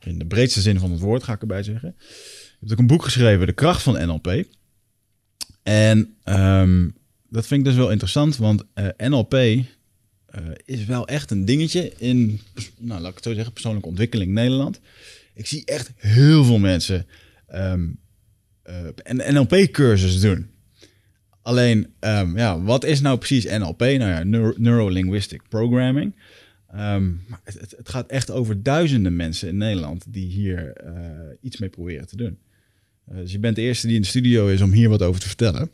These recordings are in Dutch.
In de breedste zin van het woord, ga ik erbij zeggen. Je hebt ook een boek geschreven, De kracht van NLP. En ehm, dat vind ik dus wel interessant, want eh, NLP eh, is wel echt een dingetje in, nou, laat ik het zo zeggen, persoonlijke ontwikkeling in Nederland. Ik zie echt heel veel mensen um, een NLP-cursus doen. Alleen, ehm, ja, wat is nou precies NLP? Nou ja, Neuro-Linguistic Programming. Ehm, het, het, gaat echt over duizenden mensen in Nederland die hier uh, iets mee proberen te doen. Uh, dus je bent de eerste die in de studio is om hier wat over te vertellen.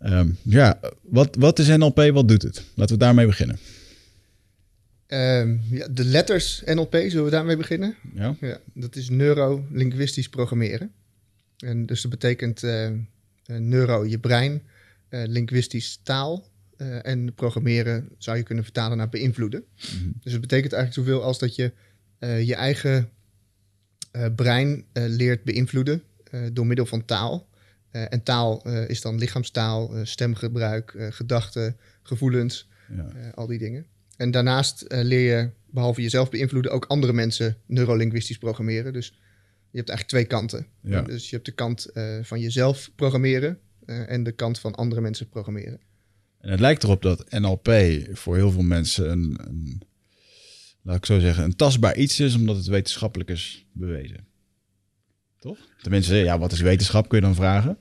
Um, ja, wat, wat is NLP? Wat doet het? Laten we daarmee beginnen. Um, ja, de letters NLP, zullen we daarmee beginnen? Ja. ja dat is neuro-linguistisch programmeren. En dus dat betekent uh, neuro, je brein, linguistisch taal, uh, en programmeren zou je kunnen vertalen naar beïnvloeden. Mm-hmm. Dus het betekent eigenlijk zoveel als dat je uh, je eigen uh, brein leert beïnvloeden door middel van taal. en taal is dan lichaamstaal, stemgebruik, gedachten, gevoelens, ja. al die dingen. En daarnaast leer je, behalve jezelf beïnvloeden, ook andere mensen neurolinguistisch programmeren. Dus je hebt eigenlijk twee kanten. Ja. Dus je hebt de kant van jezelf programmeren en de kant van andere mensen programmeren. En het lijkt erop dat NLP voor heel veel mensen een, een, laat ik zo zeggen, een tastbaar iets is, omdat het wetenschappelijk is bewezen. Toch? Tenminste, ja, wat is wetenschap, kun je dan vragen.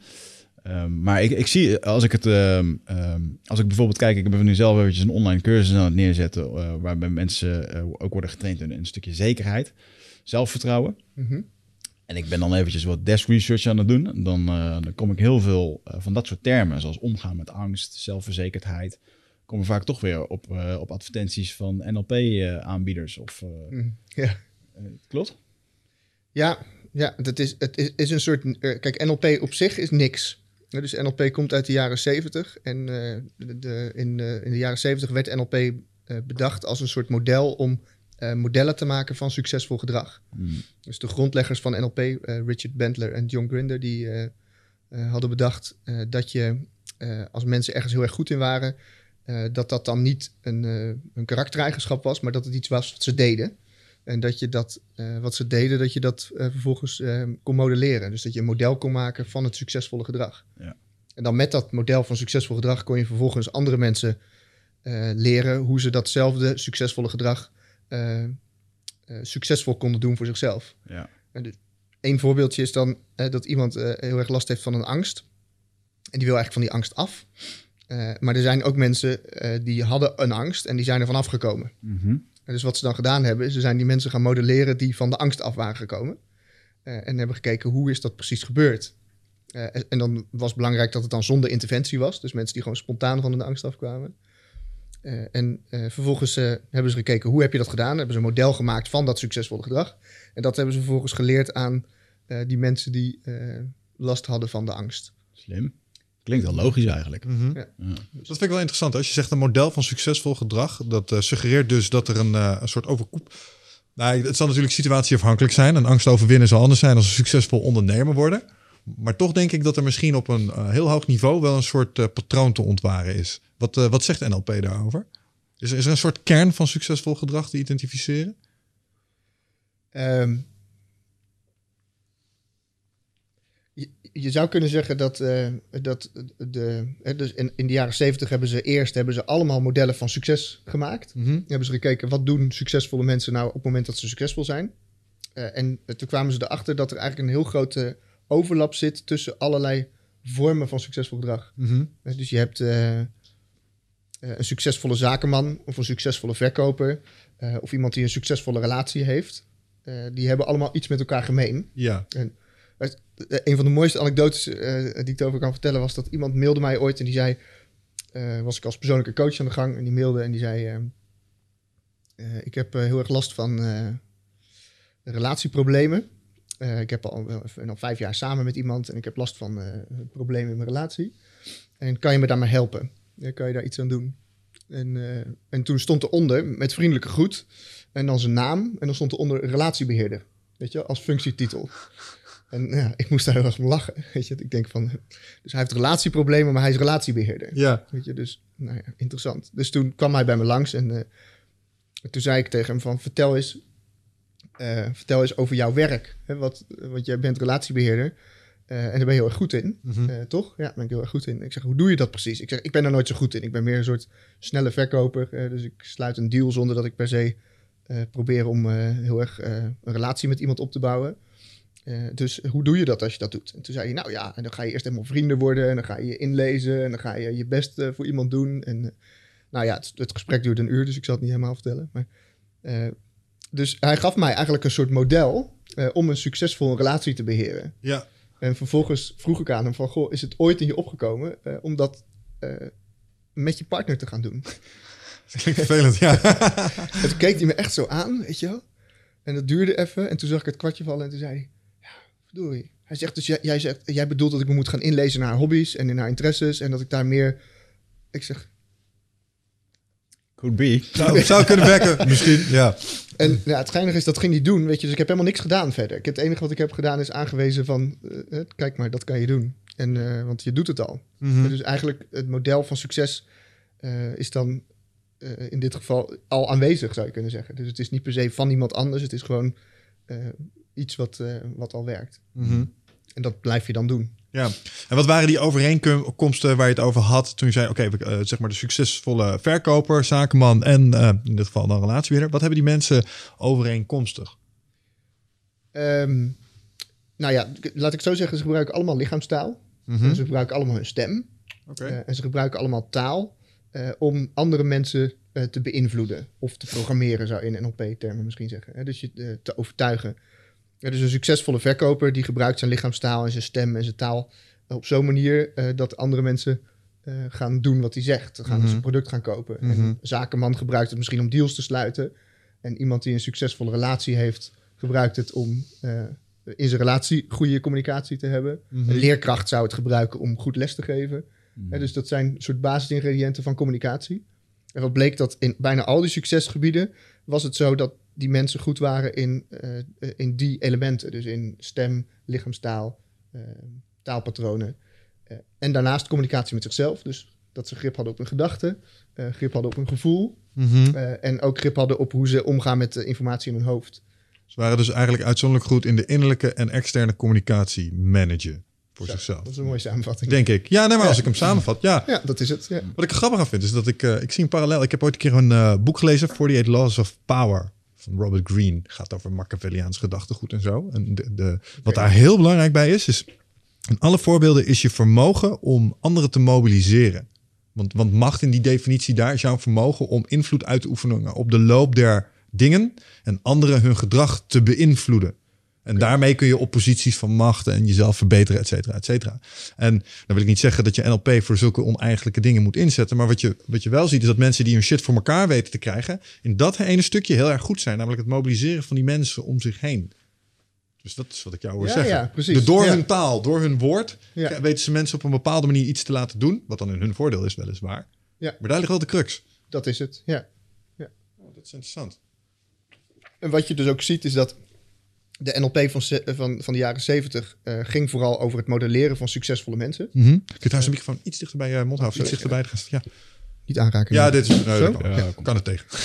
Um, maar ik, ik zie, als ik het, um, um, als ik bijvoorbeeld kijk, ik ben nu zelf eventjes een online cursus aan het neerzetten, uh, waarbij mensen uh, ook worden getraind in een stukje zekerheid, zelfvertrouwen. Mm -hmm. En ik ben dan eventjes wat desk research aan het doen. Dan, uh, dan kom ik heel veel uh, van dat soort termen, zoals omgaan met angst, zelfverzekerdheid, komen vaak toch weer op, uh, op advertenties van NLP-aanbieders. Of, mm, ja. klopt? Ja, ja het, is, het is, is een soort. kijk, NLP op zich is niks. Dus NLP komt uit de jaren 70. En de, de, in, in de jaren 70 werd NLP bedacht als een soort model om uh, modellen te maken van succesvol gedrag. Mm. Dus de grondleggers van NLP, uh, Richard Bandler en John Grinder, die uh, hadden bedacht dat je, als mensen ergens heel erg goed in waren, dat dat dan niet een, een karaktereigenschap was, maar dat het iets was wat ze deden. En dat je dat, wat ze deden, dat je dat vervolgens kon modelleren. Dus dat je een model kon maken van het succesvolle gedrag. Ja. En dan met dat model van succesvol gedrag kon je vervolgens andere mensen leren hoe ze datzelfde succesvolle gedrag uh, uh, succesvol konden doen voor zichzelf. Ja. En voorbeeldje is dan uh, dat iemand heel erg last heeft van een angst. En die wil eigenlijk van die angst af. maar er zijn ook mensen die hadden een angst en die zijn er vanaf gekomen. Mm -hmm. En dus wat ze dan gedaan hebben, is ze zijn die mensen gaan modelleren die van de angst af waren gekomen. en hebben gekeken hoe is dat precies gebeurd. En, en dan was belangrijk dat het dan zonder interventie was. Dus mensen die gewoon spontaan van de angst afkwamen. Uh, en uh, vervolgens uh, hebben ze gekeken hoe heb je dat gedaan. Hebben ze een model gemaakt van dat succesvolle gedrag. En dat hebben ze vervolgens geleerd aan die mensen die last hadden van de angst. Slim. Klinkt wel logisch eigenlijk. Mm -hmm. ja. Ja. Dat vind ik wel interessant. Als je zegt een model van succesvol gedrag, dat suggereert dus dat er een, een soort overkoep. Nou, het zal natuurlijk situatieafhankelijk zijn. Een angst overwinnen zal anders zijn als een succesvol ondernemer worden. Maar toch denk ik dat er misschien op een uh, heel hoog niveau wel een soort uh, patroon te ontwaren is. Wat, uh, wat zegt NLP daarover? Is, is er een soort kern van succesvol gedrag te identificeren? Um, je, je, zou kunnen zeggen dat, dat de, dus in, in, de jaren zeventig hebben ze eerst hebben ze allemaal modellen van succes gemaakt. Mm -hmm. Hebben ze gekeken wat doen succesvolle mensen nou op het moment dat ze succesvol zijn. en toen kwamen ze erachter dat er eigenlijk een heel grote overlap zit tussen allerlei vormen van succesvol gedrag. Mm -hmm. Dus je hebt uh, een succesvolle zakenman of een succesvolle verkoper uh, of iemand die een succesvolle relatie heeft. Uh, die hebben allemaal iets met elkaar gemeen. Ja. En, een van de mooiste anekdotes die ik over kan vertellen was dat iemand mailde mij ooit en die zei, was ik als persoonlijke coach aan de gang en die mailde en die zei, ik heb heel erg last van relatieproblemen. Eh, ik heb al, wel vijf jaar samen met iemand en ik heb last van eh, problemen in mijn relatie. En kan je me daarmee helpen? Ja, kan je daar iets aan doen? En, eh, en toen stond eronder met vriendelijke groet en dan zijn naam en dan stond eronder relatiebeheerder. Weet je, als functietitel. En ja, ik moest daar heel erg om lachen. Weet je, ik denk van, dus hij heeft relatieproblemen, maar hij is relatiebeheerder. Ja. Weet je, dus nou ja, interessant. Dus toen kwam hij bij me langs en toen zei ik tegen hem van, vertel eens, eh, vertel eens over jouw werk. Hè, wat, want jij bent relatiebeheerder eh, en daar ben je heel erg goed in, Mhm. eh, toch? Ja, daar ben ik heel erg goed in. Ik zeg, hoe doe je dat precies? Ik zeg, ik ben er nooit zo goed in. Ik ben meer een soort snelle verkoper. dus ik sluit een deal zonder dat ik per se probeer om heel erg een relatie met iemand op te bouwen. Dus hoe doe je dat als je dat doet? En toen zei hij, nou ja, en dan ga je eerst helemaal vrienden worden en dan ga je je inlezen en dan ga je je best voor iemand doen. En nou ja, het, het gesprek duurde een uur, dus ik zal het niet helemaal vertellen. Maar, dus hij gaf mij eigenlijk een soort model eh, om een succesvolle relatie te beheren. Ja. En vervolgens vroeg ik aan hem van, goh, is het ooit in je opgekomen eh, om dat eh, met je partner te gaan doen? Dat klinkt vervelend, ja. En toen keek hij me echt zo aan, weet je wel. En dat duurde even. En toen zag ik het kwartje vallen en toen zei hij... Ja, verdorie. Hij zegt dus, jij, jij, zegt, jij bedoelt dat ik me moet gaan inlezen naar haar hobby's en in haar interesses. En dat ik daar meer... Ik zeg... Could be. Zou, zou kunnen werken, misschien. Ja. En ja, het geinige is, dat ging hij doen, weet je. Dus ik heb helemaal niks gedaan verder. Ik heb, het enige wat ik heb gedaan is aangewezen van... eh, eh, kijk maar, dat kan je doen. En, eh, want je doet het al. Mhm. Dus eigenlijk het model van succes eh, is dan eh, in dit geval al aanwezig, zou je kunnen zeggen. Dus het is niet per se van iemand anders. Het is gewoon eh, iets wat, eh, wat al werkt. Mhm. En dat blijf je dan doen. Ja, en wat waren die overeenkomsten waar je het over had toen je zei, oké, eh, zeg maar de succesvolle verkoper, zakenman en eh, in dit geval dan relatiebeheerder. Wat hebben die mensen overeenkomstig? Ehm, nou ja, laat ik zo zeggen, ze gebruiken allemaal lichaamstaal. Mhm. Ze gebruiken allemaal hun stem. Eh, en ze gebruiken allemaal taal om andere mensen te beïnvloeden. Of te programmeren, zou in NLP-termen misschien zeggen. Hè? Dus je te overtuigen. Ja, dus een succesvolle verkoper die gebruikt zijn lichaamstaal en zijn stem en zijn taal op zo'n manier eh, dat andere mensen eh, gaan doen wat hij zegt. Gaan Mhm. zijn product gaan kopen. En Mhm. een zakenman gebruikt het misschien om deals te sluiten. En iemand die een succesvolle relatie heeft, gebruikt het om eh, in zijn relatie goede communicatie te hebben. Mhm. Een leerkracht zou het gebruiken om goed les te geven. Dus dat zijn een soort basisingrediënten van communicatie. En wat bleek dat in bijna al die succesgebieden was het zo dat die mensen goed waren in, eh, in die elementen. Dus in stem, lichaamstaal, eh, taalpatronen. Eh, en daarnaast communicatie met zichzelf. Dus dat ze grip hadden op hun gedachten, grip hadden op hun gevoel. Mhm. en ook grip hadden op hoe ze omgaan met de informatie in hun hoofd. Ze waren dus eigenlijk uitzonderlijk goed in de innerlijke en externe communicatie managen voor Zo, zichzelf. Dat is een mooie samenvatting. Denk ik. Ja, nee, maar Ja. als ik hem samenvat, ja. Ja, dat is het. Ja. Wat ik grappig aan vind, is dat ik, ik zie een parallel. Ik heb ooit een keer een boek gelezen, 48 Laws of Power, van Robert Greene. Gaat over Machiavelliaans gedachtegoed en zo. En de, de, wat daar heel belangrijk bij is, is in alle voorbeelden is je vermogen om anderen te mobiliseren. Want, want macht in die definitie daar is jouw vermogen om invloed uit te oefenen op de loop der dingen en anderen hun gedrag te beïnvloeden. En daarmee kun je op posities van macht en jezelf verbeteren, et cetera, et cetera. En dan wil ik niet zeggen dat je NLP voor zulke oneigenlijke dingen moet inzetten. Maar wat je, wat je wel ziet is dat mensen die hun shit voor elkaar weten te krijgen, in dat ene stukje heel erg goed zijn. Namelijk het mobiliseren van die mensen om zich heen. Dus dat is wat ik jou hoor Ja, zeggen. ja, precies. De- door Ja. hun taal, door hun woord, Ja. weten ze mensen op een bepaalde manier iets te laten doen. Wat dan in hun voordeel is, weliswaar. Ja. Maar daar ligt wel de crux. Dat is het, ja. Oh, dat is interessant. En wat je dus ook ziet is dat de NLP van, ze- van, van de jaren 70 eh, ging vooral over het modelleren van succesvolle mensen. Kun je trouwens een microfoon iets dichter bij je mond houden? Iets dichterbij gaan staan? Ja, Niet aanraken. ja dit is... Nee, kan, Ja, kan het tegen.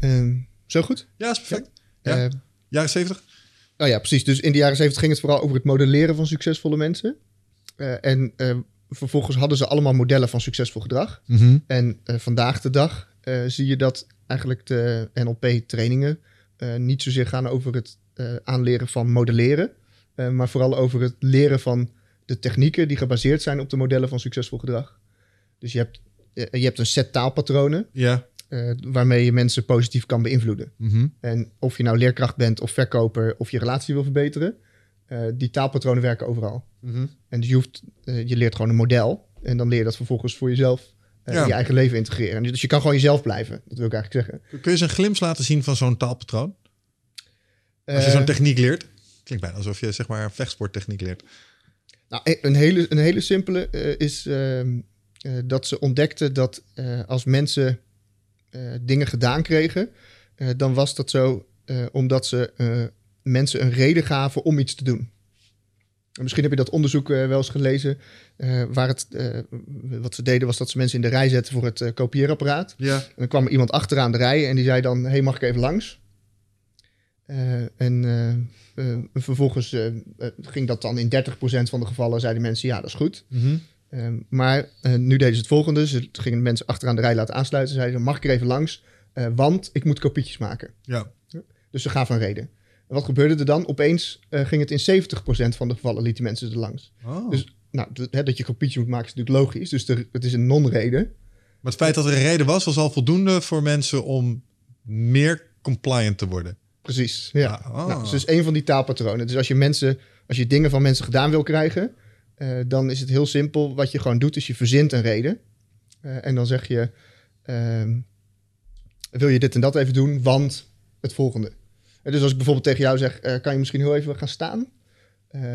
Ehm, zo goed? Ja, is perfect. Ja. Eh, Jaren 70? nou ja, precies. Dus in de jaren 70 ging het vooral over het modelleren van succesvolle mensen. Eh, en eh, vervolgens hadden ze allemaal modellen van succesvol gedrag. En eh, vandaag de dag eh, zie je dat eigenlijk de NLP-trainingen eh, niet zozeer gaan over het eh, aanleren van modelleren, eh, maar vooral over het leren van de technieken die gebaseerd zijn op de modellen van succesvol gedrag. Dus je hebt, eh, je hebt een set taalpatronen Ja. eh, waarmee je mensen positief kan beïnvloeden. Mhm. En of je nou leerkracht bent of verkoper of je relatie wil verbeteren, eh, die taalpatronen werken overal. Mhm. En dus je, hoeft, eh, je leert gewoon een model. En dan leer je dat vervolgens voor jezelf eh, Ja. in je eigen leven integreren. Dus je kan gewoon jezelf blijven. Dat wil ik eigenlijk zeggen. Kun je eens een glimp laten zien van zo'n taalpatroon? Als je Eh, zo'n techniek leert. Klinkt bijna alsof je zeg maar een vechtsporttechniek leert. Nou, e- een hele, een hele simpele eh, is ehm, eh, dat ze ontdekten dat eh, als mensen eh, dingen gedaan kregen, eh, dan was dat zo eh, omdat ze eh, mensen een reden gaven om iets te doen. En misschien heb je dat onderzoek eh, wel eens gelezen, eh, waar het, eh, wat ze deden was dat ze mensen in de rij zetten voor het eh, kopieerapparaat. Ja. En dan kwam er iemand achteraan de rij en die zei dan: hey, mag ik even langs? Eh, en eh, eh, vervolgens ging dat dan in 30% van de gevallen, zeiden mensen: ja, dat is goed. Mhm. Eh, maar nu deden ze het volgende: ze gingen mensen achteraan de rij laten aansluiten. Zeiden: ze, mag ik er even langs? Want ik moet kopietjes maken. Ja. Dus ze gaven een reden. En wat gebeurde er dan? Opeens ging het in 70% van de gevallen, lieten mensen er langs. Oh. Dus nou, hè, dat je kopietjes moet maken is natuurlijk logisch. Dus er, het is een non-reden. Maar het feit dat er een reden was, was al voldoende voor mensen om meer compliant te worden. Precies. Ja. Ah. Nou, dus een van die taalpatronen. Dus als je mensen, als je dingen van mensen gedaan wil krijgen, eh, dan is het heel simpel. Wat je gewoon doet, is je verzint een reden. Eh, en dan zeg je: ehm, wil je dit en dat even doen, want het volgende. Eh, dus als ik bijvoorbeeld tegen jou zeg: kan je misschien heel even gaan staan?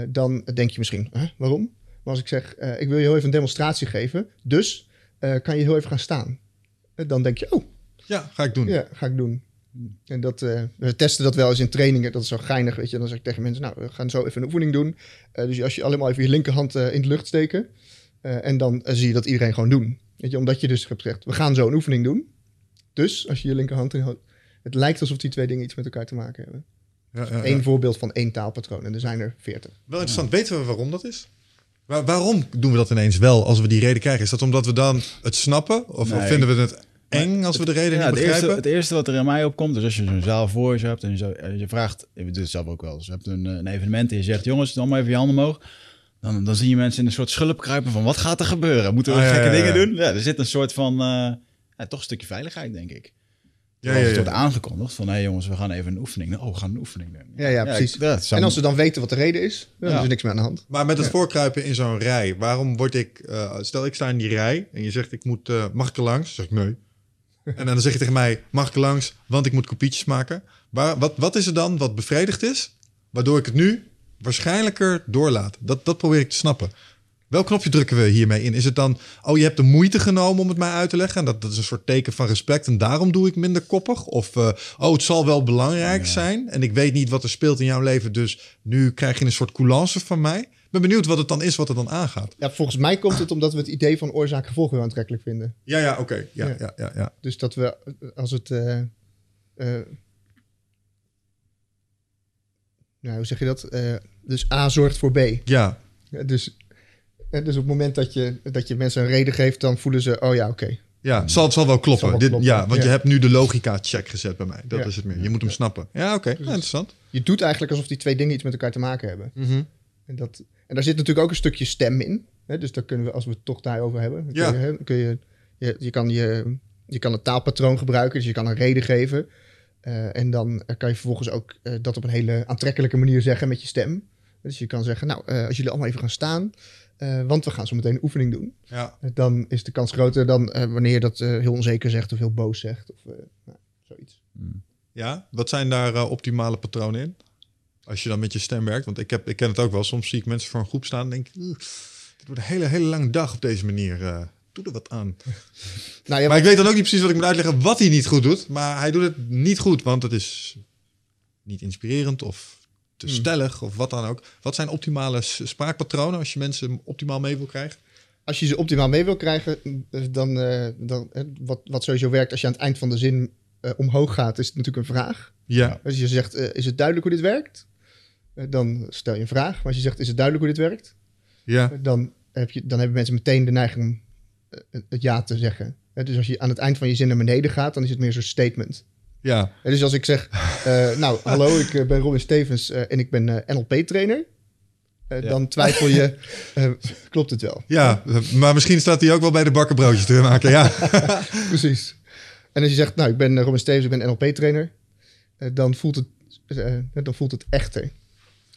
Dan denk je misschien: huh, waarom? Maar als ik zeg: ik wil je heel even een demonstratie geven, dus kan je heel even gaan staan? Dan denk je: oh, Ja, ga ik doen. ja, ga ik doen. En dat, eh, we testen dat wel eens in trainingen. Dat is zo geinig, weet je. Dan zeg ik tegen mensen, nou, we gaan zo even een oefening doen. Eh, dus als je allemaal even je linkerhand eh, in de lucht steken. eh, en dan zie je dat iedereen gewoon doen. Weet je, omdat je dus hebt gezegd, we gaan zo een oefening doen. Dus als je je linkerhand in houdt. Het lijkt alsof die twee dingen iets met elkaar te maken hebben. Ja, ja, ja. Eén voorbeeld van één taalpatroon. En er zijn er veertig. Wel interessant. Weten we waarom dat is? Waar- waarom doen we dat ineens wel als we die reden krijgen? Is dat omdat we dan het snappen? Of, of vinden we het eng als we de reden Ja, niet het, eerste, begrijpen? het eerste wat er in mij opkomt, is als je zo'n zaal voor je hebt en je, zo, je vraagt, ik doe het zelf ook wel, dus je hebt een, eh, een evenement en je zegt, jongens, doe maar even je handen omhoog. Dan, dan zie je mensen in een soort schulp kruipen van, wat gaat er gebeuren? Moeten we Ah, ja, gekke ja, ja. dingen doen? Ja, er zit een soort van, eh, ja, toch een stukje veiligheid, denk ik. Ja, ja, het ja. wordt aangekondigd van, hé jongens, we gaan even een oefening doen. Oh, we gaan een oefening doen. Ja, ja, precies. ik- ja, het zou- En als ze dan weten wat de reden is, dan Ja. is er niks meer aan de hand. Maar met het voorkruipen in zo'n rij, waarom word ik... eh, stel, ik sta in die rij en je zegt, ik moet, eh, mag ik er langs? Dan zeg ik, nee. En dan zeg je tegen mij, mag ik langs? Want ik moet kopietjes maken. Waar, wat, wat is er dan wat bevredigd is, waardoor ik het nu waarschijnlijker doorlaat? Dat, dat probeer ik te snappen. Welk knopje drukken we hiermee in? Is het dan, oh, je hebt de moeite genomen om het mij uit te leggen... en dat, dat is een soort teken van respect en daarom doe ik minder koppig? Of, eh, oh, het zal wel belangrijk zijn... en ik weet niet wat er speelt in jouw leven... dus nu krijg je een soort coulance van mij? Ik ben benieuwd wat het dan is wat er dan aangaat. Ja, volgens mij komt het omdat we het idee van oorzaak-gevolg heel aantrekkelijk vinden. Ja, ja, oké. Ja, Ja. ja, ja, ja. Dus dat we, eh, als het. eh, eh, nou, hoe zeg je dat? Dus A zorgt voor B. Ja, dus, dus op het moment dat je, dat je mensen een reden geeft, dan voelen ze: oh ja, oké. ja. Zal, het zal wel kloppen. Zal wel Dit, Ja, want ja. je hebt nu de logica-check gezet bij mij. Dat Ja. is het meer. Je moet hem snappen. Ja, oké. Ja, interessant. Je doet eigenlijk alsof die twee dingen iets met elkaar te maken hebben. Mhm. En, dat, en daar zit natuurlijk ook een stukje stem in. Hè? Dus daar kunnen we, als we het toch daarover hebben, dan kun Ja. je, kun je, je, je, kan je, je kan het taalpatroon gebruiken, dus je kan een reden geven. Eh, en dan eh, kan je vervolgens ook eh, dat op een hele aantrekkelijke manier zeggen met je stem. Dus je kan zeggen, nou, eh, als jullie allemaal even gaan staan, eh, want we gaan zo meteen een oefening doen. Ja. Dan is de kans groter dan eh, wanneer je dat heel onzeker zegt of heel boos zegt. Of eh, nou, zoiets. ja, wat zijn daar optimale patronen in? Als je dan met je stem werkt. Want ik, heb, ik ken het ook wel. Soms zie ik mensen voor een groep staan en denk ik... "Oeh, dit wordt een hele, hele lange dag op deze manier. eh doe er wat aan. Nou ja, Maar ik weet dan ook niet precies wat ik moet uitleggen wat hij niet goed doet. Maar hij doet het niet goed, want het is niet inspirerend of te Hmm. stellig of wat dan ook. Wat zijn optimale spraakpatronen als je mensen optimaal mee wil krijgen? als je ze optimaal mee wil krijgen, eh, dan, eh, dan wat, wat sowieso werkt als je aan het eind van de zin omhoog gaat, is het natuurlijk een vraag. Ja. Als je zegt, is het duidelijk hoe dit werkt? Eh, dan stel je een vraag. Maar als je zegt, is het duidelijk hoe dit werkt? Ja. Eh, dan, heb je, dan hebben mensen meteen de neiging om eh, het ja te zeggen. Dus als je aan het eind van je zin naar beneden gaat, dan is het meer zo'n statement. Ja. Dus als ik zeg, nou, hallo, ik ben Robin Stevens en ik ben NLP-trainer. Ja. Dan twijfel je, klopt het wel? Ja, maar misschien staat hij ook wel bij de bakken broodjes te maken. Ja. Precies. En als je zegt, nou, ik ben Robin Stevens, ik ben NLP-trainer, dan, voelt het, dan voelt het echter.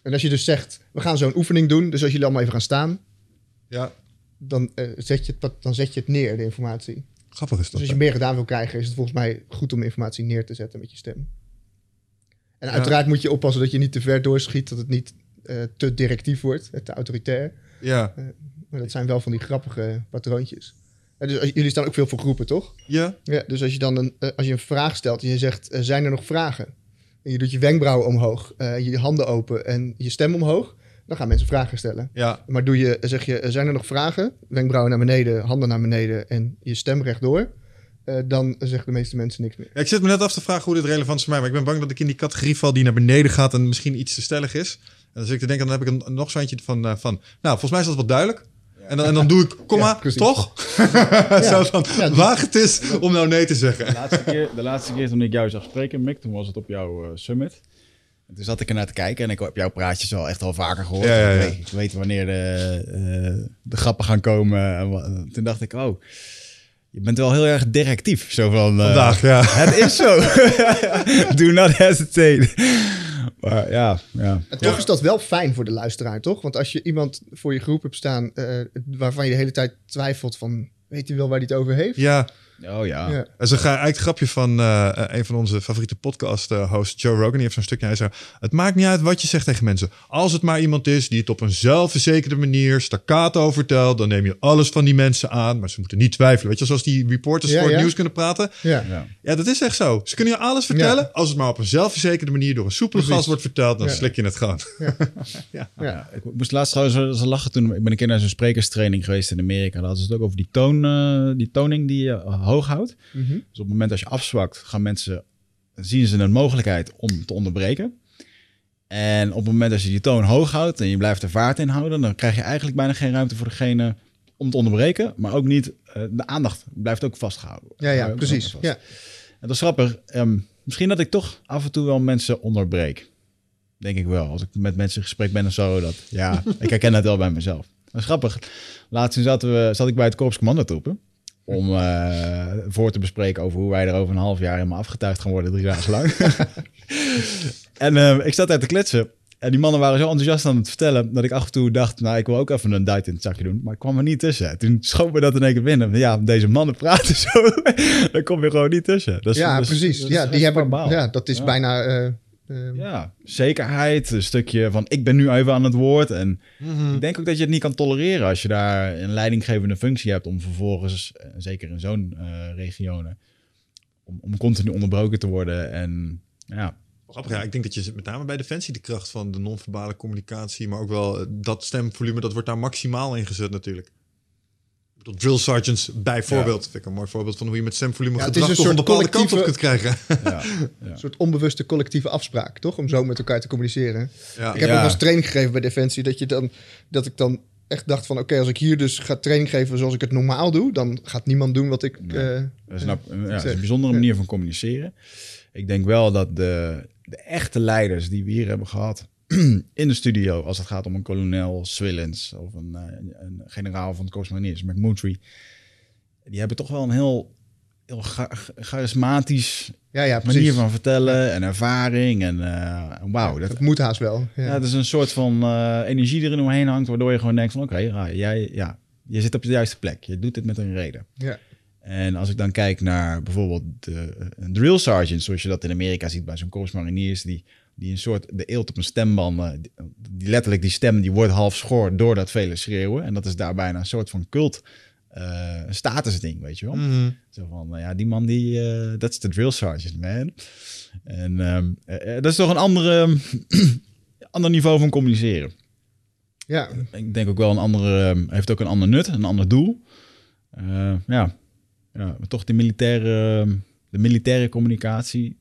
En als je dus zegt, we gaan zo'n oefening doen, dus als jullie allemaal even gaan staan, ja. dan, eh, zet, je het, dan zet je het neer, de informatie. Grappig is Dus dat. als je meer gedaan wil krijgen, is het volgens mij goed om informatie neer te zetten met je stem. En uiteraard moet je oppassen dat je niet te ver doorschiet, dat het niet eh, te directief wordt, eh, te autoritair. Ja. Maar dat zijn wel van die grappige patroontjes. En dus als- jullie staan ook veel voor groepen, toch? Ja. Ja, dus als je dan een, als je een vraag stelt en je zegt, zijn er nog vragen? En je doet je wenkbrauwen omhoog, eh, je handen open en je stem omhoog, dan gaan mensen vragen stellen. Ja. Maar doe je, zeg je, eh, zijn er nog vragen? Wenkbrauwen naar beneden, handen naar beneden en je stem rechtdoor. eh, dan zeggen de meeste mensen niks meer. Ja, Ik zit me net af te vragen hoe dit relevant is voor mij. Maar ik ben bang dat ik in die categorie val die naar beneden gaat en misschien iets te stellig is. En dan zit ik te denken, dan heb ik een, nog zo'n eentje van, eh, van... Nou, volgens mij is dat wel duidelijk. En dan, en dan doe ik, komma, Ja, toch? Zo van, Ja, dus- waag het is om nou nee te zeggen. De laatste, keer, de laatste keer toen ik jou zag spreken, Mick, toen was het op jouw eh, summit. En toen zat ik er naar te kijken en ik heb jouw praatjes al echt al vaker gehoord. Ja, ja, ja. Ik, weet, ik weet wanneer de, eh, de grappen gaan komen. En toen dacht ik, oh, je bent wel heel erg directief. Zo van, eh, Vandaag, ja. Het is zo. Do not hesitate. Maar ja, ja. En toch is dat wel fijn voor de luisteraar, toch? Want als je iemand voor je groep hebt staan eh, waarvan je de hele tijd twijfelt van, weet hij wel waar hij het over heeft? Ja, Oh ja. Ja. dat is een, ga- eigenlijk een grapje van eh, een van onze favoriete podcast-hosts, Joe Rogan. Die heeft zo'n stukje. Hij zei: Het maakt niet uit wat je zegt tegen mensen. Als het maar iemand is die het op een zelfverzekerde manier staccato vertelt, dan neem je alles van die mensen aan. Maar ze moeten niet twijfelen. Weet je, zoals die reporters Ja, voor het nieuws kunnen praten. Ja. Ja. Ja, dat is echt zo. Ze kunnen je alles vertellen. Ja. Als het maar op een zelfverzekerde manier door een soepele gast wordt verteld, dan Ja. slik je het gewoon. Ja. Ja, ik moest laatst trouwens zo, zo lachen toen. Ik ben een keer naar zo'n sprekerstraining geweest in Amerika. Daar hadden ze het ook over die, toon, eh, die toning die je hoog houdt. Mhm. Dus op het moment als je afzwakt, gaan mensen, zien ze een mogelijkheid om te onderbreken. En op het moment als je die toon hoog houdt en je blijft er vaart in houden, dan krijg je eigenlijk bijna geen ruimte voor degene om te onderbreken. Maar ook niet, eh, de aandacht blijft ook vastgehouden. Ja, ja, je ook precies. Ja. En dat is grappig. Ehm, misschien dat ik toch af en toe wel mensen onderbreek. Denk ik wel. Als ik met mensen in gesprek ben of zo. Dat, ja, ik herken dat wel bij mezelf. Dat is grappig. Laatst zaten we, zat ik bij het Korps Commandotroepen. Om eh, voor te bespreken over hoe wij er over een half jaar helemaal afgetuigd gaan worden. Drie dagen lang. en eh, ik zat daar te kletsen. En die mannen waren zo enthousiast aan het vertellen. Dat ik af en toe dacht, nou ik wil ook even een duit in het zakje doen. Maar ik kwam er niet tussen. Toen schoot me dat in één keer binnen. Ja, deze mannen praten zo. Daar kom je gewoon niet tussen. Dat is- ja, dat is- precies. dat is ja, die hebben, ja, dat is Ja. bijna... eh, eh, Ja, zekerheid, een stukje van ik ben nu even aan het woord. En ik denk ook dat je het niet kan tolereren als je daar een leidinggevende functie hebt om vervolgens, eh, zeker in zo'n eh regionen, om, om continu onderbroken te worden. En ja, ja. Ik denk dat je met name bij Defensie de kracht van de non-verbale communicatie, maar ook wel eh, dat stemvolume, dat wordt daar maximaal ingezet natuurlijk. Bedoel, drill sergeants bijvoorbeeld. Vind ik een mooi voorbeeld van hoe je met stemvolume Ja, het is gedrag een toch een soort bepaalde kant op kunt krijgen. ja, Een soort onbewuste collectieve afspraak, toch? Om zo met elkaar te communiceren. ja. Ik heb Ja. ook wel eens training gegeven bij Defensie. Dat, je dan, dat ik dan echt dacht van... Oké, als ik hier dus ga training geven zoals ik het normaal doe... dan gaat niemand doen wat ik... Nee. eh, dat is, een, ja, dat is zeg. een bijzondere manier van communiceren. Ik denk wel dat de, de echte leiders die we hier hebben gehad in de studio, als het gaat om een kolonel Swillens of een, eh, een generaal van het Corps Mariniers, McMurtry, die hebben toch wel een heel, heel cha- charismatisch ja, ja, precies. manier van vertellen en ervaring. En eh, wauw, dat, Dat moet haast wel. Ja. ja, het is een soort van eh, energie die er omheen hangt, waardoor je gewoon denkt van oké, jij, ja, je zit op de juiste plek. Je doet dit met een reden. Ja. En als ik dan kijk naar bijvoorbeeld de een drill sergeant, zoals je dat in Amerika ziet bij zo'n Mariniers, die, die een soort de eelt op een stemband, eh, die, letterlijk die stem die wordt half schoor door dat vele schreeuwen. En dat is daar bijna een soort van cult eh statusding, weet je wel. Mhm. Zo van, nou ja, die man die, eh, dat is de drill sergeant, man. En ehm, eh, eh, dat is toch een andere, ander niveau van communiceren. ja, Ik denk ook wel een andere, ehm, heeft ook een ander nut, een ander doel. Ja. ja, maar toch de militaire, ehm, de militaire communicatie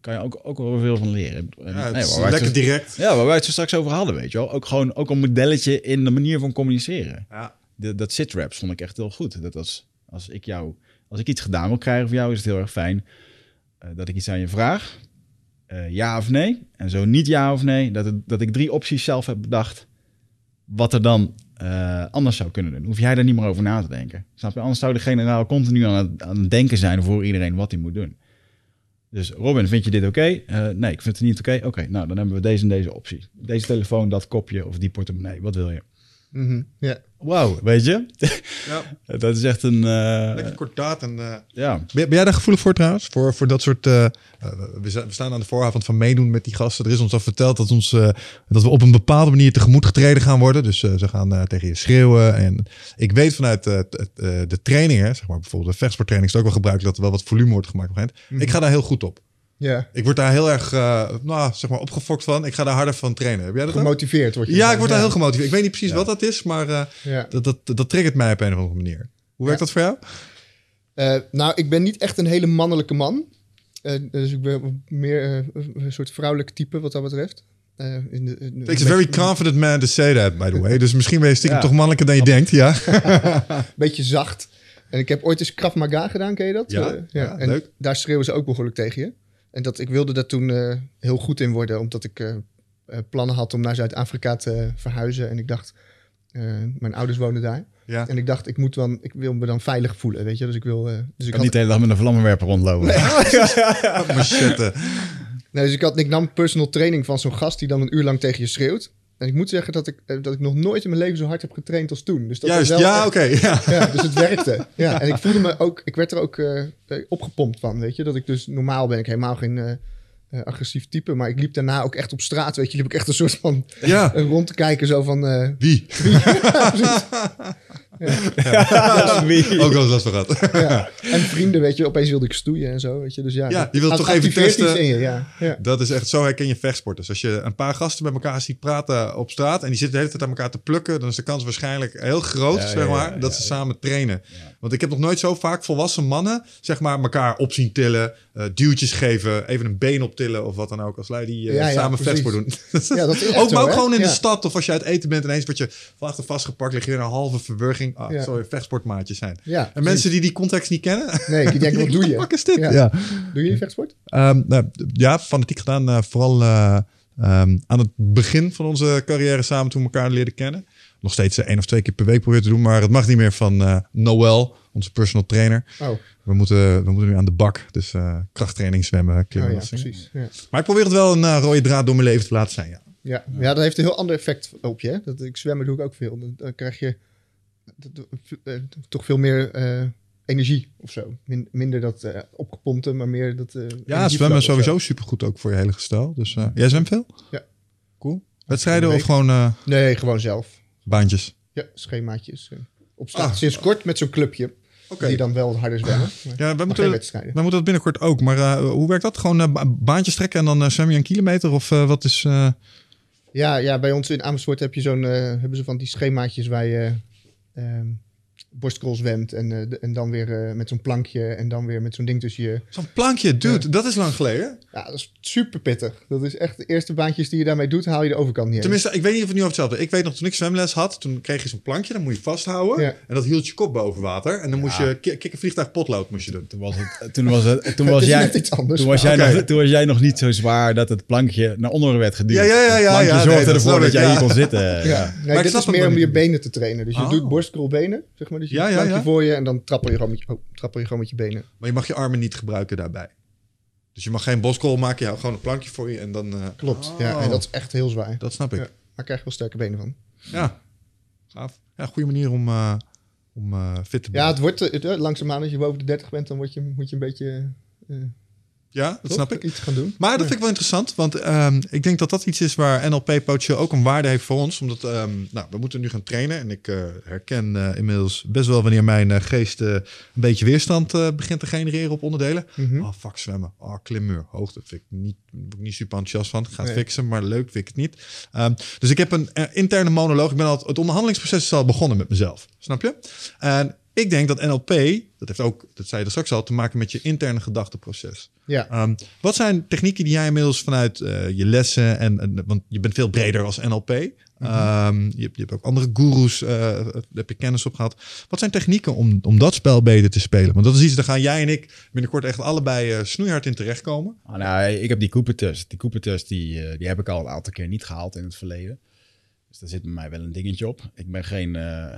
kan je ook, ook wel veel van leren. En, Ja, het nee, is waar wij het lekker zo- direct. ja, waar wij het zo straks over hadden, weet je wel. Ook gewoon ook een modelletje in de manier van communiceren. Ja. De, dat sit-rap vond ik echt heel goed. Dat als, als ik jou, als ik iets gedaan wil krijgen voor jou, is het heel erg fijn eh, dat ik iets aan je vraag. eh, ja of nee. En zo niet ja of nee. Dat, het, dat ik drie opties zelf heb bedacht. Wat er dan eh, anders zou kunnen doen. Hoef jij daar niet meer over na te denken. Snap je? Anders zou de generaal continu aan het, aan het denken zijn voor iedereen wat hij moet doen. Dus Robin, vind je dit oké? Eh, nee, ik vind het niet oké. Oké, nou dan hebben we deze en deze optie. Deze telefoon, dat kopje of die portemonnee. Wat wil je? mhm, ja. Wauw, weet je? Ja. dat is echt een... eh, Lekker kordaat en... eh, ja. Ben, ben jij daar gevoelig voor trouwens? Voor, voor dat soort. eh, we, staan aan de vooravond van meedoen met die gasten. Er is ons al verteld dat, ons, eh, dat we op een bepaalde manier tegemoet getreden gaan worden. Dus eh, ze gaan eh, tegen je schreeuwen. En ik weet vanuit eh, eh, de trainingen, zeg maar bijvoorbeeld de vechtsporttraining, is het ook wel gebruikelijk dat er wel wat volume wordt gemaakt. op een gegeven moment. Ik ga daar heel goed op. Ja, Ik word daar heel erg eh, nou, zeg maar opgefokt van. Ik ga daar harder van trainen. Heb jij dat gemotiveerd word je. Ja, dan. ik word daar heel gemotiveerd. Ik weet niet precies wat dat is, maar eh, dat, dat, dat triggert mij op een of andere manier. Hoe werkt dat voor jou? Eh, nou, ik ben niet echt een hele mannelijke man. Dus ik ben meer een soort vrouwelijk type wat dat betreft. In de, in Takes a very confident man to say that, by the way. Dus misschien ben je stiekem Ja. toch mannelijker dan je denkt, ja. beetje zacht. En ik heb ooit eens Krav Maga gedaan, ken je dat? Ja, ja, en leuk. daar schreeuwen ze ook behoorlijk tegen je. En dat, ik wilde daar toen eh, heel goed in worden, omdat ik eh, eh, plannen had om naar Zuid-Afrika te verhuizen. En ik dacht, eh, mijn ouders wonen daar. ja. En ik dacht, ik, moet dan, ik wil me dan veilig voelen, weet je. Dus ik wil... eh, dus ik kan had, niet de hele dag met een vlammenwerper rondlopen. Machette. nee, dus ik, had, ik nam personal training van zo'n gast die dan een uur lang tegen je schreeuwt. En ik moet zeggen dat ik, eh, dat ik nog nooit in mijn leven zo hard heb getraind als toen. Dus dat Juist, wel ja, oké. ja. Ja, dus het werkte. Ja, en ik voelde me ook, ik werd er ook eh, eh, opgepompt van, weet je. Dat ik dus, normaal ben ik helemaal geen agressief type, maar ik liep daarna ook echt op straat, weet je. Liep ik echt een soort van Ja. rond te kijken, zo van, Wie? Wie? Ook wel eens last van gehad. ja. En vrienden, weet je, opeens wilde ik stoeien en zo, weet je. Dus ja, Ja, je wilt toch even testen. je, ja. ja. Dat is echt, zo herken je vechtsporters. Als je een paar gasten met elkaar ziet praten op straat en die zitten de hele tijd aan elkaar te plukken, dan is de kans waarschijnlijk heel groot, Ja, zeg ja, maar, ja, dat ja, ze ja. samen trainen. Want ik heb nog nooit zo vaak volwassen mannen, zeg maar, elkaar op zien tillen, eh, duwtjes geven, even een been optillen of wat dan ook, als lui die eh, Ja, ja, samen vechtsport doen. Ja, dat is ook, zo, maar ook hè? gewoon in de Ja. stad of als je uit eten bent, ineens word je van achter vastgepakt, lig je in een halve Ah, Ja. je vechtsportmaatjes zijn. Ja, En precies. mensen die die context niet kennen, Nee, die denken, wat doe Wat je? fuck is dit? Ja. Ja. Doe je vechtsport? Ehm, nou, ja, fanatiek gedaan. eh, vooral eh, ehm, aan het begin van onze carrière samen toen we elkaar leerden kennen. Nog steeds eh, één of twee keer per week proberen te doen. Maar het mag niet meer van eh, Noël, onze personal trainer. Oh, We moeten, we moeten nu aan de bak. Dus eh, krachttraining, zwemmen, oh klimmen. dingen. precies. Ja. Maar ik probeer het wel een rode draad door mijn leven te laten zijn. Ja. Ja, ja, dat heeft een heel ander effect op je. Hè? Dat, ik zwemmen doe ik ook veel. Dan, dan krijg je toch veel meer eh, energie of zo. Min- minder dat eh opgepompte, maar meer dat... eh, Ja, zwemmen is sowieso supergoed ook voor je hele gestel. Dus eh, jij zwemt veel? Ja. Cool. Wedstrijden of gewoon eh, Nee, gewoon zelf. baantjes? Ja, schemaatjes. eh, op straat. Ah. Sinds kort met zo'n clubje. Die dan wel harder zwemmen. Ja, maar moeten, wedstrijden. wij moeten dat binnenkort ook. Maar eh, hoe werkt dat? Gewoon eh, ba- baantjes trekken en dan eh, zwem je een kilometer? Of eh, wat is... eh, Ja, ja, bij ons in Amersfoort heb je zo'n, eh, hebben ze van die schemaatjes waar je um, borstkrol zwemt. En, eh, en dan weer eh, met zo'n plankje en dan weer met zo'n ding tussen je... Zo'n plankje, dude, dat is lang geleden. Ja, dat is super pittig. Dat is echt de eerste baantjes die je daarmee doet, haal je de overkant niet. Tenminste, ik weet niet of het nu over hetzelfde Ik weet nog, toen ik zwemles had, toen kreeg je zo'n plankje, dan moet je vasthouden. Ja. En dat hield je kop boven water. En dan moest je ki- kikken vliegtuig potlood moest je doen. Toen was, het, toen was, het, toen was jij... net iets anders. Toen was, maar- jij nog, toen was jij nog niet zo zwaar dat het plankje naar onderen werd geduwd. Ja, ja, ja, ja, Het plankje ja, zorgde nee, dat ervoor dat ik, jij ja. hier kon zitten. Ja. Ja. Nee, ik dit is meer om je benen te trainen. Dus je Oh. doet borstkrolbenen, zeg maar. Dus je Ja, ja, ja, plankje ja. voor je en dan trappel je, gewoon met je, oh, trappel je gewoon met je benen. Maar je mag je armen niet gebruiken daarbij. Dus je mag geen boskrol maken, je houdt gewoon een plankje voor je en dan... eh, Klopt. oh, Ja, en dat is echt heel zwaar. dat snap ik. Ja. Maar krijg je wel sterke benen van. Ja, gaaf. Ja, goede manier om, eh, om eh, fit te Ja, worden. het wordt het, langzaamaan als je boven de 30 bent, dan word je, moet je een beetje Ja, dat toch? snap ik. iets gaan doen. Maar dat vind ik wel interessant, want ehm, ik denk dat dat iets is waar NLP Poach ook een waarde heeft voor ons. Omdat ehm, nou, we moeten nu gaan trainen en ik eh, herken eh, inmiddels best wel wanneer mijn eh, geest een beetje weerstand begint te genereren op onderdelen. Mhm. Oh, fuck zwemmen. Oh, klimmuur. Hoogte vind ik niet, niet super enthousiast van. Ik ga het Nee. fixen, maar leuk vind ik het niet. Ehm, dus ik heb een interne monoloog. Ik ben al, het onderhandelingsproces is al begonnen met mezelf. Snap je? En ik denk dat NLP, dat heeft ook, dat zei je er straks al, te maken met je interne gedachteproces. Ja. Ehm, wat zijn technieken die jij inmiddels vanuit eh, je lessen en, en- want je bent veel breder als NLP. Ehm, je, hebt, je hebt ook andere gurus, eh, daar heb je kennis op gehad. Wat zijn technieken om, om dat spel beter te spelen? Want dat is iets, daar gaan jij en ik binnenkort echt allebei eh, snoeihard in terechtkomen. Ah, nou, ik heb die Cooper-test. Die Cooper-test die, die heb ik al een aantal keer niet gehaald in het verleden. Dus daar zit bij mij wel een dingetje op. Ik ben geen eh,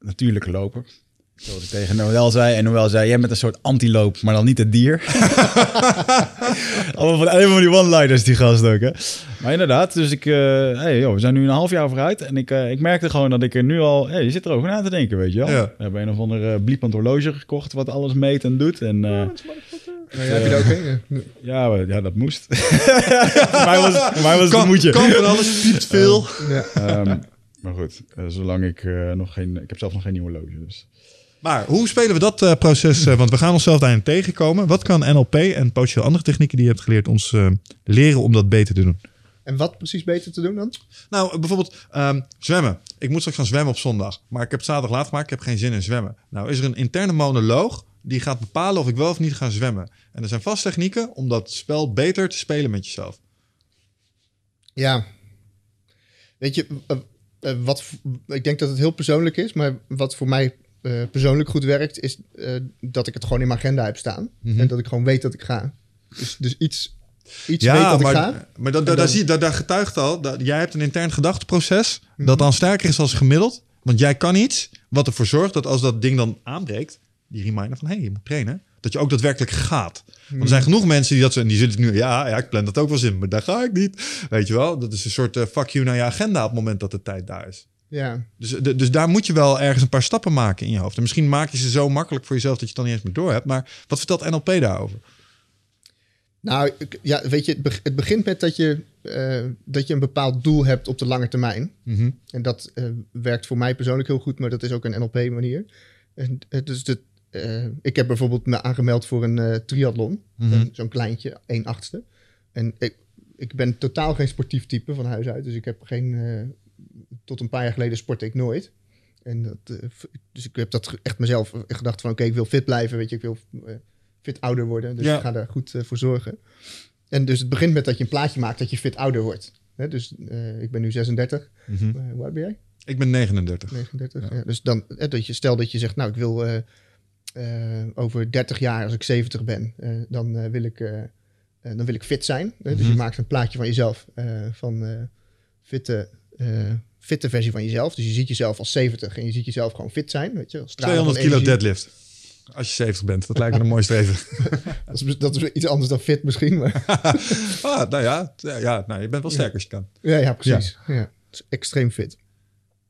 natuurlijke loper. Zoals ik tegen Noël zei. En Noël zei, jij bent een soort antiloop, maar dan niet het dier. Allemaal van, alleen van die one-liners, die gast ook, hè. Maar inderdaad, dus ik... eh, hey, joh, we zijn nu een half jaar vooruit. En ik, eh, ik merkte gewoon dat ik er nu al... Hey, je zit er over na te denken, weet je wel. Ja. We hebben een of ander uh, bliepend horloge gekocht... wat alles meet en doet. En eh, Nou, ja, heb je er ook een? ja, ja, dat moest. voor mij was, voor mij was het een moetje. kan van alles, piept veel. Ja. Ehm, maar goed, eh, zolang ik eh, nog geen... Ik heb zelf nog geen nieuwe horloge, dus... Maar hoe spelen we dat eh, proces? eh, want we gaan onszelf daarin tegenkomen. Wat kan NLP en potentieel andere technieken die je hebt geleerd ons eh, leren om dat beter te doen? En wat precies beter te doen dan? Nou, bijvoorbeeld ehm, zwemmen. Ik moet straks gaan zwemmen op zondag. Maar ik heb het zaterdag laat gemaakt. Ik heb geen zin in zwemmen. Nou, is er een interne monoloog die gaat bepalen of ik wel of niet ga zwemmen. En er zijn vast technieken om dat spel beter te spelen met jezelf. Ja. Weet je, wat, ik denk dat het heel persoonlijk is, maar wat voor mij eh, persoonlijk goed werkt, is eh, dat ik het gewoon in mijn agenda heb staan. Mhm. En dat ik gewoon weet dat ik ga. Dus, dus iets, iets weet dat maar, ik ga. maar dat, dan- daar, zie, je- daar, daar getuigt al. Dat, jij hebt een intern gedachteproces Mhm. dat dan sterker is als gemiddeld. Want jij kan iets wat ervoor zorgt dat als dat ding dan aanbreekt, die reminder van hé, hey, je moet trainen, dat je ook daadwerkelijk gaat. Want er zijn genoeg mensen die dat zo, en die zitten nu, ja, ja, ik plan dat ook wel eens in, maar daar ga ik niet. Weet je wel, dat is een soort eh, fuck you naar je agenda op het moment dat de tijd daar is. Ja. Dus, dus daar moet je wel ergens een paar stappen maken in je hoofd. En misschien maak je ze zo makkelijk voor jezelf dat je het dan niet eens meer door hebt. Maar wat vertelt NLP daarover? Nou, ja, weet je, het beg- het begint met dat je, eh, dat je een bepaald doel hebt op de lange termijn. Mhm. En dat eh, werkt voor mij persoonlijk heel goed, maar dat is ook een NLP-manier. En, eh, dus de, ik heb bijvoorbeeld me aangemeld voor een triathlon. Mhm. Zo'n kleintje, 1 achtste. En ik, ik ben totaal geen sportief type van huis uit. Dus ik heb geen... tot een paar jaar geleden sportte ik nooit. En dat, eh, dus ik heb dat echt mezelf gedacht van... Oké, ik wil fit blijven, weet je. Ik wil eh, fit ouder worden. Dus Ja. ik ga daar goed eh, voor zorgen. En dus het begint met dat je een plaatje maakt dat je fit ouder wordt. Hè, dus ik ben nu 36. Mhm. Eh, hoe oud ben jij? Ik ben 39. 39. Ja. Ja. dus dan, dat je, stel dat je zegt, nou, ik wil over 30 jaar, als ik 70 ben, dan, wil ik, dan wil ik fit zijn. hè. Dus je Mhm. maakt een plaatje van jezelf, van fitte, eh, fitte versie van jezelf. Dus je ziet jezelf als 70 en je ziet jezelf gewoon fit zijn. Weet je, stralen van 200 kilo deadlift. Als je 70 bent. Dat lijkt me een mooi streven. Dat is, dat is iets anders dan fit misschien, maar ah, nou ja, ja, ja nou, je bent wel sterk als je kan. Ja, ja precies. Ja. Is extreem fit.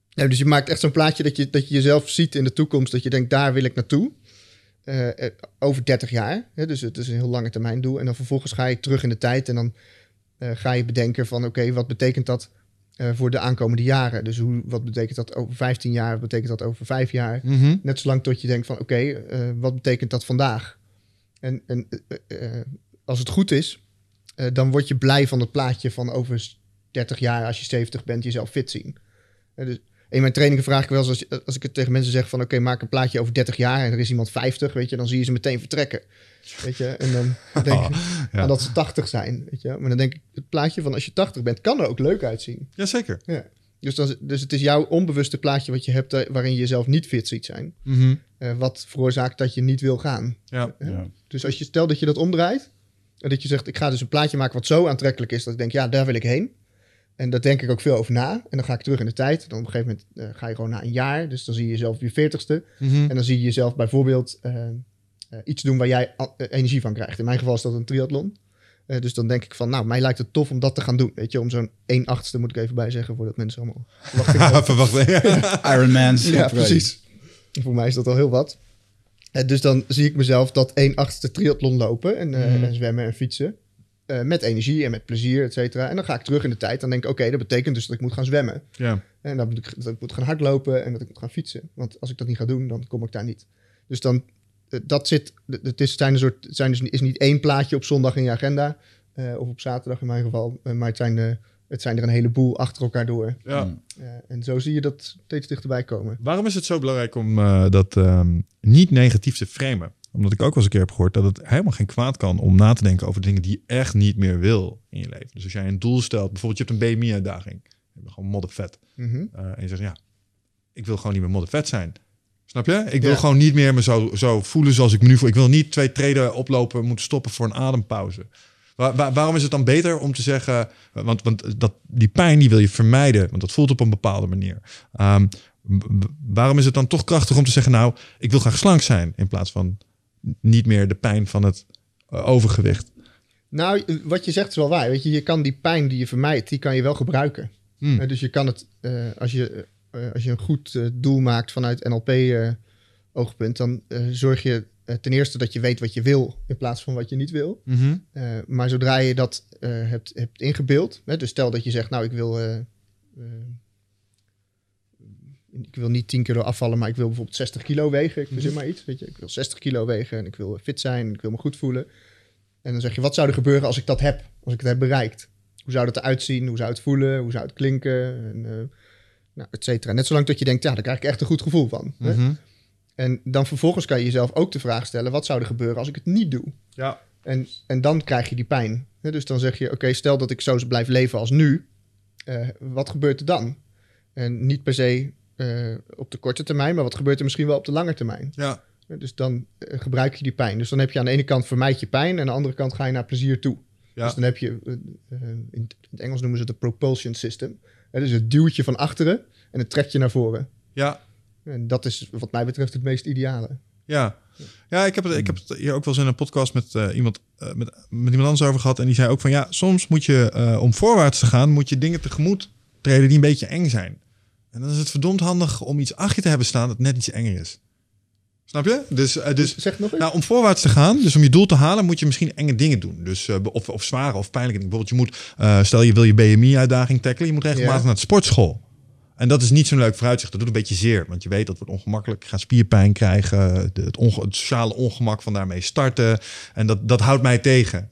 Ja, dus je maakt echt zo'n plaatje dat je, dat je jezelf ziet in de toekomst. Dat je denkt, daar wil ik naartoe. Eh, eh, over 30 jaar. Hè, dus het is een heel lange termijn doel. En dan vervolgens ga je terug in de tijd. En dan ga je bedenken van, oké, wat betekent dat voor de aankomende jaren? Dus hoe, wat betekent dat over 15 jaar? Wat betekent dat over 5 jaar? Mhm. Net zolang tot je denkt van, oké, eh, wat betekent dat vandaag? En, en eh, eh, als het goed is, eh, dan word je blij van het plaatje van over 30 jaar, als je 70 bent, jezelf fit zien. Eh, dus in mijn trainingen vraag ik wel eens, als, als ik het tegen mensen zeg van, oké, maak een plaatje over 30 jaar en er is iemand 50, weet je, dan zie je ze meteen vertrekken. Weet je, en dan denk ik ja. aan dat ze 80 zijn, weet je. Maar dan denk ik, het plaatje van als je 80 bent, kan er ook leuk uitzien. Jazeker. Ja. Dus, dan, dus het is jouw onbewuste plaatje wat je hebt, eh, waarin je jezelf niet fit ziet zijn. Mhm. eh, wat veroorzaakt dat je niet wil gaan. Ja. Ja. Dus als je stelt dat je dat omdraait. En dat je zegt, ik ga dus een plaatje maken wat zo aantrekkelijk is. Dat ik denk, ja, daar wil ik heen. En daar denk ik ook veel over na. En dan ga ik terug in de tijd. Dan op een gegeven moment eh, ga je gewoon na een jaar. Dus dan zie je jezelf op je veertigste. Mhm. En dan zie je jezelf bijvoorbeeld eh, eh, iets doen waar jij energie van krijgt. In mijn geval is dat een triathlon. Dus dan denk ik van, nou, mij lijkt het tof om dat te gaan doen. Weet je, om zo'n 1 achtste moet ik even bij zeggen. Voordat mensen allemaal verwachtingen hebben. Verwacht. Ironmans. Ja, precies. Voor mij is dat al heel wat. Dus dan zie ik mezelf dat 1 achtste triathlon lopen en, Mhm. en zwemmen en fietsen. Eh, met energie en met plezier, et cetera. En dan ga ik terug in de tijd. Dan denk ik, oké, dat betekent dus dat ik moet gaan zwemmen. Ja. En dan moet ik, dat ik moet gaan hardlopen en dat ik moet gaan fietsen. Want als ik dat niet ga doen, dan kom ik daar niet. Dus dan, eh, dat zit, het is, zijn een soort, zijn dus, is niet één plaatje op zondag in je agenda. eh, of op zaterdag in mijn geval. maar het zijn, eh, het zijn er een heleboel achter elkaar door. ja. Eh, en zo zie je dat steeds dichterbij komen. Waarom is het zo belangrijk om eh, dat ehm, niet negatief te framen? Omdat ik ook wel eens een keer heb gehoord dat het helemaal geen kwaad kan om na te denken over dingen die je echt niet meer wil in je leven. Dus als jij een doel stelt, bijvoorbeeld je hebt een BMI-uitdaging, je bent gewoon moddervet. Mhm. Eh, en je zegt, ja, ik wil gewoon niet meer moddervet zijn. Snap je? Ik wil Ja. gewoon niet meer me zo, zo voelen zoals ik me nu voel. Ik wil niet twee treden oplopen, moeten stoppen voor een adempauze. Waar, waar- waarom is het dan beter om te zeggen, want, want dat, die pijn die wil je vermijden, want dat voelt op een bepaalde manier. Ehm, waarom is het dan toch krachtig om te zeggen, nou, ik wil graag slank zijn in plaats van niet meer de pijn van het eh, overgewicht? Nou, eh, wat je zegt is wel waar. Weet je, je kan die pijn die je vermijdt, die kan je wel gebruiken. Hmm. Eh, dus je kan het, als, je, als je een goed doel maakt vanuit NLP-oogpunt, dan zorg je ten eerste dat je weet wat je wil in plaats van wat je niet wil. Mhm. Maar zodra je dat hebt, hebt ingebeeld, hè, dus stel dat je zegt, nou, ik wil, ik wil niet 10 kilo afvallen, maar ik wil bijvoorbeeld 60 kilo wegen. Ik verzin maar iets, weet je. Ik wil 60 kilo wegen en ik wil fit zijn en ik wil me goed voelen. En dan zeg je, wat zou er gebeuren als ik dat heb, als ik het heb bereikt? Hoe zou dat eruit zien? Hoe zou het voelen? Hoe zou het klinken? En, eh, nou, et cetera. Net zolang dat je denkt, ja, daar krijg ik echt een goed gevoel van. hè. Mhm. En dan vervolgens kan je jezelf ook de vraag stellen, wat zou er gebeuren als ik het niet doe? Ja. En, en dan krijg je die pijn. Hè, Dus dan zeg je, oké, stel dat ik zo blijf leven als nu. eh, wat gebeurt er dan? En niet per se eh, op de korte termijn, maar wat gebeurt er misschien wel op de lange termijn? Ja. Dus dan eh, gebruik je die pijn. Dus dan heb je aan de ene kant vermijd je pijn... en aan de andere kant ga je naar plezier toe. Ja. Dus dan heb je, eh, in het Engels noemen ze het een propulsion system. Dus het duwt je van achteren en het trekt je naar voren. Ja. En dat is wat mij betreft het meest ideale. Ja, ja ik, heb het, ik heb het hier ook wel eens in een podcast met, iemand, met, met iemand anders over gehad. En die zei ook van ja, soms moet je om voorwaarts te gaan, moet je dingen tegemoet treden die een beetje eng zijn. En dan is het verdomd handig om iets achter je te hebben staan dat net iets enger is. Snap je? Dus, eh, dus Zeg nog eens. nou, om voorwaarts te gaan, dus om je doel te halen, moet je misschien enge dingen doen. Dus, eh, of, of zware of pijnlijke dingen. Bijvoorbeeld, je moet, eh, stel je wil je BMI-uitdaging tackelen, je moet regelmatig naar de sportschool. En dat is niet zo'n leuk vooruitzicht. Dat doet een beetje zeer, want je weet dat wordt ongemakkelijk. Je gaat spierpijn krijgen, de- het, onge- het sociale ongemak van daarmee starten. En dat, dat houdt mij tegen.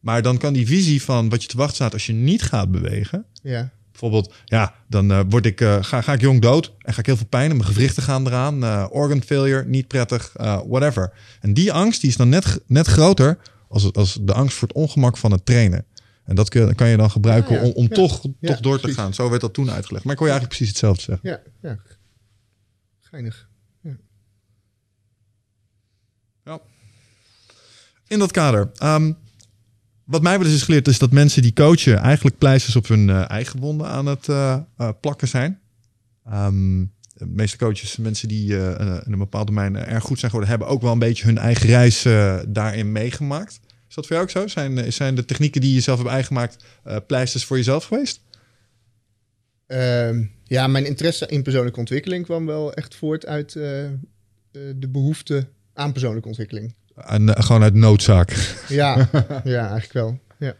Maar dan kan die visie van wat je te wachten staat als je niet gaat bewegen. ja. Bijvoorbeeld, ja, dan eh, word ik, eh, ga, ga ik jong dood en ga ik heel veel pijn en mijn gewrichten gaan eraan. eh, organ failure, niet prettig, whatever. En die angst die is dan net, net groter als, als de angst voor het ongemak van het trainen. En dat kun, kan je dan gebruiken Ja, ja. om, om Ja. toch, Ja, toch door te gaan. Zo werd dat toen uitgelegd. Maar ik hoor je eigenlijk precies hetzelfde zeggen. Ja, ja. Geinig. In dat kader. ehm, wat mij wel eens is geleerd is dat mensen die coachen eigenlijk pleisters op hun eh, eigen wonden aan het eh, eh, plakken zijn. Ehm, de meeste coaches, mensen die in een bepaald domein erg goed zijn geworden, hebben ook wel een beetje hun eigen reis daarin meegemaakt. Is dat voor jou ook zo? Zijn, zijn de technieken die je zelf hebt eigengemaakt pleisters voor jezelf geweest? Ehm, ja, mijn interesse in persoonlijke ontwikkeling kwam wel echt voort uit de behoefte aan persoonlijke ontwikkeling. En, eh, gewoon uit noodzaak. Ja, ja eigenlijk wel. Ja.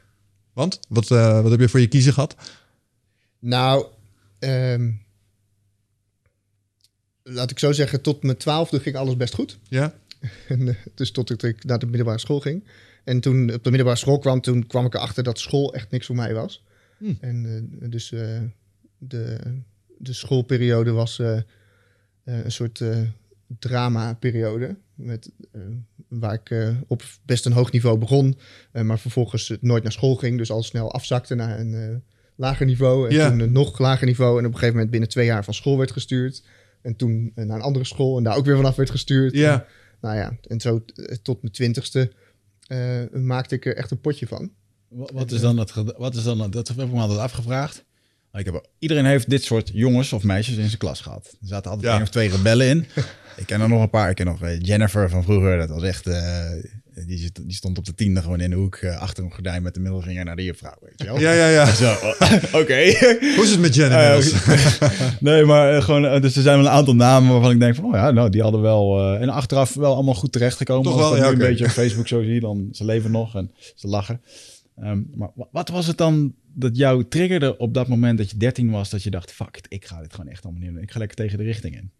Want wat, eh, wat heb je voor je kiezen gehad? Nou, ehm, laat ik zo zeggen, tot mijn twaalfde ging alles best goed. Ja? En, eh, dus tot ik naar de middelbare school ging. En toen op de middelbare school kwam, toen kwam ik erachter dat school echt niks voor mij was. Hm. En dus de, de schoolperiode was een soort drama-periode. Met, eh, waar ik eh, op best een hoog niveau begon, eh, maar vervolgens nooit naar school ging. Dus al snel afzakte naar een eh, lager niveau. En Ja. toen een nog lager niveau. En op een gegeven moment binnen twee jaar van school werd gestuurd. En toen naar een andere school en daar ook weer vanaf werd gestuurd. Ja. Nou ja, en zo tot mijn twintigste eh, maakte ik er echt een potje van. Wat, wat is dan het, ged- wat is dan het, dat heb ik me altijd afgevraagd. Ik heb, iedereen heeft dit soort jongens of meisjes in zijn klas gehad. Er zaten altijd Ja. één of twee rebellen in. ik ken er nog een paar. Ik ken nog eh, Jennifer van vroeger. Dat was echt, eh, die, die stond op de tiende gewoon in de hoek eh, achter een gordijn met de middelvinger naar de juffrouw. Weet je wel? Ja, ja, ja. Zo, oh, oké. Hoe is het met Jen inmiddels? nee, maar gewoon, dus er zijn wel een aantal namen waarvan ik denk van, oh ja, nou, die hadden wel, en achteraf wel allemaal goed terechtgekomen. Toch Als wel, ik ja, nu een beetje op Facebook zo zie, dan ze leven nog en ze lachen. Ehm, maar wa- wat was het dan dat jou triggerde op dat moment dat je 13 was, dat je dacht, fuck it, ik ga dit gewoon echt allemaal niet doen. Ik ga lekker tegen de richting in.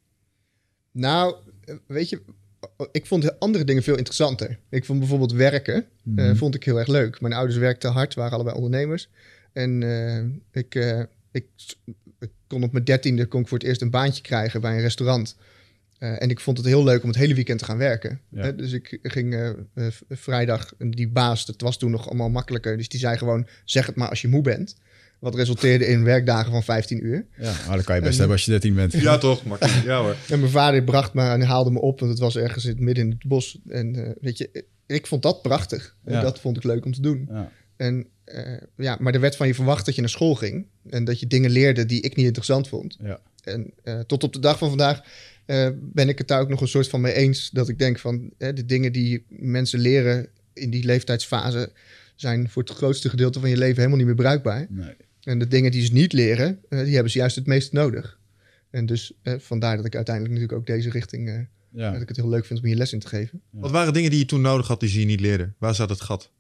Nou, weet je, ik vond andere dingen veel interessanter. Ik vond bijvoorbeeld werken, eh, Mhm. vond ik heel erg leuk. Mijn ouders werkten hard, waren allebei ondernemers. En eh, ik, eh, ik, ik kon op mijn dertiende kon ik voor het eerst een baantje krijgen bij een restaurant. En ik vond het heel leuk om het hele weekend te gaan werken. Ja. Dus ik ging vrijdag, die baas, dat was toen nog allemaal makkelijker. Dus die zei gewoon, zeg het maar als je moe bent. Wat resulteerde in werkdagen van 15 uur. Ja, maar dat kan je best En- hebben als je 13 bent. Ja, toch? Ja hoor. En mijn vader bracht me en haalde me op, want het was ergens in het midden in het bos. En eh, weet je, ik vond dat prachtig. En Ja. dat vond ik leuk om te doen. Ja. En eh, ja, maar er werd van je verwacht dat je naar school ging. En dat je dingen leerde die ik niet interessant vond. Ja. en eh, tot op de dag van vandaag eh, ben ik het daar ook nog een soort van mee eens. Dat ik denk van hè, de dingen die mensen leren in die leeftijdsfase zijn voor het grootste gedeelte van je leven helemaal niet meer bruikbaar. Nee. En de dingen die ze niet leren, eh, die hebben ze juist het meest nodig. En dus eh, vandaar dat ik uiteindelijk natuurlijk ook deze richting, eh, Ja. dat ik het heel leuk vind om hier les in te geven. Wat waren dingen die je toen nodig had die ze je niet leerden? Waar zat het gat?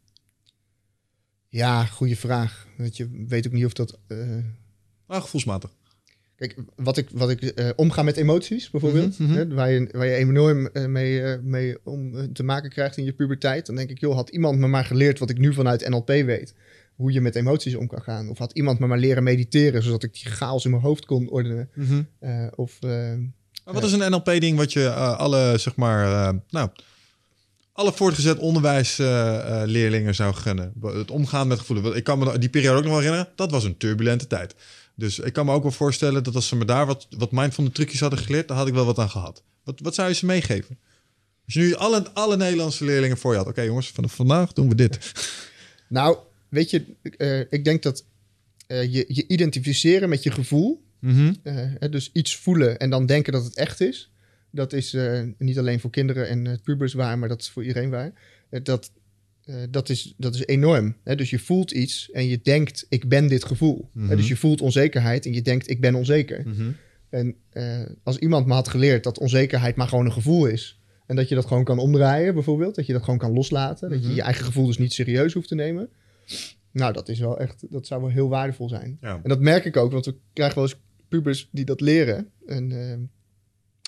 Ja, goede vraag. Weet je, weet ook niet of dat. eh, Ah, gevoelsmatig. Kijk, wat ik, wat ik eh, omga met emoties bijvoorbeeld, Mhm, mhm. hè, waar, je, waar je enorm mee, mee om te maken krijgt in je puberteit, dan denk ik, joh, had iemand me maar geleerd wat ik nu vanuit NLP weet, hoe je met emoties om kan gaan. Of had iemand me maar leren mediteren, zodat ik die chaos in mijn hoofd kon ordenen. Eh, of eh, wat is een NLP-ding wat je eh, alle, zeg maar, eh, nou, alle voortgezet onderwijsleerlingen zou gunnen? Het omgaan met gevoelens. Ik kan me die periode ook nog wel herinneren. Dat was een turbulente tijd. Dus ik kan me ook wel voorstellen dat als ze me daar wat, wat mindfulness trucjes hadden geleerd, dan had ik wel wat aan gehad. Wat, wat zou je ze meegeven? Als je nu alle, alle Nederlandse leerlingen voor je had. Oké jongens, vanaf vandaag doen we dit. Nou, weet je, eh, ik denk dat eh, je, je identificeren met je gevoel, Mhm. eh, dus iets voelen en dan denken dat het echt is, dat is niet alleen voor kinderen en pubers waar, maar dat is voor iedereen waar. Dat, dat, is, dat is enorm. Hè? Dus je voelt iets en je denkt, ik ben dit gevoel. Hè, Mhm. dus je voelt onzekerheid en je denkt, ik ben onzeker. Mhm. En als iemand me had geleerd dat onzekerheid maar gewoon een gevoel is. En dat je dat gewoon kan omdraaien, bijvoorbeeld. Dat je dat gewoon kan loslaten. Dat je je eigen gevoel dus niet serieus hoeft te nemen. Nou, dat is wel echt, dat zou wel heel waardevol zijn. Ja. En dat merk ik ook, want we krijgen wel eens pubers die dat leren. En eh,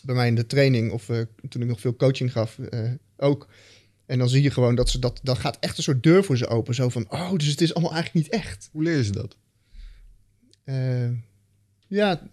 bij mij in de training, of eh, toen ik nog veel coaching gaf, eh, ook. En dan zie je gewoon dat ze dat, dan gaat echt een soort deur voor ze open. Zo van, oh, dus het is allemaal eigenlijk niet echt. Hoe leer je ze dat? Ja,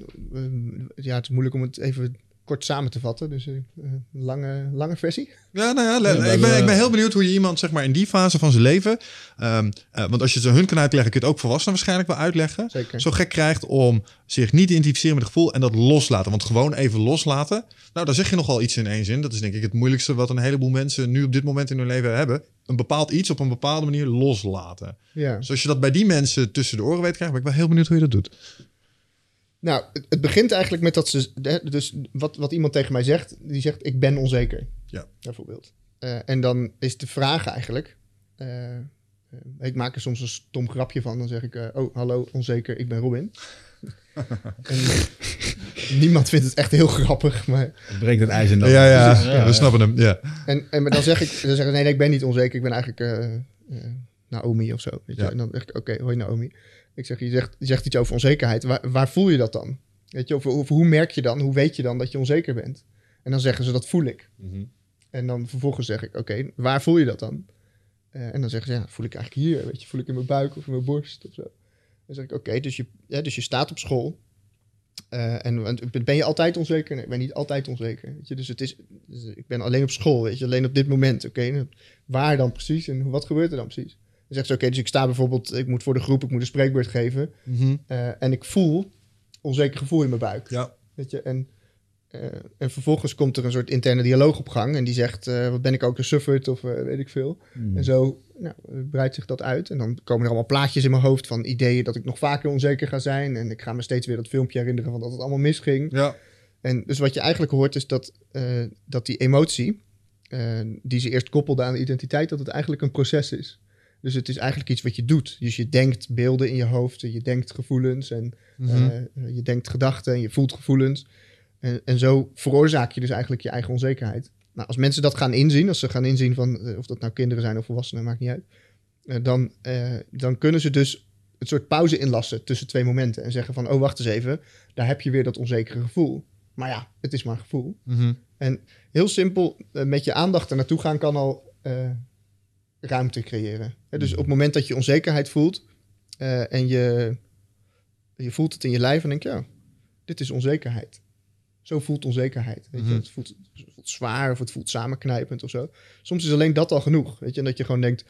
ja, het is moeilijk om het even kort samen te vatten. Dus een lange, lange versie. Ja, nou ja, ik, ben, eh, ik ben heel benieuwd hoe je iemand zeg maar, in die fase van zijn leven... ehm, eh, want als je het hun kan uitleggen, kun je het ook volwassenen waarschijnlijk wel uitleggen. Zeker. Zo gek krijgt om zich niet te identificeren met het gevoel en dat loslaten. Want gewoon even loslaten, nou daar zeg je nogal iets in één zin. Dat is denk ik het moeilijkste wat een heleboel mensen nu op dit moment in hun leven hebben. Een bepaald iets op een bepaalde manier loslaten. Ja. Dus als je dat bij die mensen tussen de oren weet krijgen, ben ik wel heel benieuwd hoe je dat doet. Nou, het, het begint eigenlijk met dat ze... Dus wat, wat iemand tegen mij zegt, die zegt, ik ben onzeker. Ja. Bijvoorbeeld. Eh, en dan is de vraag eigenlijk... eh, eh, ik maak er soms een stom grapje van. Dan zeg ik, eh, oh, hallo, onzeker, ik ben Robin. en, niemand vindt het echt heel grappig, maar... Het breekt het ijs in dan. Ja, ja, Precies. we snappen hem. Ja. En, en maar dan zeg ik, dan zeg ik nee, nee, ik ben niet onzeker. Ik ben eigenlijk eh, eh, Naomi of zo. Weet je? Ja. En dan zeg ik, oké, hoi Naomi. Ik zeg, je zegt, je zegt iets over onzekerheid. Waar, waar voel je dat dan? Weet je, of, of hoe merk je dan, hoe weet je dan dat je onzeker bent? En dan zeggen ze, dat voel ik. En dan vervolgens zeg ik, oké, waar voel je dat dan? Eh, en dan zeggen ze, ja, voel ik eigenlijk hier, weet je, voel ik in mijn buik of in mijn borst of zo. Dan zeg ik, oké, dus, je, ja, dus je staat op school. Eh, en want ben je altijd onzeker? Nee, ik ben niet altijd onzeker. Weet je? Dus het is, dus ik ben alleen op school, weet je, alleen op dit moment. Oké, waar dan precies en wat gebeurt er dan precies? Zegt ze, oké, dus ik sta bijvoorbeeld, ik moet voor de groep, ik moet een spreekbeurt geven. eh, en ik voel onzeker gevoel in mijn buik. Ja. Weet je, en, eh, en vervolgens komt er een soort interne dialoog op gang. En die zegt, eh, wat ben ik ook een of weet ik veel. Hmm. En zo nou, breidt zich dat uit. En dan komen er allemaal plaatjes in mijn hoofd van ideeën dat ik nog vaker onzeker ga zijn. En ik ga me steeds weer dat filmpje herinneren van dat het allemaal misging. Ja. En dus wat je eigenlijk hoort is dat, dat die emotie, die ze eerst koppelde aan de identiteit, dat het eigenlijk een proces is. Dus het is eigenlijk iets wat je doet. Dus je denkt beelden in je hoofd, en je denkt gevoelens en Mhm. eh, je denkt gedachten en je voelt gevoelens. En, en zo veroorzaak je dus eigenlijk je eigen onzekerheid. Nou, als mensen dat gaan inzien, als ze gaan inzien van eh, of dat nou kinderen zijn of volwassenen, maakt niet uit. eh, dan, dan kunnen ze dus een soort pauze inlassen tussen twee momenten. En zeggen van, oh wacht eens even, daar heb je weer dat onzekere gevoel. Maar ja, het is maar een gevoel. Mhm. En heel simpel, met je aandacht er naartoe gaan kan al ruimte creëren. Dus op het moment dat je onzekerheid voelt eh, en je, je voelt het in je lijf en denk je, ja, dit is onzekerheid. Zo voelt onzekerheid. Weet je? Mhm. het, voelt, het voelt zwaar of het voelt samenknijpend of zo. Soms is alleen dat al genoeg. Weet je? En dat je gewoon denkt,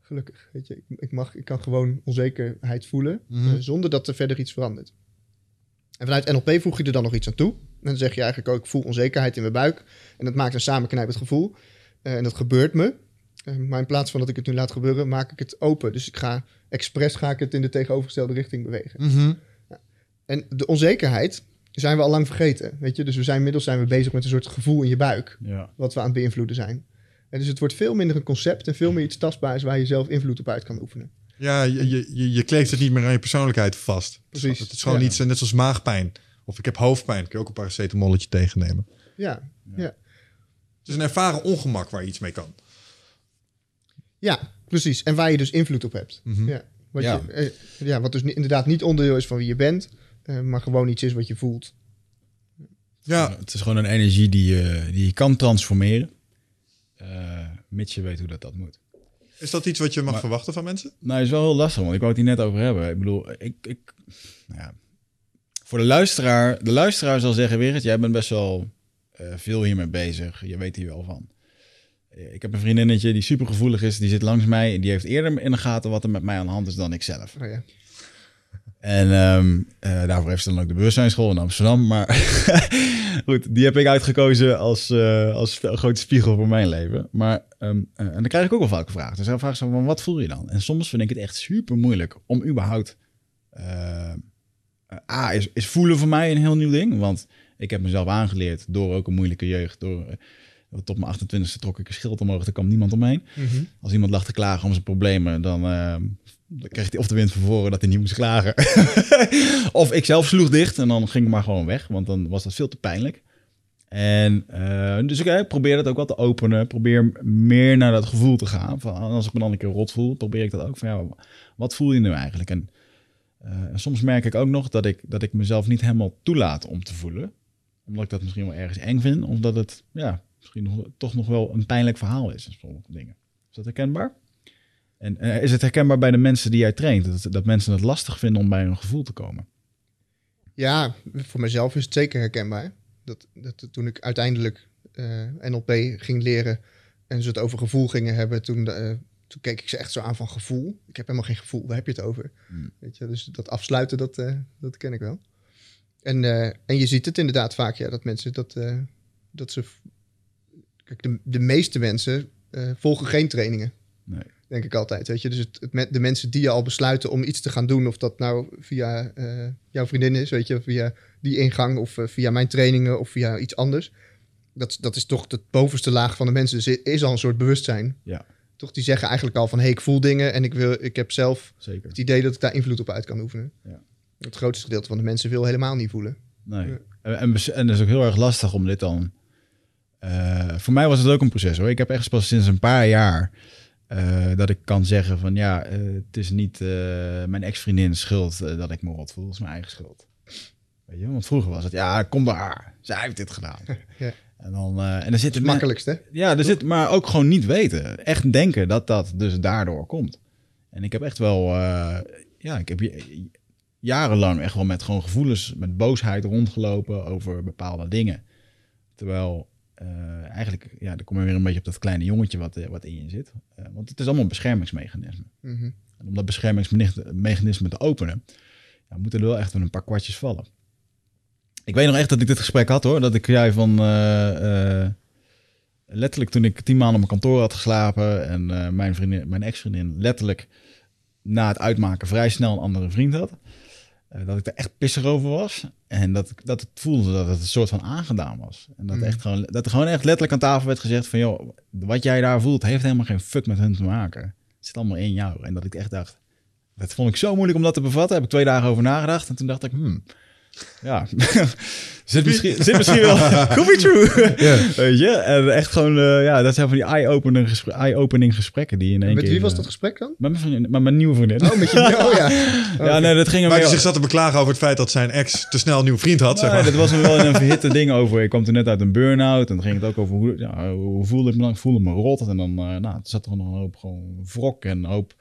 gelukkig, weet je, ik, ik, mag, ik kan gewoon onzekerheid voelen eh, zonder dat er verder iets verandert. En vanuit NLP voeg je er dan nog iets aan toe. En dan zeg je eigenlijk ook, ik voel onzekerheid in mijn buik. En dat maakt een samenknijpend gevoel. Eh, en dat gebeurt me. Eh, maar in plaats van dat ik het nu laat gebeuren, maak ik het open. Dus ik ga expres ga ik het in de tegenovergestelde richting bewegen. Mhm. En de onzekerheid zijn we al lang vergeten, weet je. Dus we zijn inmiddels zijn we bezig met een soort gevoel in je buik, Ja. wat we aan het beïnvloeden zijn. En dus het wordt veel minder een concept en veel meer iets tastbaars waar je zelf invloed op uit kan oefenen. Ja, je, je, je, kleeft het niet meer aan je persoonlijkheid vast. Precies. Het is gewoon Ja. iets, net zoals maagpijn. Of ik heb hoofdpijn, kun je ook een paracetamolletje tegennemen. Ja, ja. Het is een ervaren ongemak waar je iets mee kan. Ja precies. En waar je dus invloed op hebt. Mhm. Ja. Wat, Ja. Je, eh, ja, wat dus ni- inderdaad niet onderdeel is van wie je bent, eh, maar gewoon iets is wat je voelt. Ja, Het is gewoon een energie die je, die je kan transformeren. eh, mits je weet hoe dat, dat moet. is dat iets wat je mag Maar- verwachten van mensen? Nou, is wel heel lastig, want ik wou het hier net over hebben. Ik bedoel, ik, ik nou ja, voor de luisteraar, de luisteraar zal zeggen, Wigert, jij bent best wel eh, veel hiermee bezig. Je weet hier wel van. Eh, Ik heb een vriendinnetje die super gevoelig is, die zit langs mij en die heeft eerder in de gaten wat er met mij aan de hand is dan ik zelf. Oh, ja. En ehm, eh, daarvoor heeft ze dan ook de bewustzijnsschool in Amsterdam. Maar goed, die heb ik uitgekozen als, eh, als grote spiegel voor mijn leven. Maar, ehm, eh, en dan krijg ik ook wel vaak gevraagd. Dus dan vraag ze van, wat voel je dan? En soms vind ik het echt super moeilijk om überhaupt... A, is, is voelen voor mij een heel nieuw ding. Want ik heb mezelf aangeleerd door ook een moeilijke jeugd. Door, tot mijn 28e trok ik een schild omhoog. Er kwam niemand omheen. Mhm. Als iemand lag te klagen om zijn problemen, dan, eh, dan kreeg hij of de wind van voren dat hij niet moest klagen. of ik zelf sloeg dicht en dan ging ik maar gewoon weg, want dan was dat veel te pijnlijk. En eh, dus ik eh, probeer dat ook wat te openen. Probeer meer naar dat gevoel te gaan. Van, als ik me dan een keer rot voel, probeer ik dat ook van ja, wat voel je nu eigenlijk? En, eh, en soms merk ik ook nog dat ik, dat ik mezelf niet helemaal toelaat om te voelen. Omdat ik dat misschien wel ergens eng vind. Of dat het ja, misschien nog, toch nog wel een pijnlijk verhaal is. in sommige dingen. Is dat herkenbaar? En eh, is het herkenbaar bij de mensen die jij traint? Dat, dat mensen het lastig vinden om bij een gevoel te komen? Ja, voor mezelf is het zeker herkenbaar. Dat, dat toen ik uiteindelijk eh, NLP ging leren en ze het over gevoel gingen hebben, toen, eh, toen keek ik ze echt zo aan van gevoel. Ik heb helemaal geen gevoel, waar heb je het over? Hmm. Weet je, dus dat afsluiten, dat, dat ken ik wel. En, en je ziet het inderdaad vaak, ja, dat mensen dat, dat ze. Kijk, de, de meeste mensen eh, volgen geen trainingen. Nee. Denk ik altijd. Weet je? Dus het, de mensen die al besluiten om iets te gaan doen, of dat nou via eh, jouw vriendin is, weet je, via die ingang, of eh, via mijn trainingen, of via iets anders. Dat, dat is toch het bovenste laag van de mensen. Dus is al een soort bewustzijn. Ja. Toch, die zeggen eigenlijk al van, hé, hey, ik voel dingen en ik, wil, ik heb zelf Zeker. het idee dat ik daar invloed op uit kan oefenen. Ja. Het grootste gedeelte van de mensen wil helemaal niet voelen. Nee. Ja. En, en, bes- en dat is ook heel erg lastig om dit dan... eh, voor mij was het ook een proces hoor. Ik heb echt pas sinds een paar jaar eh, dat ik kan zeggen van ja, eh, het is niet mijn ex-vriendin schuld dat ik me rot voel. Het is mijn eigen schuld. Weet je, want vroeger was het ja, kom bij haar. Zij heeft dit gedaan. Ja. En dan, en er zitten Het makkelijkst, hè? Ja, er zit, maar ook gewoon niet weten. Echt denken dat dat dus daardoor komt. En ik heb echt wel, ja, ik heb jarenlang echt wel met gewoon gevoelens, met boosheid rondgelopen over bepaalde dingen. Terwijl eigenlijk, ja, dan kom je weer een beetje op dat kleine jongetje wat, eh, wat in je zit. Eh, want het is allemaal een beschermingsmechanisme. Mhm. En om dat beschermingsmechanisme te openen, ja, moeten er wel echt een paar kwartjes vallen. Ik weet nog echt dat ik dit gesprek had hoor. Dat ik zei van. eh, eh, letterlijk toen ik tien maanden op mijn kantoor had geslapen. En eh, mijn, vriendin, mijn ex-vriendin letterlijk na het uitmaken vrij snel een andere vriend had. Eh, dat ik er echt pissig over was. En dat, ik- dat het voelde dat het een soort van aangedaan was. En dat, Mm. echt gewoon, dat er gewoon echt letterlijk aan tafel werd gezegd van... joh, wat jij daar voelt heeft helemaal geen fuck met hun te maken. Het zit allemaal in jou. En dat ik echt dacht... Dat vond ik zo moeilijk om dat te bevatten. Daar heb ik twee dagen over nagedacht. En toen dacht ik, hmm, ja, zit misschien, zit misschien wel, could be true. Weet je? En echt gewoon, eh, ja, dat zijn van die eye-opening gespre- eye-opening gesprekken die in één Met keer... wie was eh, dat gesprek dan? Met mijn, vriendin, met mijn nieuwe vriendin. Oh, met je... Oh ja. ja, nee, dat ging hij meer... zich zat te beklagen over het feit dat zijn ex te snel een nieuwe vriend had. Zeg Nee, maar. dat was er wel in een verhitte ding over. Ik kwam toen net uit een burn-out en dan ging het ook over hoe, ja, hoe voelde ik me dan? Ik voelde me rot. En dan eh, nou, zat er nog een hoop gewoon wrok en een hoop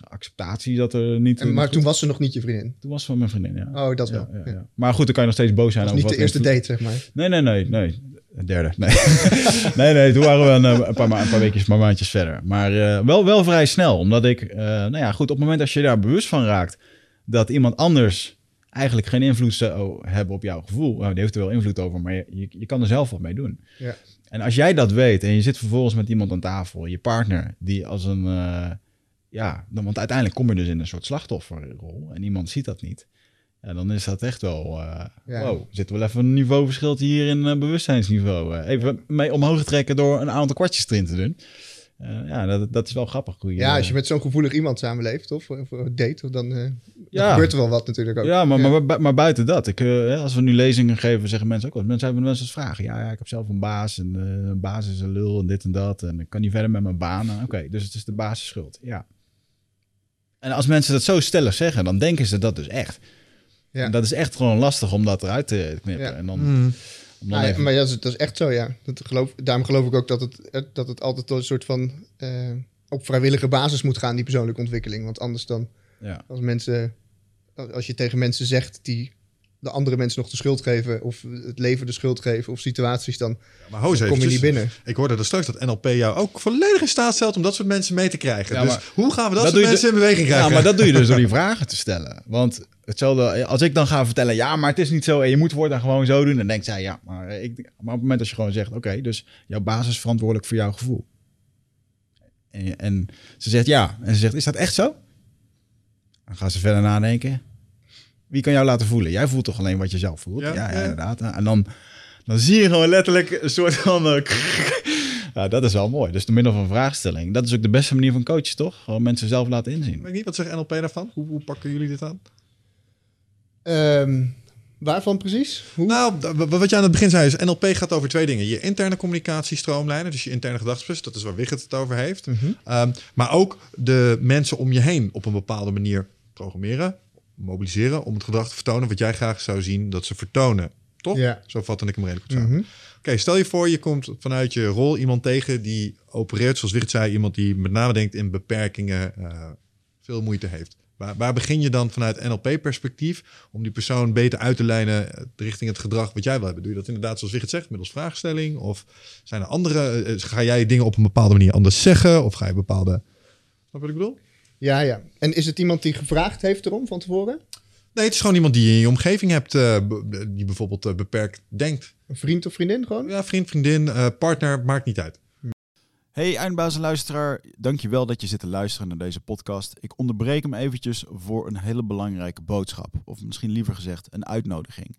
acceptatie dat er niet... En, maar niet toen was ze nog niet je vriendin. toen was van mijn vriendin, ja. Oh, dat wel. ja, Ja. ja. Maar goed, dan kan je nog steeds boos zijn Dat over niet de eerste date, zeg maar. Nee, nee, nee, nee. Een derde. Nee, nee, nee. Toen waren we een, eh, een paar, ma- een paar weekjes, maar maandjes verder. Maar eh, wel, wel vrij snel. Omdat ik, eh, nou ja, goed, op het moment als je daar bewust van raakt dat iemand anders eigenlijk geen invloed zou hebben op jouw gevoel. Nou, die heeft er wel invloed over, maar je, je, je kan er zelf wat mee doen. Ja. En als jij dat weet en je zit vervolgens met iemand aan tafel, je partner, die als een, eh, ja, dan, want uiteindelijk kom je dus in een soort slachtofferrol en iemand ziet dat niet. Ja, dan is dat echt wel... eh Ja. Wow, zit wel even een niveauverschil hier in eh, bewustzijnsniveau. eh, even mee omhoog trekken door een aantal kwartjes erin te doen. Ja, dat, dat is wel grappig. Hoe Ja, als je met zo'n gevoelig iemand samenleeft of, of date, dan, eh, dan Ja. gebeurt er wel wat natuurlijk ook. Ja, maar, Maar, maar, maar buiten dat. Ik, als we nu lezingen geven, zeggen mensen ook wel. Mensen hebben mensen eens vragen. Ja, ja, ik heb zelf een baas. En een baas is een lul en dit en dat. En ik kan niet verder met mijn baan. Oké, dus het is de baas schuld. Ja. En als mensen dat zo stellig zeggen, dan denken ze dat dus echt. Ja. En dat is echt gewoon lastig om dat eruit te knippen. Ja. En dan, Hmm. om dan ja, even- maar ja, dat is, dat is echt zo, ja. Dat geloof, daarom geloof ik ook dat het, eh, dat het altijd een soort van eh, op vrijwillige basis moet gaan, die persoonlijke ontwikkeling. Want anders dan, ja. als mensen, als je tegen mensen zegt die de andere mensen nog de schuld geven, of het leven de schuld geven, of situaties, dan Maar Hoos kom je niet binnen. Ik hoorde er straks dat NLP jou ook volledig in staat stelt om dat soort mensen mee te krijgen. Ja, dus maar hoe gaan we dat, dat soort mensen in beweging Ja, krijgen? maar dat doe je dus door die vragen te stellen. Want hetzelfde, als ik dan ga vertellen, ja, maar het is niet zo en je moet voortaan gewoon zo doen, dan denkt zij, ja, maar, ik, maar op het moment dat je gewoon zegt, oké, dus jouw baas is verantwoordelijk voor jouw gevoel. En, en ze zegt ja, en ze zegt, is dat echt zo? Dan gaan ze verder nadenken. Wie kan jou laten voelen? Jij voelt toch alleen wat je zelf voelt? Ja, Ja, inderdaad. En dan, dan zie je gewoon letterlijk een soort van... eh, ja, dat is wel mooi. Dus door middel van vraagstelling. Dat is ook de beste manier van coachen, toch? Gewoon mensen zelf laten inzien. Ik weet niet, wat zegt NLP daarvan? Hoe, hoe pakken jullie dit aan? Ehm, waarvan precies? Hoe? Nou, wat je aan het begin zei is, NLP gaat over twee dingen. Je interne communicatie stroomlijnen, dus je interne gedachtsproces, dat is waar Wigert het over heeft. Mhm. Ehm, maar ook de mensen om je heen op een bepaalde manier programmeren, mobiliseren, om het gedrag te vertonen wat jij graag zou zien dat ze vertonen. Toch? Ja. Zo vatte ik hem redelijk goed samen. Mhm. Oké, stel je voor, je komt vanuit je rol iemand tegen die opereert, zoals Wigert zei, iemand die met name denkt in beperkingen, eh, veel moeite heeft. Waar, waar begin je dan vanuit NLP-perspectief om die persoon beter uit te lijnen eh, richting het gedrag wat jij wil hebben? Doe je dat inderdaad zoals Wigert zegt, middels vraagstelling? Of zijn er andere, eh, ga jij dingen op een bepaalde manier anders zeggen? Of ga je bepaalde... Snap wat ik bedoel? Ja, ja. En is het iemand die gevraagd heeft erom van tevoren? Nee, het is gewoon iemand die je in je omgeving hebt, eh, die bijvoorbeeld eh, beperkt denkt. Een vriend of vriendin gewoon? Ja, vriend, vriendin, eh, partner, maakt niet uit. Hey eindbaas en luisteraar, dankjewel dat je zit te luisteren naar deze podcast. Ik onderbreek hem eventjes voor een hele belangrijke boodschap. Of misschien liever gezegd een uitnodiging.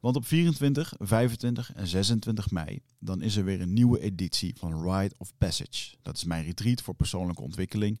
Want op 24, 25 en 26 mei dan is er weer een nieuwe editie van Rite of Passage. Dat is mijn retreat voor persoonlijke ontwikkeling.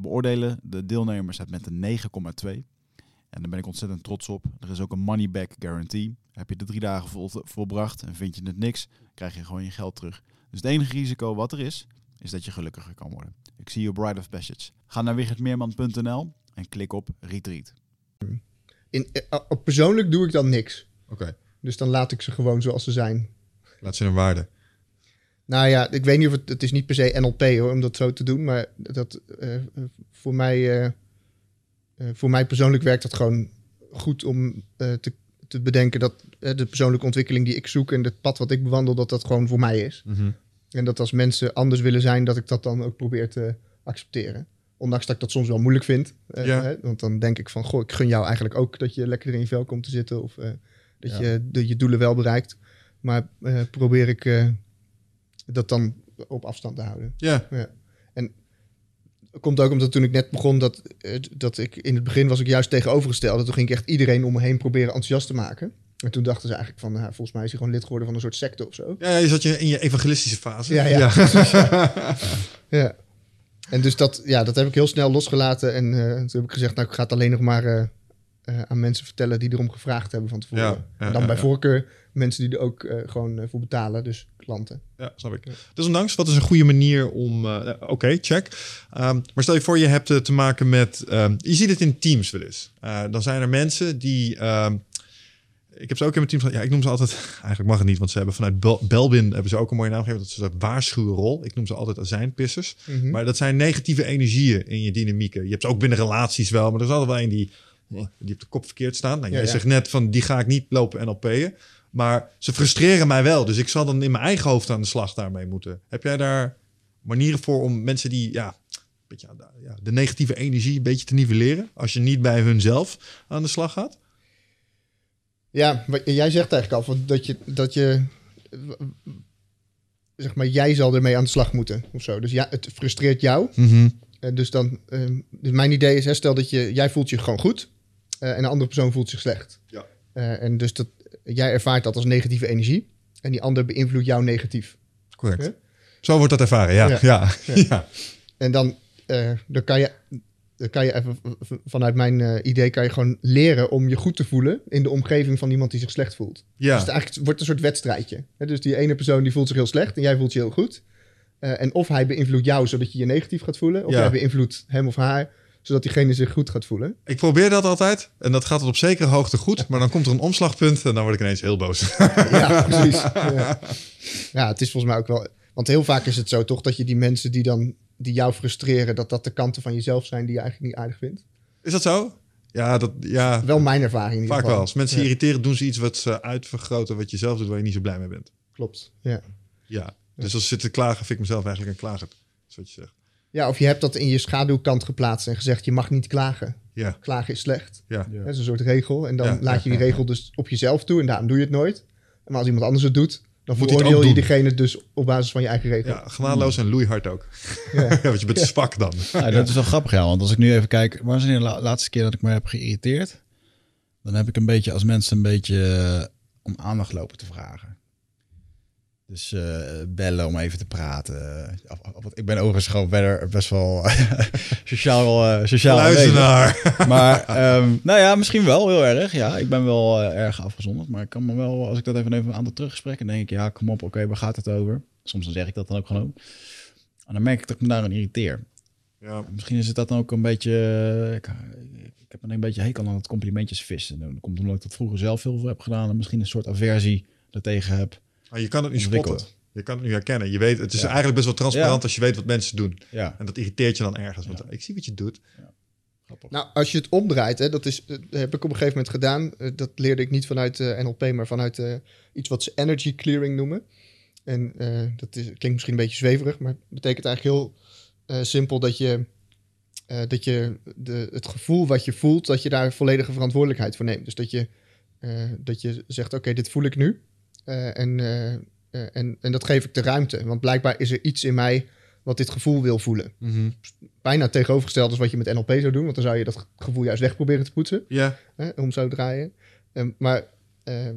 beoordelen de deelnemers het met een 9,2. En daar ben ik ontzettend trots op. Er is ook een money back guarantee. Heb je de drie dagen vol, volbracht en vind je het niks, krijg je gewoon je geld terug. Dus het enige risico wat er is, is dat je gelukkiger kan worden. Ik zie je op Bride of Passage. Ga naar wichertmeerman.nl en klik op Retreat. In, eh, op persoonlijk doe ik dan niks. Oké, Dus dan laat ik ze gewoon zoals ze zijn. laat ze een waarde. Nou ja, ik weet niet of het... Het is niet per se NLP hoor, om dat zo te doen. Maar dat, eh, voor, mij, eh, eh, voor mij persoonlijk werkt dat gewoon goed om eh, te, te bedenken... dat eh, de persoonlijke ontwikkeling die ik zoek... en het pad wat ik bewandel, dat dat gewoon voor mij is. Mhm. En dat als mensen anders willen zijn, dat ik dat dan ook probeer te accepteren. Ondanks dat ik dat soms wel moeilijk vind. Eh, Ja. hè, want dan denk ik van, goh, ik gun jou eigenlijk ook dat je lekker in je vel komt te zitten. Of eh, dat, Ja. je, dat je doelen wel bereikt. Maar eh, probeer ik eh, dat dan op afstand te houden. Ja, Dat komt ook omdat toen ik net begon, dat, eh, dat ik in het begin was ik juist tegenovergesteld. Toen ging ik echt iedereen om me heen proberen enthousiast te maken. En toen dachten ze eigenlijk van, nou, volgens mij is hij gewoon lid geworden van een soort secte of zo. ja, je zat je in je evangelistische fase. Ja, ja. Ja. En dus dat, ja, dat heb ik heel snel losgelaten. En eh, toen heb ik gezegd, nou, ik ga het alleen nog maar eh, aan mensen vertellen die erom gevraagd hebben van tevoren. Ja, ja, en dan ja, bij ja. voorkeur mensen die er ook eh, gewoon eh, voor betalen, dus klanten. Ja, snap ik. Dus ondanks, wat is een goede manier om... eh, eh, Oké, check. Ehm, maar stel je voor, je hebt te maken met... ehm, je ziet het in teams wel eens. Dan zijn er mensen die... ehm, ik heb ze ook in mijn team... Ja, ik noem ze altijd... Eigenlijk mag het niet, want ze hebben vanuit Bel- Belbin... hebben ze ook een mooie naam gegeven. Dat is een waarschuwenrol. Ik noem ze altijd azijnpissers. Mhm. Maar dat zijn negatieve energieën in je dynamieken. Je hebt ze ook binnen relaties wel, maar er is altijd wel een die, die op de kop verkeerd staan. Nou, Ja, jij ja. zegt net van die ga ik niet lopen NLP'en. Maar ze frustreren mij wel. Dus ik zal dan in mijn eigen hoofd aan de slag daarmee moeten. Heb jij daar manieren voor om mensen die ja, een beetje ja, de negatieve energie een beetje te nivelleren? Als je niet bij hunzelf aan de slag gaat? Ja, wat, jij zegt eigenlijk al dat je, dat je zeg maar, jij zal ermee aan de slag moeten of zo. Dus ja, het frustreert jou. Eh, dus dan, ehm, dus mijn idee is, hè, stel dat je, jij voelt je gewoon goed eh, en een andere persoon voelt zich slecht. Ja. Eh, en dus dat, jij ervaart dat als negatieve energie en die ander beïnvloedt jou negatief. Correct. Zo wordt dat ervaren, ja. Ja. ja. ja. Ja. En dan, eh, dan kan je, dan kan je even, vanuit mijn eh, idee, kan je gewoon leren om je goed te voelen in de omgeving van iemand die zich slecht voelt. Ja. Dus het eigenlijk wordt een soort wedstrijdje. Hè, Dus die ene persoon die voelt zich heel slecht en jij voelt je heel goed. Eh, en of hij beïnvloedt jou zodat je je negatief gaat voelen, of jij beïnvloedt hem of haar zodat diegene zich goed gaat voelen. Ik probeer dat altijd. En dat gaat tot op zekere hoogte goed. Maar dan komt er een omslagpunt en dan word ik ineens heel boos. Ja, precies. Ja. ja, het is volgens mij ook wel. Want heel vaak is het zo toch dat je die mensen die dan die jou frustreren, dat dat de kanten van jezelf zijn die je eigenlijk niet aardig vindt. Is dat zo? Ja, dat, ja Wel mijn ervaring in ieder vaak geval. wel. Als mensen Ja, irriteren, doen ze iets wat ze uitvergroten... wat je zelf doet waar je niet zo blij mee bent. Klopt. Ja. Ja. Dus als ze zitten te klagen, vind ik mezelf eigenlijk een klager. Dat is wat je zegt. Ja, of je hebt dat in je schaduwkant geplaatst en gezegd: je mag niet klagen. Ja, Klagen is slecht. ja. Ja. Dat is een soort regel. En dan Ja, laat je die regel dus op jezelf toe en daarom doe je het nooit. Maar als iemand anders het doet, dan Moet veroordeel je diegene dus op basis van je eigen regel. ja genadeloos en loeihard ook. Ja. Want je bent zwak dan. Ja, dat is wel grappig, ja. Want als ik nu even kijk, waar is de la- laatste keer dat ik me heb geïrriteerd? Dan heb ik een beetje als mensen een beetje eh, om aandacht lopen te vragen. Dus eh, bellen om even te praten. Ik ben overigens gewoon verder best wel sociaal, eh sociaal. Maar ehm, nou ja, misschien wel heel erg. Ja, ik ben wel eh, erg afgezonderd. Maar ik kan me wel, als ik dat even neem een aantal teruggesprekken, denk ik, ja, kom op, oké, waar gaat het over? Soms dan zeg ik dat dan ook gewoon. En dan merk ik dat ik me daaraan irriteer. Ja, Misschien is het dat dan ook een beetje. Ik, ik heb een beetje hekel aan het complimentjes vissen. Dat komt omdat ik dat vroeger zelf heel veel heb gedaan. En misschien een soort aversie daartegen heb. Maar je kan het nu spotten. Je kan het nu herkennen. Je weet, het is Ja. eigenlijk best wel transparant Ja. als je weet wat mensen doen. Ja, En dat irriteert je dan ergens. Want Ja. ik zie wat je doet. Nou, als je het omdraait, hè, dat, is, dat heb ik op een gegeven moment gedaan. Eh, dat leerde ik niet vanuit eh, NLP, maar vanuit eh, iets wat ze energy clearing noemen. En eh, dat is, klinkt misschien een beetje zweverig, maar het betekent eigenlijk heel eh, simpel dat je, eh, dat je de, het gevoel wat je voelt, dat je daar volledige verantwoordelijkheid voor neemt. Dus dat je, eh, dat je zegt, oké, dit voel ik nu. Eh, en, eh, eh, en, en dat geef ik de ruimte. Want blijkbaar is er iets in mij wat dit gevoel wil voelen bijna tegenovergesteld is wat je met NLP zou doen. Want dan zou je dat gevoel juist weg proberen te poetsen. Ja, Hè, om zo te draaien. Ehm, maar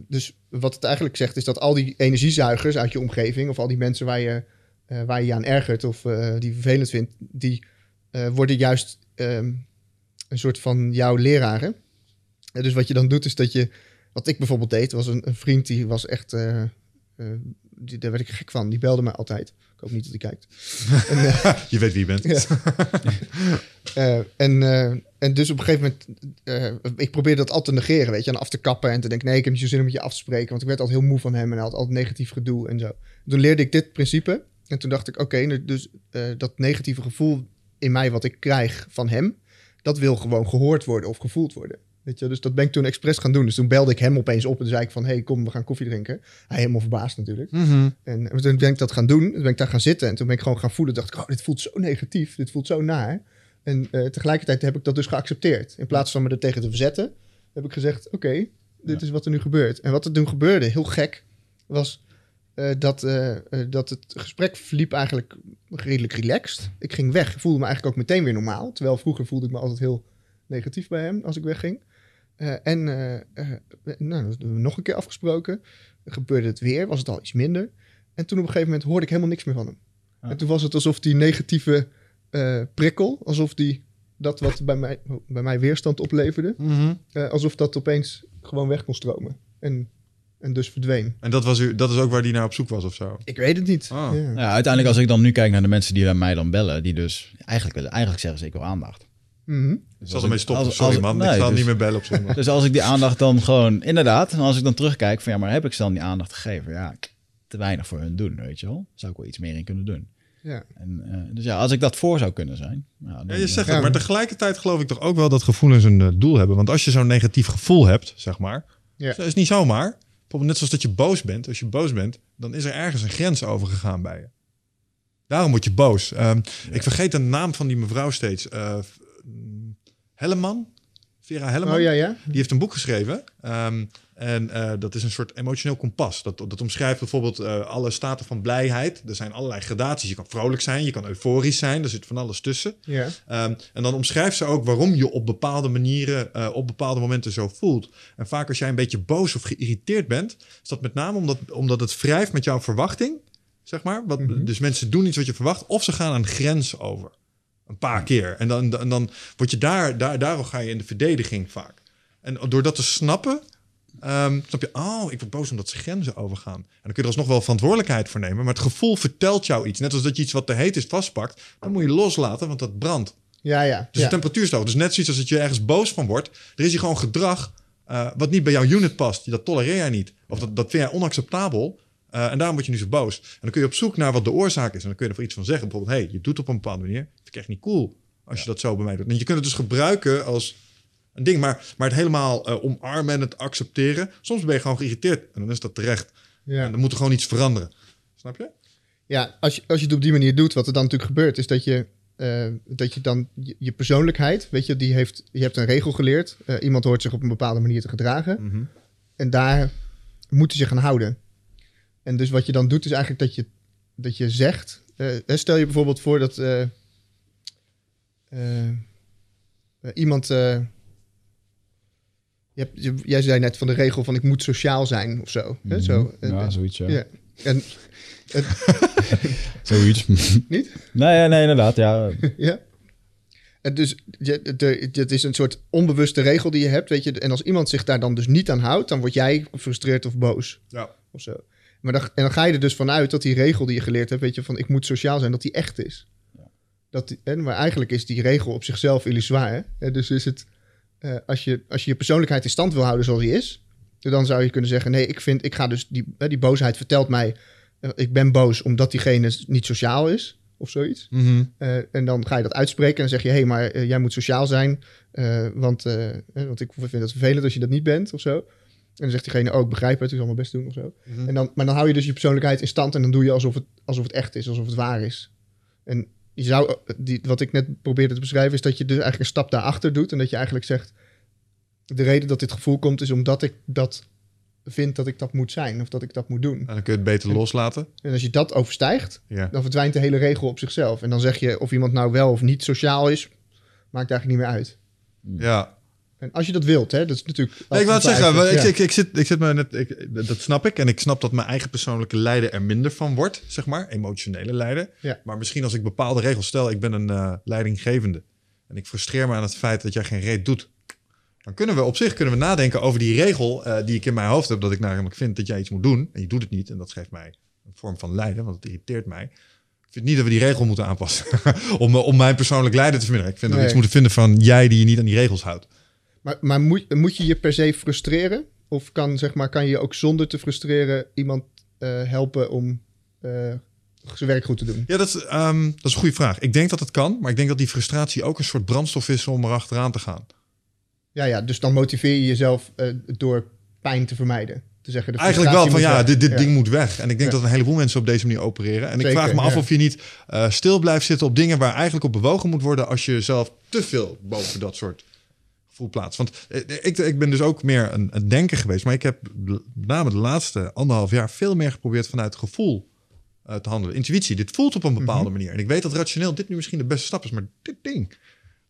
dus wat het eigenlijk zegt is dat al die energiezuigers uit je omgeving... of al die mensen waar je, waar je je aan ergert of eh, die vervelend vindt... die worden juist ehm, een soort van jouw leraren. En dus wat je dan doet is dat je... Wat ik bijvoorbeeld deed, was een, een vriend die was echt... eh, eh, die, daar werd ik gek van. Die belde me altijd. Ik hoop niet dat hij kijkt. en, eh, je weet wie je bent. ja. En, en dus op een gegeven moment, ik probeerde dat altijd te negeren, weet je, en af te kappen en te denken, nee, ik heb niet zo zin om met je af te spreken, want ik werd altijd heel moe van hem en hij had altijd negatief gedoe en zo. Toen leerde ik dit principe en toen dacht ik, oké, dus dat negatieve gevoel in mij wat ik krijg van hem, dat wil gewoon gehoord worden of gevoeld worden. Weet je, dus dat ben ik toen expres gaan doen. Dus toen belde ik hem opeens op en zei ik van... hey, kom, we gaan koffie drinken. Hij helemaal verbaasd natuurlijk. Mhm. En toen ben ik dat gaan doen. Toen ben ik daar gaan zitten. En toen ben ik gewoon gaan voelen. dacht ik, oh, dit voelt zo negatief. Dit voelt zo naar. En eh, tegelijkertijd heb ik dat dus geaccepteerd. In plaats van me er tegen te verzetten, heb ik gezegd, oké, dit is wat er nu gebeurt. En wat er toen gebeurde, heel gek, was eh, dat, eh, dat het gesprek verliep eigenlijk redelijk relaxed. Ik ging weg. Voelde me eigenlijk ook meteen weer normaal. Terwijl vroeger voelde ik me altijd heel negatief bij hem als ik wegging. Eh, en eh, eh, nou, dat hebben we nog een keer afgesproken. Gebeurde het weer, was het al iets minder. En toen op een gegeven moment hoorde ik helemaal niks meer van hem. Ah. En toen was het alsof die negatieve eh, prikkel, alsof die dat wat bij mij, bij mij weerstand opleverde, Mhm. eh, alsof dat opeens gewoon weg kon stromen. En, en dus verdween. En dat, was u, dat is ook waar die naar op zoek was of zo? Ik weet het niet. Ah. Ja. Ja, uiteindelijk als ik dan nu kijk naar de mensen die bij mij dan bellen, die dus eigenlijk, willen- eigenlijk zeggen ze ik wil aandacht. Mhm. Ik zal ermee stoppen. als- Sorry als- man, nee, ik zal dus- niet meer bellen op zondag. Dus als ik die aandacht dan gewoon, inderdaad, en als ik dan terugkijk van ja, maar heb ik ze dan die aandacht gegeven? Ja, te weinig voor hun doen, weet je wel. Zou ik wel iets meer in kunnen doen. Ja. En, eh, dus ja, als ik dat voor zou kunnen zijn. Ja, dan, Ja, je zegt het, maar tegelijkertijd geloof ik toch ook wel dat gevoelens een eh, doel hebben. Want als je zo'n negatief gevoel hebt, zeg maar, Ja. dat is niet zomaar. Bijvoorbeeld net zoals dat je boos bent. Als je boos bent, dan is er ergens een grens overgegaan bij je. Daarom word je boos. Ehm, Ik vergeet de naam van die mevrouw steeds. Eh, mm, Helleman? Vera Helleman? Oh ja, ja. Die heeft een boek geschreven. Ehm, en eh, dat is een soort emotioneel kompas. Dat, dat omschrijft bijvoorbeeld eh, alle staten van blijheid. Er zijn allerlei gradaties. Je kan vrolijk zijn, je kan euforisch zijn. Er zit van alles tussen. ja. Ehm, en dan omschrijft ze ook waarom je op bepaalde manieren, eh, op bepaalde momenten zo voelt. En vaak als jij een beetje boos of geïrriteerd bent, is dat met name omdat, omdat het wrijft met jouw verwachting. Zeg maar. Wat, Mhm. Dus mensen doen iets wat je verwacht, of ze gaan een grens over. Een paar keer. En dan, dan, dan word je daar, daar, daarom ga je in de verdediging vaak. En door dat te snappen, ehm, snap je, oh, ik word boos omdat ze grenzen overgaan. En dan kun je er alsnog wel verantwoordelijkheid voor nemen. Maar het gevoel vertelt jou iets. Net als dat je iets wat te heet is vastpakt, dan moet je loslaten, want dat brandt. Ja, ja. Dus ja. de temperatuur is hoog. Dus net zoiets als dat je ergens boos van wordt. Er is hier gewoon gedrag eh, wat niet bij jouw unit past. Dat tolereer jij niet. Of dat, dat vind jij onacceptabel. Eh, en daarom word je nu zo boos. En dan kun je op zoek naar wat de oorzaak is. En dan kun je er voor iets van zeggen. Bijvoorbeeld, hey, je doet op een bepaalde manier. Dat vind ik echt niet cool als je dat zo bij mij doet. En je kunt het dus gebruiken als een ding. Maar, maar het helemaal eh, omarmen en het accepteren. Soms ben je gewoon geïrriteerd. En dan is dat terecht. ja. En dan moet er gewoon iets veranderen. Snap je? Ja, als je, als je het op die manier doet, wat er dan natuurlijk gebeurt, is dat je, eh, dat je dan je, je persoonlijkheid, weet je, die heeft, je hebt een regel geleerd. Iemand hoort zich op een bepaalde manier te gedragen. En daar moet hij zich aan houden. En dus wat je dan doet, is eigenlijk dat je, dat je zegt. eh, stel je bijvoorbeeld voor dat eh, eh, eh, iemand. eh, je hebt, je- jij zei net van de regel van ik moet sociaal zijn of zo. Hè, zo ja, Eh, zoiets, ja. ja. En, Zoiets. niet? nee, ja, nee, inderdaad, ja. Ja. En dus het is een soort onbewuste regel die je hebt, weet je. En als iemand zich daar dan dus niet aan houdt, dan word jij gefrustreerd of boos Ja. of zo. Maar dan, en dan ga je er dus vanuit dat die regel die je geleerd hebt, weet je, van ik moet sociaal zijn, dat die echt is. Dat die, en, maar eigenlijk is die regel op zichzelf illusoir. Hè? Dus is het, eh, als, je, als je je persoonlijkheid in stand wil houden zoals die is, dan zou je kunnen zeggen, nee, ik vind, ik ga dus, die, die boosheid vertelt mij, eh, ik ben boos omdat diegene niet sociaal is, of zoiets. Mhm. Eh, en dan ga je dat uitspreken en dan zeg je: hé, hey, maar jij moet sociaal zijn, want, want ik vind het vervelend als je dat niet bent of zo. En dan zegt diegene: oh, ik begrijp het, ik zal mijn best doen of zo. Mhm. En dan, maar dan hou je dus je persoonlijkheid in stand en dan doe je alsof het, alsof het echt is, alsof het waar is. En je zou, die, wat ik net probeerde te beschrijven, is dat je dus eigenlijk een stap daarachter doet en dat je eigenlijk zegt: de reden dat dit gevoel komt is omdat ik dat vind dat ik dat moet zijn of dat ik dat moet doen. En dan kun je het beter loslaten. En als je dat overstijgt, Ja. dan verdwijnt de hele regel op zichzelf. En dan zeg je of iemand nou wel of niet sociaal is, maakt eigenlijk niet meer uit. Ja. En als je dat wilt, hè, dat is natuurlijk. Nee, ik wou het zeggen, ik, ik, ik, zit, ik zit me net, ik, dat snap ik. En ik snap dat mijn eigen persoonlijke lijden er minder van wordt, zeg maar. Emotionele lijden. Ja. Maar misschien als ik bepaalde regels stel, ik ben een eh, leidinggevende. En ik frustreer me aan het feit dat jij geen reet doet. Dan kunnen we op zich kunnen we nadenken over die regel eh, die ik in mijn hoofd heb. Dat ik namelijk vind dat jij iets moet doen. En je doet het niet. En dat geeft mij een vorm van lijden, want het irriteert mij. Ik vind niet dat we die regel moeten aanpassen. om, eh, om mijn persoonlijk lijden te verminderen. Ik vind dat we iets moeten vinden van jij die je niet aan die regels houdt. Maar, maar moet, moet je je per se frustreren? Of kan, zeg maar, kan je ook zonder te frustreren iemand eh, helpen om eh, zijn werk goed te doen? Ja, dat is, ehm, dat is een goede vraag. Ik denk dat het kan, maar ik denk dat die frustratie ook een soort brandstof is om erachteraan te gaan. Ja, ja, dus dan motiveer je jezelf eh, door pijn te vermijden. Te zeggen, de Eigenlijk wel van ja, dit, dit ding moet weg. En ik denk Ja. dat een heleboel mensen op deze manier opereren. En ik vraag me af ja. of je niet stil blijft zitten op dingen waar eigenlijk op bewogen moet worden als je jezelf te veel boven dat soort plaatst. Want eh, ik, ik ben dus ook meer een, een denker geweest, maar ik heb met name de laatste anderhalf jaar veel meer geprobeerd vanuit gevoel eh, te handelen. Intuïtie, dit voelt op een bepaalde manier. En ik weet dat rationeel dit nu misschien de beste stap is, maar dit ding,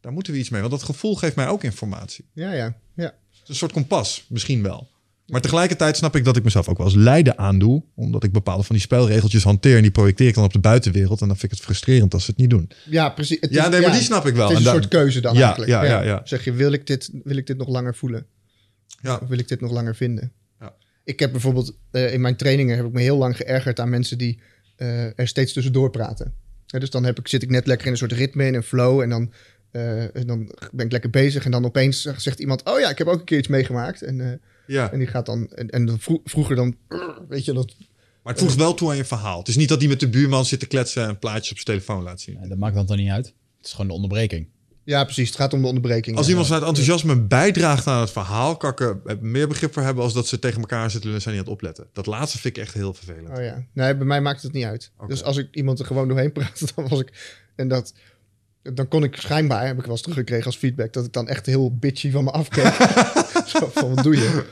daar moeten we iets mee. Want dat gevoel geeft mij ook informatie. Ja, ja, ja. Het is een soort kompas, misschien wel. Maar tegelijkertijd snap ik dat ik mezelf ook wel eens lijden aandoe. Omdat ik bepaalde van die spelregeltjes hanteer. En die projecteer ik dan op de buitenwereld. En dan vind ik het frustrerend als ze het niet doen. Ja, precies. Het Ja, is- nee, maar die snap ik wel. Het is En een soort keuze dan Ja, eigenlijk. ja, ja, ja. Zeg je, wil ik, dit, wil ik dit nog langer voelen? Ja. Of wil ik dit nog langer vinden? Ja. Ik heb bijvoorbeeld eh, in mijn trainingen heb ik me heel lang geërgerd aan mensen die eh, er steeds tussendoor praten. Ja, dus dan heb ik, zit ik net lekker in een soort ritme, in een flow. En dan, eh, en dan ben ik lekker bezig. En dan opeens zegt iemand: Oh ja, ik heb ook een keer iets meegemaakt. En, Ja. en die gaat dan. En, en vro- vroeger dan. Weet je dat. Maar het voegt wel toe aan je verhaal. Het is niet dat hij met de buurman zit te kletsen en plaatjes op zijn telefoon laat zien. Ja, dat maakt dan toch niet uit? Het is gewoon de onderbreking. Ja, precies. Het gaat om de onderbreking. Als iemand vanuit enthousiasme bijdraagt aan het verhaal, kan ik er meer begrip voor hebben als dat ze tegen elkaar zitten en zijn niet aan het opletten. Dat laatste vind ik echt heel vervelend. Oh ja. Nee, bij mij maakt het niet uit. Dus als ik iemand er gewoon doorheen praat, dan was ik. En dat. Dan kon ik schijnbaar, heb ik wel eens teruggekregen als feedback, dat ik dan echt heel bitchy van me afkeek. Zo van, wat doe je?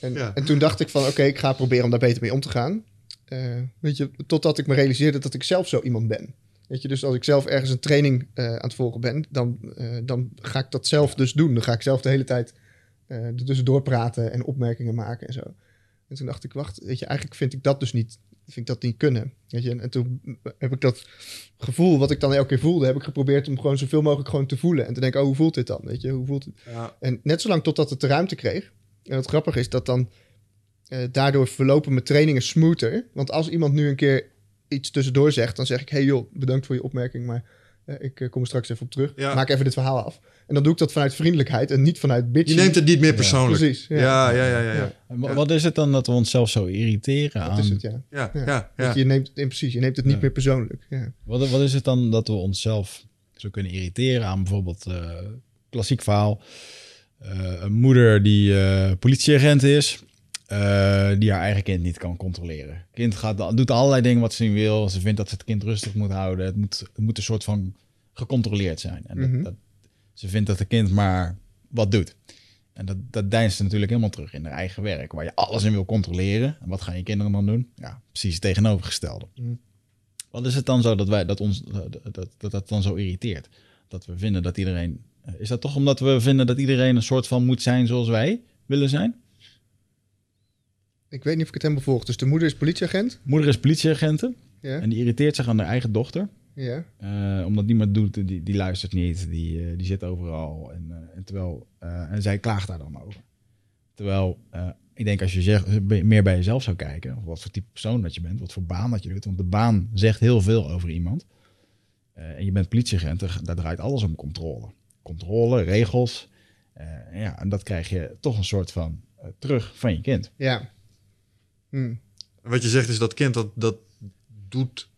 En, Ja. en toen dacht ik van, oké, ik ga proberen om daar beter mee om te gaan. Eh, weet je, totdat ik me realiseerde dat ik zelf zo iemand ben. Weet je, dus als ik zelf ergens een training eh, aan het volgen ben, dan, eh, dan ga ik dat zelf dus doen. Dan ga ik zelf de hele tijd er tussendoor praten en opmerkingen maken en zo. En toen dacht ik, wacht, weet je, eigenlijk vind ik dat dus niet, vind ik dat niet kunnen. Weet je, en, en toen heb ik dat gevoel wat ik dan elke keer voelde, heb ik geprobeerd om gewoon zoveel mogelijk gewoon te voelen. En te denken, oh, hoe voelt dit dan? Weet je, hoe voelt het? Ja. En net zolang totdat het de ruimte kreeg. En het grappige is dat dan eh, daardoor verlopen mijn trainingen smoother. Want als iemand nu een keer iets tussendoor zegt, dan zeg ik: hey joh, bedankt voor je opmerking, maar eh, ik eh, kom er straks even op terug. Ja. Maak even dit verhaal af. En dan doe ik dat vanuit vriendelijkheid en niet vanuit bitchy. Je neemt het niet meer persoonlijk. Precies. Ja, Ja, ja, ja, ja. ja. Wat is het dan dat we onszelf zo irriteren dat aan... is het, ja. Ja, Ja. ja, Weet ja. Je, je neemt, in precies, je neemt het niet meer persoonlijk. Ja. Wat, wat is het dan dat we onszelf zo kunnen irriteren aan bijvoorbeeld eh klassiek verhaal. eh, een moeder die eh, politieagent is, eh, die haar eigen kind niet kan controleren. kind gaat, doet allerlei dingen wat ze niet wil. Ze vindt dat ze het kind rustig moet houden. Het moet, het moet een soort van gecontroleerd zijn. En dat, Mhm. dat, ze vindt dat het kind maar wat doet. En dat, dat deinst natuurlijk helemaal terug in haar eigen werk, waar je alles in wil controleren. En wat gaan je kinderen dan doen? Ja, precies het tegenovergestelde. Mhm. Wat is het dan zo dat wij dat ons dat, dat, dat, dan zo irriteert? Dat we vinden dat iedereen. eh, Is dat toch omdat we vinden dat iedereen een soort van moet zijn zoals wij willen zijn? Ik weet niet of ik het helemaal volg. Dus de moeder is politieagent. Moeder is politieagenten Ja. en die irriteert zich aan haar eigen dochter. Ja. eh, omdat niemand doet, die, die luistert niet, die, eh, die zit overal. En, eh, en, terwijl, eh, en zij klaagt daar dan over. Terwijl, eh, ik denk als je zegt, meer bij jezelf zou kijken, of wat voor type persoon dat je bent, wat voor baan dat je doet. Want de baan zegt heel veel over iemand. Eh, en je bent politieagent, daar- daar draait alles om controle. Controle, regels. eh, ja, en dat krijg je toch een soort van terug van je kind. Ja. Hm. Wat je zegt is dat kind dat, dat doet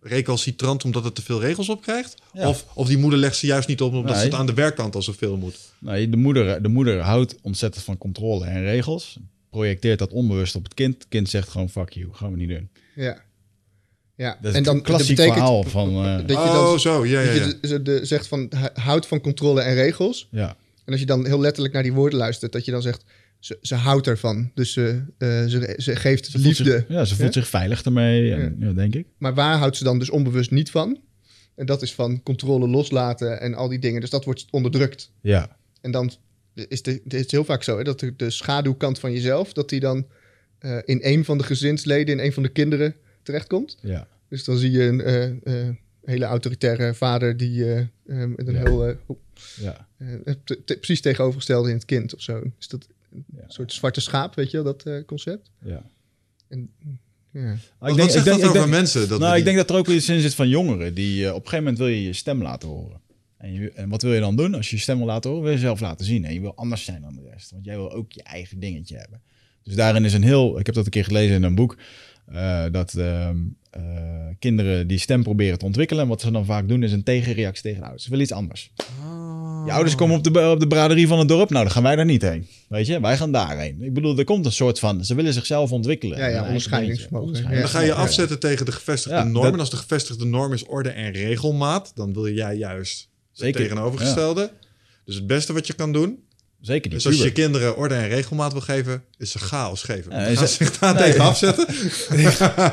recalcitrant omdat het te veel regels opkrijgt? Ja. Of, of die moeder legt ze juist niet op omdat Nee. ze het aan de werkkant al zoveel moet? Nou, de, moeder, de moeder houdt ontzettend van controle en regels. Projecteert dat onbewust op het kind. Het kind zegt gewoon fuck you, gaan we niet doen. Ja. Ja. Dat is een klassiek verhaal van... eh, Dat je oh, dan zo, ja, ja, dat je ja. de- ze de- zegt van houdt van controle en regels. ja. En als je dan heel letterlijk naar die woorden luistert, dat je dan zegt ze, ze houdt ervan. Dus ze, eh, ze, ze geeft Ze liefde. zich- ja, ze voelt Ja? zich veilig ermee, en, ja. denk ik. Maar waar houdt ze dan dus onbewust niet van? En dat is van controle loslaten en al die dingen. Dus dat wordt onderdrukt. Ja, En dan is de- het is heel vaak zo hè, dat de, de schaduwkant van jezelf, dat die dan eh, in een van de gezinsleden, in een van de kinderen terechtkomt. ja. Dus dan zie je een eh, hele autoritaire vader die met een Ja. heel ja. het te- te- precies tegenovergestelde in het kind of zo. Is dat een soort zwarte schaap, weet je wel, dat eh, concept? ja. En, ja. Maar Wat, wat zegt dat ik over denk- mensen? Dat nou, ik denk dat er ook wel iets in zit van jongeren. Die, eh, op een gegeven moment wil je je stem laten horen. En, je, en wat wil je dan doen als je je stem wil laten horen? Wil je jezelf laten zien. En je wil anders zijn dan de rest. Want jij wil ook je eigen dingetje hebben. Dus daarin is een heel... Ik heb dat een keer gelezen in een boek. eh, dat ehm, eh, kinderen die stem proberen te ontwikkelen. En wat ze dan vaak doen is een tegenreactie tegen de ouders. Ze willen iets anders. Oh. Je ouders komen op de, op de braderie van het dorp. Nou, dan gaan wij daar niet heen. Weet je, wij gaan daarheen. Ik bedoel, er komt een soort van... Ze willen zichzelf ontwikkelen. Ja, ja. En dan ga je afzetten tegen de gevestigde Ja, norm. dat- En als de gevestigde norm is orde en regelmaat, dan wil jij juist Zeker, het tegenovergestelde. Dus het beste wat je kan doen, Zeker die is als je je kinderen orde en regelmaat wil geven, is ze chaos geven. Ja, ze zich daar Nee. tegen afzetten.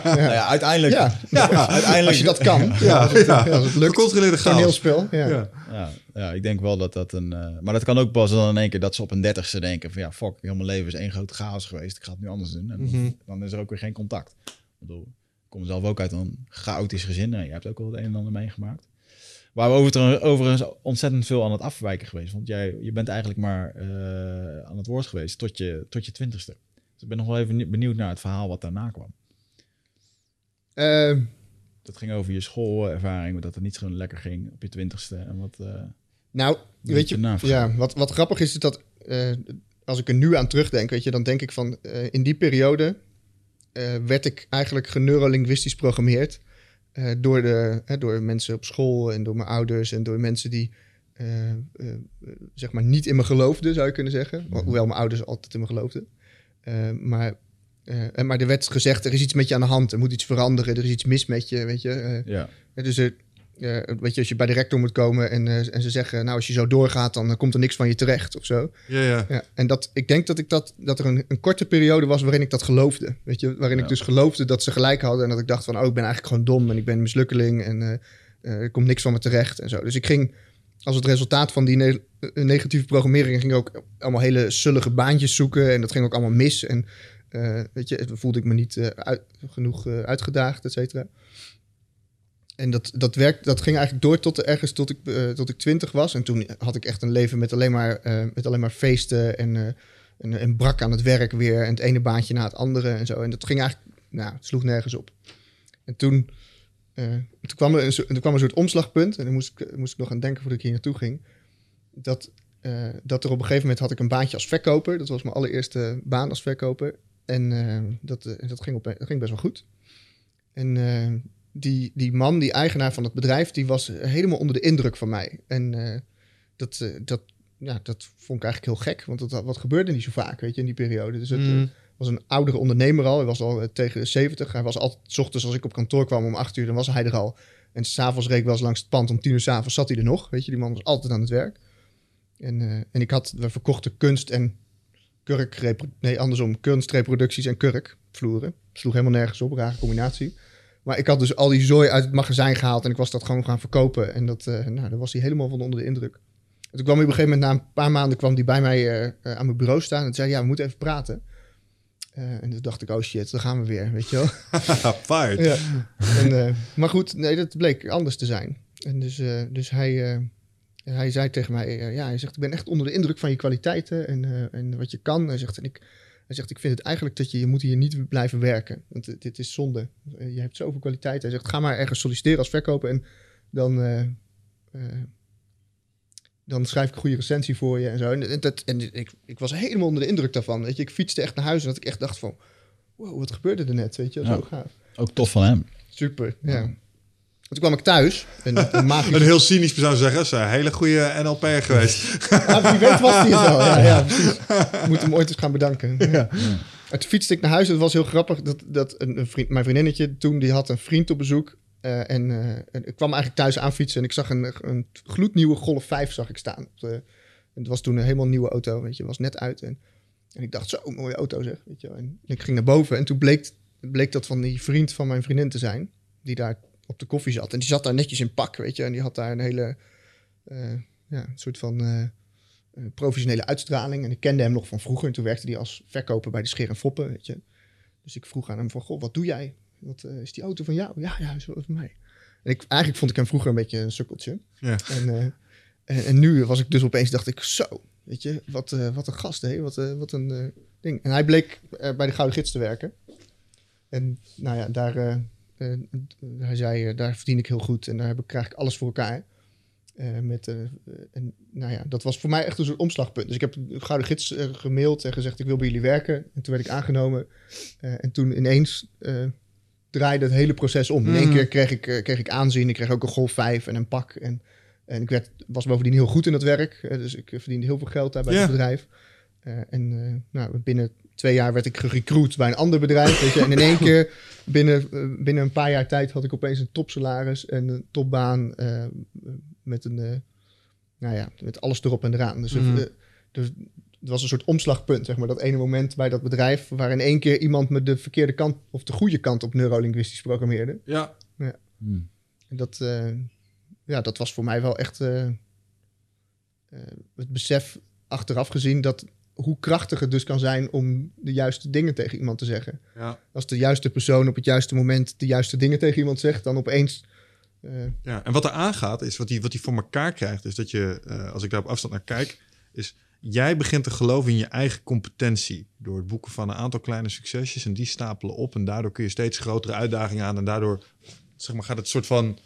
Nou ja, uiteindelijk... Ja. uiteindelijk Als je dat kan. Ja, als het, ja. als het lukt. Gecontroleerde chaos. Toneelspel. Ja. Ja. Ja, ja, ik denk wel dat dat een... eh, maar dat kan ook pas dan in één keer dat ze op een dertigste denken van... ja, fuck, heel mijn leven is één grote chaos geweest. Ik ga het nu anders doen. En dan, Mhm. dan is er ook weer geen contact. Ik bedoel, ik kom zelf ook uit een chaotisch gezin. En je hebt ook al het een en ander meegemaakt. Waar we over- overigens ontzettend veel aan het afwijken geweest. Want jij je bent eigenlijk maar eh, aan het woord geweest tot je, tot je twintigste. Dus ik ben nog wel even benieuwd naar het verhaal wat daarna kwam. Eh, Dat ging over je schoolervaring, dat het niet zo lekker ging op je twintigste. En wat, eh, nou, weet je, ja, wat, wat grappig is, is dat eh, als ik er nu aan terugdenk, weet je, dan denk ik van in die periode werd ik eigenlijk geneurolinguistisch programmeerd eh, door, de, hè, door mensen op school en door mijn ouders en door mensen die eh, eh, zeg maar niet in me geloofden, zou je kunnen zeggen. Ho- Hoewel mijn ouders altijd in me geloofden. Maar, maar er werd gezegd, er is iets met je aan de hand, er moet iets veranderen, er is iets mis met je, weet je. Ja, dus er, eh, weet je, als je bij de rector moet komen en, eh, en ze zeggen, nou, als je zo doorgaat, dan komt er niks van je terecht of zo. Ja, ja. Ja, en dat, ik denk dat, ik dat, dat er een, een korte periode was waarin ik dat geloofde. Weet je, waarin Ja. ik dus geloofde dat ze gelijk hadden en dat ik dacht van, oh, ik ben eigenlijk gewoon dom en ik ben een mislukkeling en eh, er komt niks van me terecht en zo. Dus ik ging als het resultaat van die ne- negatieve programmering ging ik ook allemaal hele sullige baantjes zoeken en dat ging ook allemaal mis en weet je, voelde ik me niet uit, genoeg uitgedaagd, et cetera. En dat, dat, werkt, dat ging eigenlijk door tot ergens tot ik, eh, tot ik twintig was. En toen had ik echt een leven met alleen maar, eh, met alleen maar feesten en, eh, en, en brak aan het werk weer. En het ene baantje na het andere en zo. En dat ging eigenlijk, nou, het sloeg nergens op. En toen, toen, kwam er een, er kwam een soort omslagpunt. En dan moest ik, moest ik nog aan denken voordat ik hier naartoe ging. Dat, dat er op een gegeven moment had ik een baantje als verkoper. Dat was mijn allereerste baan als verkoper. En dat, dat, ging op, dat ging best wel goed. En die, die man, die eigenaar van het bedrijf, die was helemaal onder de indruk van mij. En eh, dat, eh, dat, ja, dat vond ik eigenlijk heel gek, want dat, wat gebeurde niet zo vaak, weet je, in die periode. Dus het eh, Mm. was een oudere ondernemer al, hij was al eh, tegen de 70. Hij was altijd, 's ochtends als ik op kantoor kwam om acht uur, dan was hij er al. En s'avonds reed ik wel eens langs het pand, om tien uur s'avonds zat hij er nog. Weet je, die man was altijd aan het werk. En, eh, en ik had, we verkochten kunst en kurk, nee andersom, kunstreproducties en kurkvloeren. Sloeg helemaal nergens op, rare combinatie. Maar ik had dus al die zooi uit het magazijn gehaald en ik was dat gewoon gaan verkopen. En dat, eh, nou, daar was hij helemaal van onder de indruk. En toen kwam hij op een gegeven moment, na een paar maanden, kwam hij bij mij eh, eh, aan mijn bureau staan. En toen zei hij, ja, we moeten even praten. En toen dacht ik, oh shit, daar gaan we weer, weet je wel. Fired. ja. En, maar goed, nee, dat bleek anders te zijn. En dus, dus hij, hij zei tegen mij, ja, hij zegt, ik ben echt onder de indruk van je kwaliteiten en, en wat je kan. Hij zegt, en ik, hij zegt, ik vind het eigenlijk dat je, je moet hier niet blijven werken. Want dit- is zonde. Eh, Je hebt zoveel kwaliteit. Hij zegt, ga maar ergens solliciteren als verkoper en dan, eh, eh, dan schrijf ik een goede recensie voor je en zo. En, dat, en ik, ik was helemaal onder de indruk daarvan. Weet je, ik fietste echt naar huis en dat ik echt dacht van, wow, wat gebeurde er net, weet je, Ja. zo gaaf. Ook tof van hem. Super, ja. Toen kwam ik thuis. En een magisch... Een heel cynisch zou zeggen, ze een hele goede NLP'er geweest. Wie weet was hij het wel. Ja, ja, precies. Ik moet hem ooit eens gaan bedanken. Ja. Toen fietste ik naar huis. Het was heel grappig. Dat, dat een, een vriend, mijn vriendinnetje toen, die had een vriend op bezoek. Eh, en, eh, en ik kwam eigenlijk thuis aanfietsen. En ik zag een, een gloednieuwe Golf 5 zag ik staan. De- het was toen een helemaal nieuwe auto. Weet je, was net uit. En, en ik dacht, zo, mooie auto zeg. Weet je. En ik ging naar boven. En toen bleek, bleek dat van die vriend van mijn vriendin te zijn. Die daar op de koffie zat. En die zat daar netjes in pak, weet je. En die had daar een hele... eh, ja, een soort van... eh, eh, professionele uitstraling. En ik kende hem nog van vroeger. En toen werkte hij als verkoper bij de Scheer en Foppen, weet je. Dus ik vroeg aan hem van, goh, wat doe jij? Wat, is die auto van jou? Ja, ja, is wel van mij. En ik, eigenlijk vond ik hem vroeger een beetje een sukkeltje. Ja. En, en, en nu was ik dus opeens, dacht ik, zo, weet je, wat, wat een gast, hè? Wat, wat een ding. En hij bleek bij de Gouden Gids te werken. En nou ja, daar, hij zei, eh, daar verdien ik heel goed en daar heb ik, krijg ik alles voor elkaar. Eh, met, eh, en, nou ja, dat was voor mij echt een soort omslagpunt. Dus ik heb de Gouden Gids eh, gemaild en gezegd, ik wil bij jullie werken. En toen werd ik aangenomen. Eh, en toen ineens eh, draaide het hele proces om. In één Mhm. keer kreeg ik, eh, kreeg ik aanzien. Ik kreeg ook een Golf 5 en een pak. En, en ik werd, was bovendien heel goed in het werk. Eh, dus ik verdiende heel veel geld daar bij het bedrijf. Eh, en eh, nou, binnen twee jaar werd ik gerecruit bij een ander bedrijf. Weet je. En in één keer, binnen, eh, binnen een paar jaar tijd, had ik opeens een topsalaris en een topbaan. eh, met, een, eh, nou ja, met alles erop en eraan. Dus, Mhm. eh, dus het was een soort omslagpunt, zeg maar. Dat ene moment bij dat bedrijf, waar in één keer iemand me de verkeerde kant of de goede kant op neurolinguistisch programmeerde. Ja. Hmm. En dat, eh, ja, dat was voor mij wel echt, het besef achteraf gezien dat hoe krachtig het dus kan zijn om de juiste dingen tegen iemand te zeggen. Ja. Als de juiste persoon op het juiste moment de juiste dingen tegen iemand zegt, dan opeens. eh, Ja, en wat er aangaat, is wat hij, wat hij voor elkaar krijgt, is dat je, eh, als ik daar op afstand naar kijk, is jij begint te geloven in je eigen competentie door het boeken van een aantal kleine succesjes en die stapelen op en daardoor kun je steeds grotere uitdagingen aan en daardoor zeg maar, gaat het soort van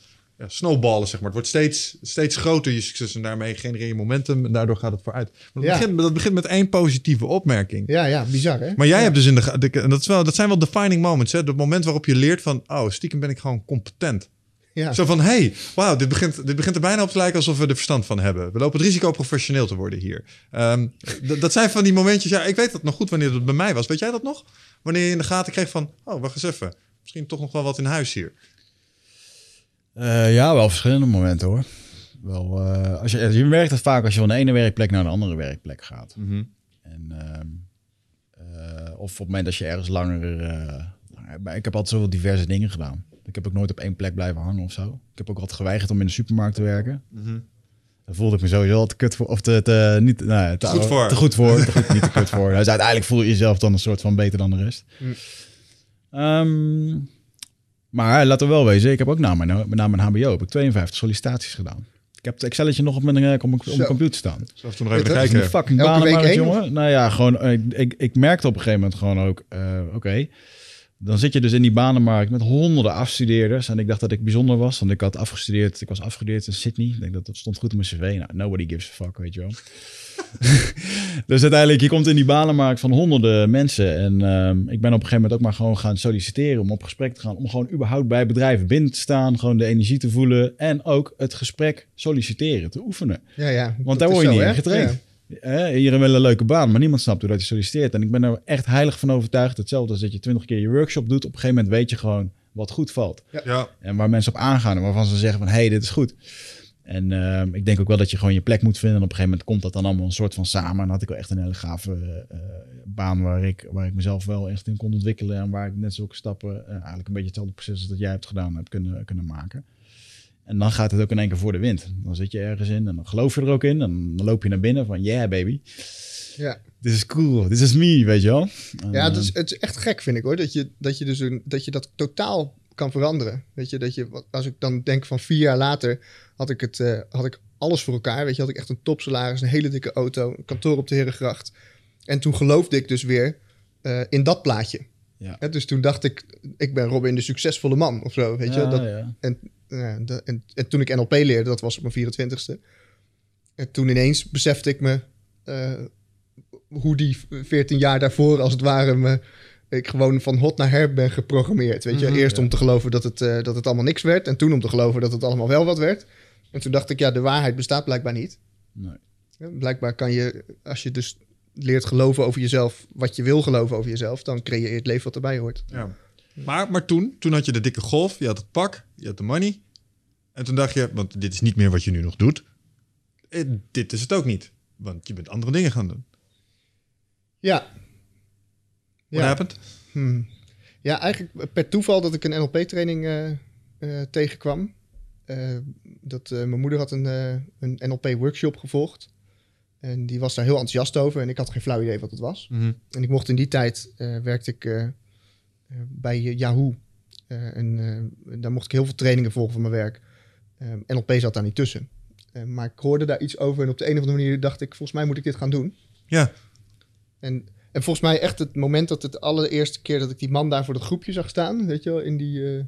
ja, snowballen, zeg maar. Het wordt steeds, steeds groter je succes en daarmee genereer je momentum en daardoor gaat het vooruit. Maar dat, Ja. begint, dat begint met één positieve opmerking. ja, ja, bizar hè? Maar jij Ja. hebt dus in de, de en dat, is wel, dat zijn wel defining moments, hè? Het moment waarop je leert van, oh, stiekem ben ik gewoon competent. Ja. Zo van, hey, wauw, dit begint, dit begint er bijna op te lijken alsof we er verstand van hebben. We lopen het risico professioneel te worden hier. Ehm, dat zijn van die momentjes, ja, ik weet dat nog goed wanneer dat bij mij was. Weet jij dat nog? Wanneer je in de gaten kreeg van, oh, wacht eens even. Misschien toch nog wel wat in huis hier. Eh, ja, wel verschillende momenten hoor. Wel, eh, als je, je merkt het vaak als je van de ene werkplek naar de andere werkplek gaat. En, ehm, eh, of op het moment dat je ergens langer, langer- maar Ik heb altijd zoveel diverse dingen gedaan. Ik heb ook nooit op één plek blijven hangen of zo. Ik heb ook altijd geweigerd om in de supermarkt te werken. Daar voelde ik me sowieso al te kut voor. Of te, te, niet, nou, te, goed voor. Te goed voor. Te goed, niet te kut voor. Dus uiteindelijk voel je jezelf dan een soort van beter dan de rest. Mm. Ehm, maar laten we wel wezen, ik heb ook na mijn, na mijn HBO heb ik 52 sollicitaties gedaan. Ik heb het Excelletje nog op mijn, eh, op mijn, op mijn Zo. computer staan. Zelfs toen nog even kijken. een fucking Elke week banenmarkt, één, jongen. Nou ja, gewoon, eh, ik, ik merkte op een gegeven moment gewoon ook, eh, oké, dan zit je dus in die banenmarkt met honderden afstudeerders. En ik dacht dat ik bijzonder was, want ik had afgestudeerd, ik was afgestudeerd in Sydney. Ik denk dat dat stond goed op mijn cv. Nou, nobody gives a fuck, weet je wel. dus uiteindelijk, je komt in die banenmarkt van honderden mensen. En ehm, ik ben op een gegeven moment ook maar gewoon gaan solliciteren om op gesprek te gaan. Om gewoon überhaupt bij bedrijven binnen te staan, gewoon de energie te voelen. En ook het gesprek solliciteren, te oefenen. Ja, ja. Want daar word je zo, niet hè? in getraind. Ja. Hè, Hier wel een leuke baan, maar niemand snapt hoe dat je solliciteert. En ik ben er echt heilig van overtuigd. Hetzelfde als dat je twintig keer je workshop doet. Op een gegeven moment weet je gewoon wat goed valt. Ja, En waar mensen op aangaan en waarvan ze zeggen van... hé, hey, dit is goed. En ehm, ik denk ook wel dat je gewoon je plek moet vinden. En op een gegeven moment komt dat dan allemaal een soort van samen. En dan had ik wel echt een hele gave eh, baan waar ik, waar ik mezelf wel echt in kon ontwikkelen. En waar ik net zulke stappen, eh, eigenlijk een beetje hetzelfde proces als dat jij hebt gedaan, heb kunnen, kunnen maken. En dan gaat het ook in één keer voor de wind. Dan zit je ergens in en dan geloof je er ook in. En dan loop je naar binnen van, yeah baby, Ja. this is cool, this is me, weet je wel. Ja, het eh, is, het is echt gek, vind ik hoor. Dat je dat, je dus een, dat, je dat totaal kan veranderen. Weet je, dat je, als ik dan denk van vier jaar later, had ik, het, eh, had ik alles voor elkaar. Weet je, had ik echt een topsalaris, een hele dikke auto, een kantoor op de Herengracht. En toen geloofde ik dus weer eh, in dat plaatje. Ja. Hè, dus toen dacht ik, ik ben Robin de succesvolle man of zo. Weet je, ja, dat, ja. en, dat- en, en toen ik NLP leerde, dat was op mijn 24ste. En toen ineens besefte ik me eh, hoe die 14 jaar daarvoor, als het ware, me, ik gewoon van hot naar her ben geprogrammeerd. Weet je, Mhm, eerst ja. om te geloven dat het, eh, dat het allemaal niks werd. En toen om te geloven dat het allemaal wel wat werd. En toen dacht ik, ja, de waarheid bestaat blijkbaar niet. Nee. Ja, Blijkbaar kan je, als je dus leert geloven over jezelf, wat je wil geloven over jezelf, dan creëer je het leven wat erbij hoort. ja. Maar, maar toen, toen had je de dikke golf, je had het pak, je had de money. En toen dacht je, want dit is niet meer wat je nu nog doet. Eh, dit is het ook niet, want je bent andere dingen gaan doen. Ja. What happened? Hmm. Ja, eigenlijk per toeval dat ik een NLP-training eh, eh, tegenkwam. Dat, mijn moeder had een, een NLP-workshop gevolgd. En die was daar heel enthousiast over. En ik had geen flauw idee wat het was. Mhm. En ik mocht in die tijd, werkte ik bij Yahoo. Eh, en eh, daar mocht ik heel veel trainingen volgen van mijn werk. Eh, NLP zat daar niet tussen. Eh, maar ik hoorde daar iets over. En op de een of andere manier dacht ik, volgens mij moet ik dit gaan doen. Ja, En, en volgens mij echt het moment dat het allereerste keer dat ik die man daar voor dat groepje zag staan, weet je wel, in die, eh, in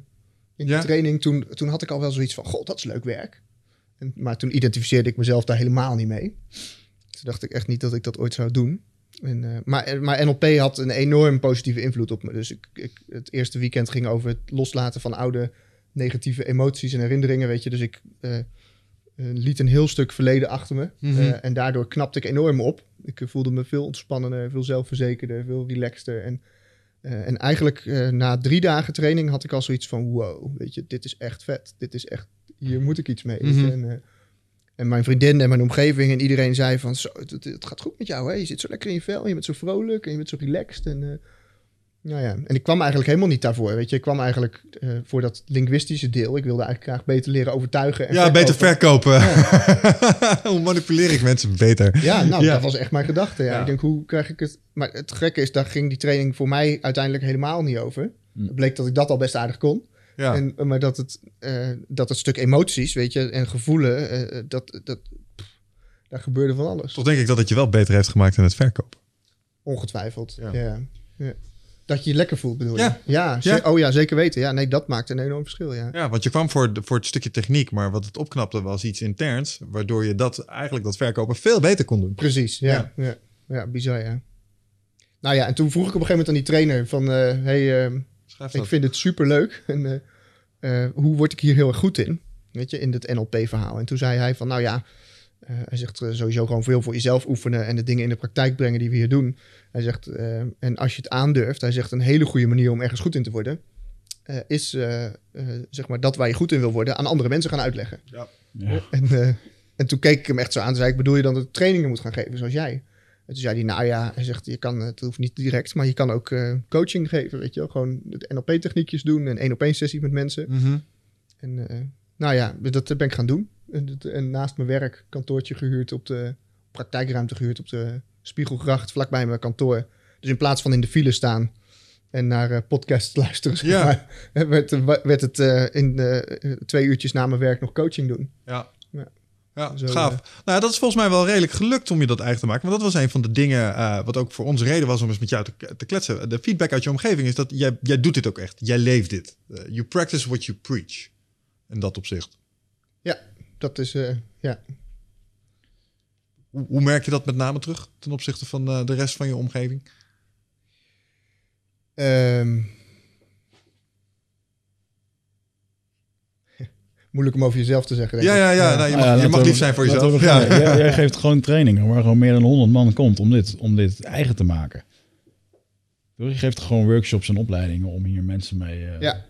die Ja. training, toen, toen had ik al wel zoiets van, god, dat is leuk werk. En, maar toen identificeerde ik mezelf daar helemaal niet mee. Toen dacht ik echt niet dat ik dat ooit zou doen. En, eh, maar, maar NLP had een enorm positieve invloed op me. Dus ik, ik, het eerste weekend ging over het loslaten van oude negatieve emoties en herinneringen, weet je. Dus ik eh, eh, liet een heel stuk verleden achter me. Mhm. En daardoor knapte ik enorm op. Ik voelde me veel ontspannender, veel zelfverzekerder, veel relaxter. En, en eigenlijk na drie dagen training had ik al zoiets van... wow, weet je, dit is echt vet. Dit is echt, hier moet ik iets mee. En, en mijn vriendin en mijn omgeving en iedereen zei van... Zo, het, gaat goed met jou, hè? Je zit zo lekker in je vel, en je bent zo vrolijk en je bent zo relaxed. En, Nou ja, en ik kwam eigenlijk helemaal niet daarvoor. Weet je, ik kwam eigenlijk eh, voor dat linguïstische deel. Ik wilde eigenlijk graag beter leren overtuigen. En Ja, beter verkopen. Hoe manipuleer ik mensen beter? Ja, nou, Ja. dat was echt mijn gedachte. Ja. Ja. Ik denk, hoe krijg ik het... Maar het gekke is, daar ging die training voor mij uiteindelijk helemaal niet over. Hm. Het bleek dat ik dat al best aardig kon. Ja. En, maar dat het, eh, dat het stuk emoties, weet je, en gevoelen, eh, dat, dat, pff, daar gebeurde van alles. Toch denk ik dat het je wel beter heeft gemaakt in het verkopen. Ongetwijfeld. Ja. Ja. Ja. Dat je je lekker voelt, bedoel je? Ja. Oh ja, zeker weten. Ja, nee, dat maakt een enorm verschil, ja. Ja, want je kwam voor, de- voor het stukje techniek, maar wat het opknapte was iets interns, waardoor je dat eigenlijk dat verkopen veel beter kon doen. Precies, ja. Ja, ja. bizar, ja. Nou ja, en toen vroeg ik op een gegeven moment aan die trainer van... eh, hey, eh, Schrijf ik dat. vind het superleuk. En eh, eh, hoe word ik hier heel erg goed in? Weet je, in dit NLP-verhaal. En toen zei hij van, nou ja... eh, hij zegt sowieso gewoon veel voor jezelf oefenen... en de dingen in de praktijk brengen die we hier doen. Hij zegt, eh, en als je het aandurft... hij zegt, een hele goede manier om ergens goed in te worden... eh, is, zeg maar, dat waar je goed in wil worden... aan andere mensen gaan uitleggen. Ja. En, eh, en toen keek ik hem echt zo aan. Toen zei ik, bedoel je dan dat ik trainingen moet gaan geven zoals jij? En toen zei hij, nou ja, hij zegt, je kan, het hoeft niet direct, maar je kan ook eh, coaching geven, weet je wel. Gewoon NLP-techniekjes doen en één op één sessies met mensen. Mhm. En eh, nou ja, dat ben ik gaan doen. En, naast mijn werk kantoortje gehuurd op de praktijkruimte gehuurd op de Spiegelgracht, vlakbij mijn kantoor. Dus in plaats van in de file staan en naar eh podcast luisteren, zeg Ja. maar, werd, werd het eh, in eh, twee uurtjes na mijn werk nog coaching doen. Ja. Ja. Zo, gaaf. Nou, dat is volgens mij wel redelijk gelukt om je dat eigen te maken. Want dat was een van de dingen eh, wat ook voor ons reden was om eens met jou te, te kletsen. De feedback uit je omgeving is dat jij, jij doet dit ook echt. Jij leeft dit. Eh, you practice what you preach. In dat opzicht. Ja, dat is, eh, ja. Hoe, hoe merk je dat met name terug ten opzichte van de rest van je omgeving? Ehm. Moeilijk om over jezelf te zeggen. denk Ja, ja, ja. Nou, je mag, Ah, ja, je mag we- lief zijn voor jezelf. Ja. Jij, jij geeft gewoon trainingen waar gewoon meer dan 100 man komt om dit, om dit eigen te maken. Je geeft gewoon workshops en opleidingen om hier mensen mee... eh, Ja.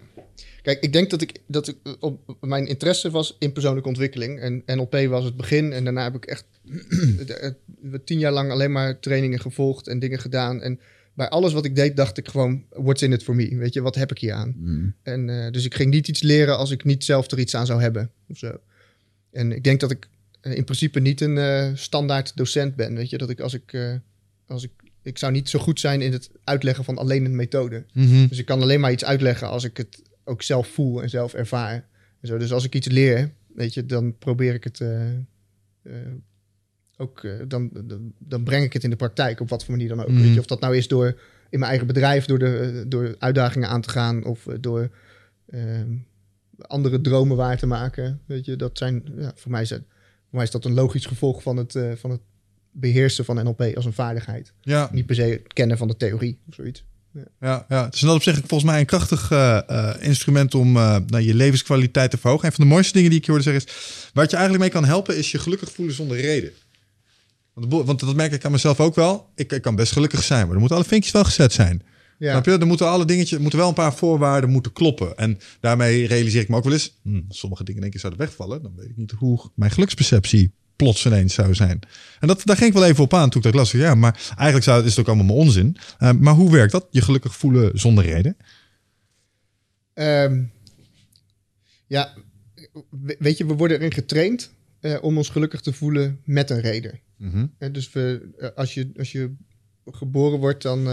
Kijk, ik denk dat ik, dat ik op, mijn interesse was in persoonlijke ontwikkeling. En NLP was het begin. En daarna heb ik echt eh, tien jaar lang alleen maar trainingen gevolgd en dingen gedaan. En bij alles wat ik deed, dacht ik gewoon, what's in it for me? Weet je, wat heb ik hier aan? Mm. En, eh, dus ik ging niet iets leren als ik niet zelf er iets aan zou hebben. Of zo. En ik denk dat ik eh, in principe niet een eh, standaard docent ben. Weet je, dat ik als ik, als ik. Ik zou niet zo goed zijn in het uitleggen van alleen een methode. Mhm. Dus ik kan alleen maar iets uitleggen als ik het ook zelf voel en zelf ervaar. En zo. Dus als ik iets leer, weet je, dan probeer ik het. Ook, eh, dan, dan, breng ik het in de praktijk op wat voor manier dan ook. Mhm. Weet je, of dat nou is door in mijn eigen bedrijf, door, de, door uitdagingen aan te gaan of eh, door ehm, andere dromen waar te maken. Weet je, dat zijn, ja, voor, mij is het, voor mij is dat een logisch gevolg van het, eh, van het beheersen van NLP als een vaardigheid. Ja, Niet per se het kennen van de theorie of zoiets. ja, ja. Het is in dat opzicht volgens mij een krachtig instrument om nou, je levenskwaliteit te verhogen. Een van de mooiste dingen die ik je hoorde zeggen is... waar het je eigenlijk mee kan helpen is je gelukkig voelen zonder reden. Want, dat merk ik aan mezelf ook wel. Ik, ik kan best gelukkig zijn, maar er moeten alle vinkjes wel gezet zijn. Ja. Snap je? Er moeten alle dingetjes, moeten wel een paar voorwaarden moeten kloppen. En daarmee realiseer ik me ook wel eens, hmm, sommige dingen in één keer zouden wegvallen, dan weet ik niet hoe mijn geluksperceptie plots ineens zou zijn. En dat, daar ging ik wel even op aan toen ik dat las. Ja, maar eigenlijk zou, is het ook allemaal maar onzin. Eh, maar hoe werkt dat? Je gelukkig voelen zonder reden? Ehm, ja, we- weet je, we worden erin getraind eh, om ons gelukkig te voelen met een reden. Mhm. Eh, dus we, eh, als, je, als je geboren wordt, dan,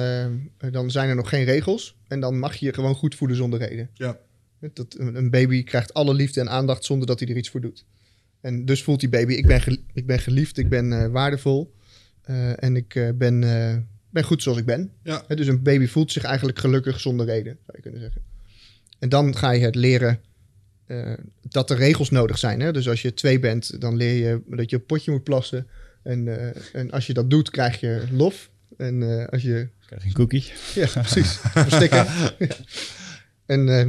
dan zijn er nog geen regels. En dan mag je je gewoon goed voelen zonder reden. Ja. Dat, een baby krijgt alle liefde en aandacht zonder dat hij er iets voor doet. En dus voelt die baby, ik ben, ik ben geliefd, ik ben waardevol. en ik ben, ben goed zoals ik ben. Ja. Dus een baby voelt zich eigenlijk gelukkig zonder reden, zou je kunnen zeggen. En dan ga je het leren eh, dat er regels nodig zijn. Hè? Dus als je twee bent, dan leer je dat je een potje moet plassen. En, eh, en als je dat doet, krijg je lof. En eh, als je... Krijg je een cookie? Ja, precies. Een sticker. Ja. En... eh,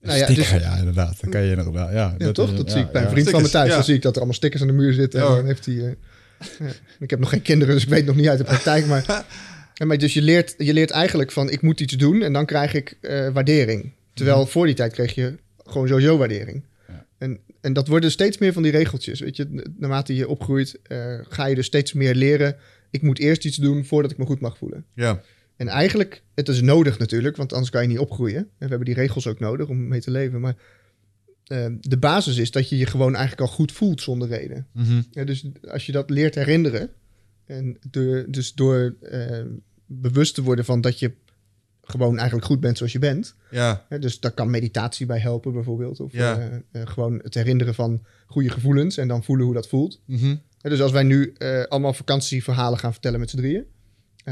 nou ja, Sticker, dus- ja, inderdaad. Dan kan je inderdaad, ja. ja, toch? is- Dat ja, zie ik bij een vriend van me thuis. ja. Dan zie ik dat er allemaal stickers aan de muur zitten. Ja, en dan heeft hij... eh, ja. Ik heb nog geen kinderen, dus ik weet nog niet uit de praktijk. Maar, maar dus je leert, je leert eigenlijk van ik moet iets doen en dan krijg ik eh, waardering. Terwijl voor die tijd kreeg je gewoon sowieso waardering. Ja. En, en dat worden steeds meer van die regeltjes. Weet je, naarmate je opgroeit, eh, ga je dus steeds meer leren. Ik moet eerst iets doen voordat ik me goed mag voelen. Ja. En eigenlijk, het is nodig natuurlijk, want anders kan je niet opgroeien. En we hebben die regels ook nodig om mee te leven. Maar eh, de basis is dat je je gewoon eigenlijk al goed voelt zonder reden. Mhm. Ja, dus als je dat leert herinneren, en door, dus door eh, bewust te worden van dat je gewoon eigenlijk goed bent zoals je bent. Ja, Hè, dus daar kan meditatie bij helpen bijvoorbeeld. Of Ja. eh, eh, gewoon het herinneren van goede gevoelens en dan voelen hoe dat voelt. Mhm. Hè, dus als wij nu eh, allemaal vakantieverhalen gaan vertellen met z'n drieën,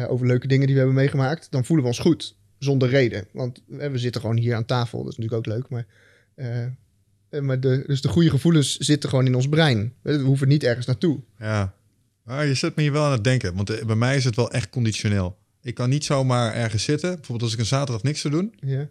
over leuke dingen die we hebben meegemaakt, dan voelen we ons goed, zonder reden. Want we zitten gewoon hier aan tafel, dat is natuurlijk ook leuk, maar... maar de, dus de goede gevoelens zitten gewoon in ons brein. We hoeven niet ergens naartoe. ja. Maar je zet me hier wel aan het denken. Want bij mij is het wel echt conditioneel. Ik kan niet zomaar ergens zitten. Bijvoorbeeld als ik een zaterdag niks zou doen. Ja.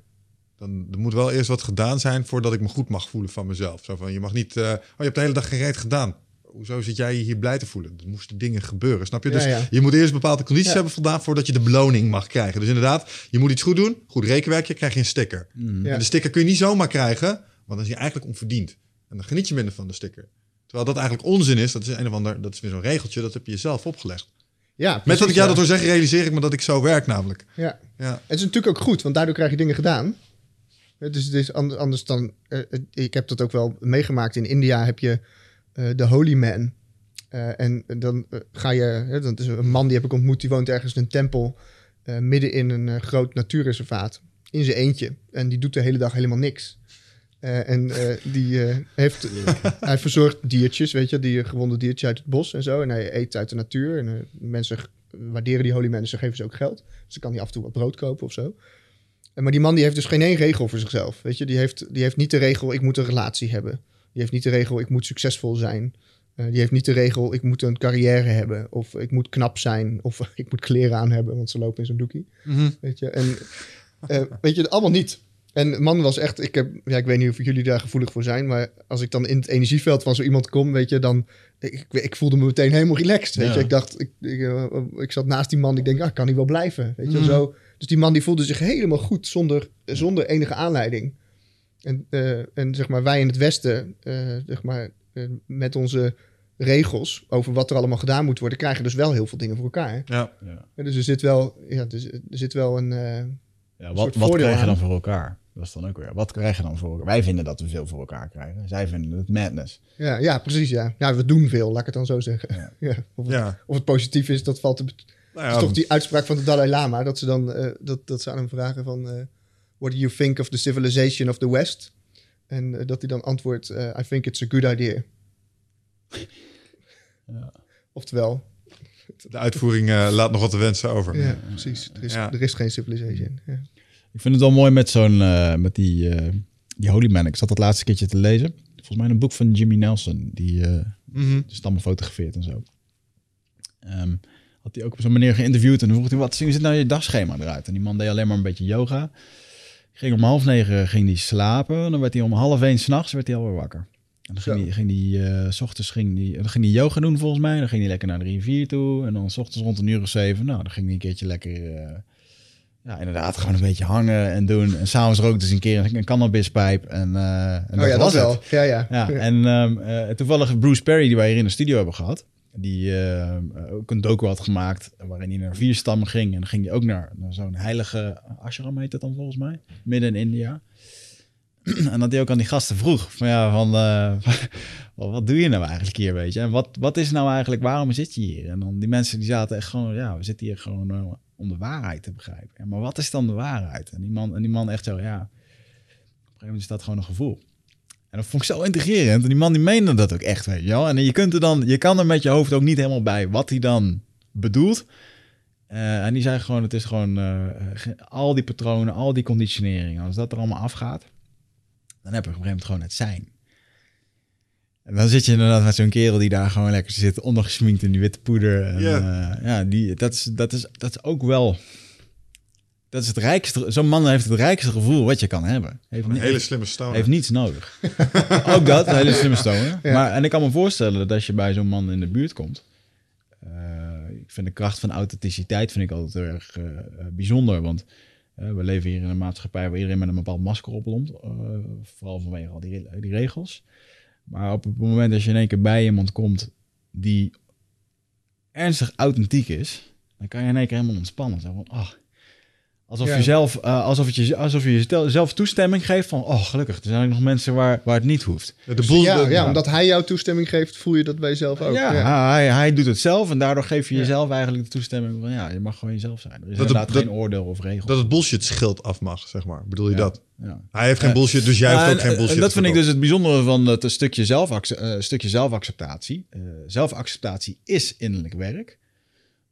Dan er moet wel eerst wat gedaan zijn voordat ik me goed mag voelen van mezelf. Zo van, je mag niet... eh, oh, je hebt de hele dag gereed gedaan. Hoezo zit jij je hier blij te voelen? Er moesten dingen gebeuren, snap je? Dus ja. je moet eerst bepaalde condities Ja. hebben voldaan... voordat je de beloning mag krijgen. Dus inderdaad, je moet iets goed doen. Goed rekenwerkje, krijg je een sticker. Ja. En de sticker kun je niet zomaar krijgen... want dan is je eigenlijk onverdiend. En dan geniet je minder van de sticker. Terwijl dat eigenlijk onzin is. Dat is een of ander... dat is weer zo'n regeltje. Dat heb je jezelf opgelegd. Ja, Met dat ik jou ja. dat hoor zeggen, realiseer ik me dat ik zo werk namelijk. Ja. Ja, Het is natuurlijk ook goed, want daardoor krijg je dingen gedaan. Dus het is an- anders dan. eh, ik heb dat ook wel meegemaakt. In India heb je eh, de Holy Man. Eh, en dan ga je. dat is een man die heb ik ontmoet. Die woont ergens in een tempel. midden in een groot natuurreservaat. In zijn eentje. En die doet de hele dag helemaal niks. Eh, en eh, die eh, heeft. hij verzorgt diertjes, weet je, die gewonde diertjes uit het bos en zo. En hij eet uit de natuur. En mensen waarderen die Holy ze geven ze ook geld. Dus dan kan hij af en toe wat brood kopen of zo. En Maar die man die heeft dus geen één regel voor zichzelf. Weet je, die heeft, die heeft niet de regel: ik moet een relatie hebben. Die heeft niet de regel: ik moet succesvol zijn. Die heeft niet de regel: ik moet een carrière hebben. Of ik moet knap zijn. Of ik moet kleren aan hebben, want ze lopen in zo'n doekie. Weet je, en weet je, allemaal niet. En de man was echt, ik, heb, ja, ik weet niet of jullie daar gevoelig voor zijn, maar als ik dan in het energieveld van zo iemand kom, weet je, dan, ik, ik, voelde me meteen helemaal relaxed, weet Ja. je. Ik dacht, ik, ik, eh, ik zat naast die man, ik denk, ah, kan hij wel blijven, weet je, Mhm. zo. Dus die man die voelde zich helemaal goed zonder, zonder enige aanleiding. En, eh, en zeg maar, wij in het Westen, eh, zeg maar, met onze regels over wat er allemaal gedaan moet worden, krijgen dus wel heel veel dingen voor elkaar. ja. Ja. Dus er zit wel, ja, dus, er zit wel een... Ja, wat, wat krijg je dan voor elkaar? Dat is dan ook weer. Wat krijg je dan voor elkaar? Wij vinden dat we veel voor elkaar krijgen. Zij vinden het madness. Ja, ja, precies. Ja. ja, we doen veel, laat ik het dan zo zeggen. Ja. Ja. Of, het, ja. of het positief is, dat valt te. Nou ja, is toch die uitspraak van de Dalai Lama, dat ze dan eh, dat, dat ze aan hem vragen van. eh, What do you think of the civilization of the West? En eh, dat hij dan antwoordt: I think it's a good idea. Ja. Oftewel, de uitvoering laat nog wat te wensen over. ja, precies. Er is, Ja. er is geen civilization. Ja. Ik vind het wel mooi met zo'n, eh, met die, eh, die Holy Man. Ik zat dat laatste keertje te lezen. Volgens mij een boek van Jimmy Nelson, die Mhm. de stammen fotografeert en zo. Ehm, had hij ook op zo'n manier geïnterviewd en dan vroeg hij, wat hoe ziet nou je dagschema eruit? En die man deed alleen maar een beetje yoga. Ging om half negen ging hij slapen. En dan werd hij om half één s'nachts werd hij alweer wakker. En dan ging Zo. hij, ging s ochtends ging dan ging hij yoga doen volgens mij. Dan ging hij lekker naar de rivier toe. En dan s ochtends rond een uur of zeven, nou, dan ging hij een keertje lekker... ja, inderdaad, gewoon een beetje hangen en doen. En s'avonds rookte hij een keer een cannabispijp. En, eh en oh ja, dat was het. wel. Ja, ja. Ja, en ehm, eh, toevallig Bruce Perry, die wij hier in de studio hebben gehad, die eh, ook een docu had gemaakt waarin hij naar vier stammen ging. En dan ging hij ook naar, naar zo'n heilige ashram, heet het dan volgens mij, midden in India. en dat hij ook aan die gasten vroeg, van ja, van wat, doe je nou eigenlijk hier, weet je? En wat, wat is nou eigenlijk, waarom zit je hier? En dan die mensen die zaten echt gewoon, ja, we zitten hier gewoon om de waarheid te begrijpen. Maar wat is dan de waarheid? En die man, en die man echt zo, ja, op een gegeven moment is dat gewoon een gevoel. En dat vond ik zo intrigerend. En die man die meende dat ook echt, weet je wel. En je, kunt er dan, je kan er met je hoofd ook niet helemaal bij wat hij dan bedoelt. Eh, en die zei gewoon, het is gewoon eh, al die patronen, al die conditioneringen. Als dat er allemaal afgaat, dan heb je op een gegeven moment gewoon het zijn. En dan zit je inderdaad met zo'n kerel die daar gewoon lekker zit, ondergesminkt in die witte poeder. En, Ja. eh, ja, die, dat, is, dat, is, dat is ook wel... Dat is het rijkste... Zo'n man heeft het rijkste gevoel wat je kan hebben. Heeft Een niet- hele slimme stoner. heeft niets nodig. ook dat, een hele slimme stoner. Ja. Maar, en ik kan me voorstellen dat als je bij zo'n man in de buurt komt. eh, ik vind de kracht van authenticiteit vind ik altijd erg eh, bijzonder. Want we leven hier in een maatschappij waar iedereen met een bepaald masker oploopt. eh, vooral vanwege al die, die regels. Maar op het moment dat je in één keer bij iemand komt die ernstig authentiek is, dan kan je in één keer helemaal ontspannen. Zo van, oh, Alsof, Ja. je zelf, eh, alsof, het je, alsof je jezelf toestemming geeft van... oh, gelukkig, er zijn ook nog mensen waar, waar het niet hoeft. De boel, ja, de- ja, omdat hij jou toestemming geeft, voel je dat bij jezelf ook. ja, ja. Hij, hij doet het zelf en daardoor geef je Ja. jezelf eigenlijk de toestemming van... ja, je mag gewoon jezelf zijn. Er is Dat- inderdaad dat- geen oordeel of regel. dat het bullshit schild af mag, zeg maar. Bedoel je Ja. dat? ja. Hij heeft geen Ja. bullshit, dus jij Ja, hoeft ook en- geen en bullshit. dat te vind ik dus het bijzondere van het stukje, zelfacce- eh, stukje zelfacceptatie. Eh, zelfacceptatie is innerlijk werk.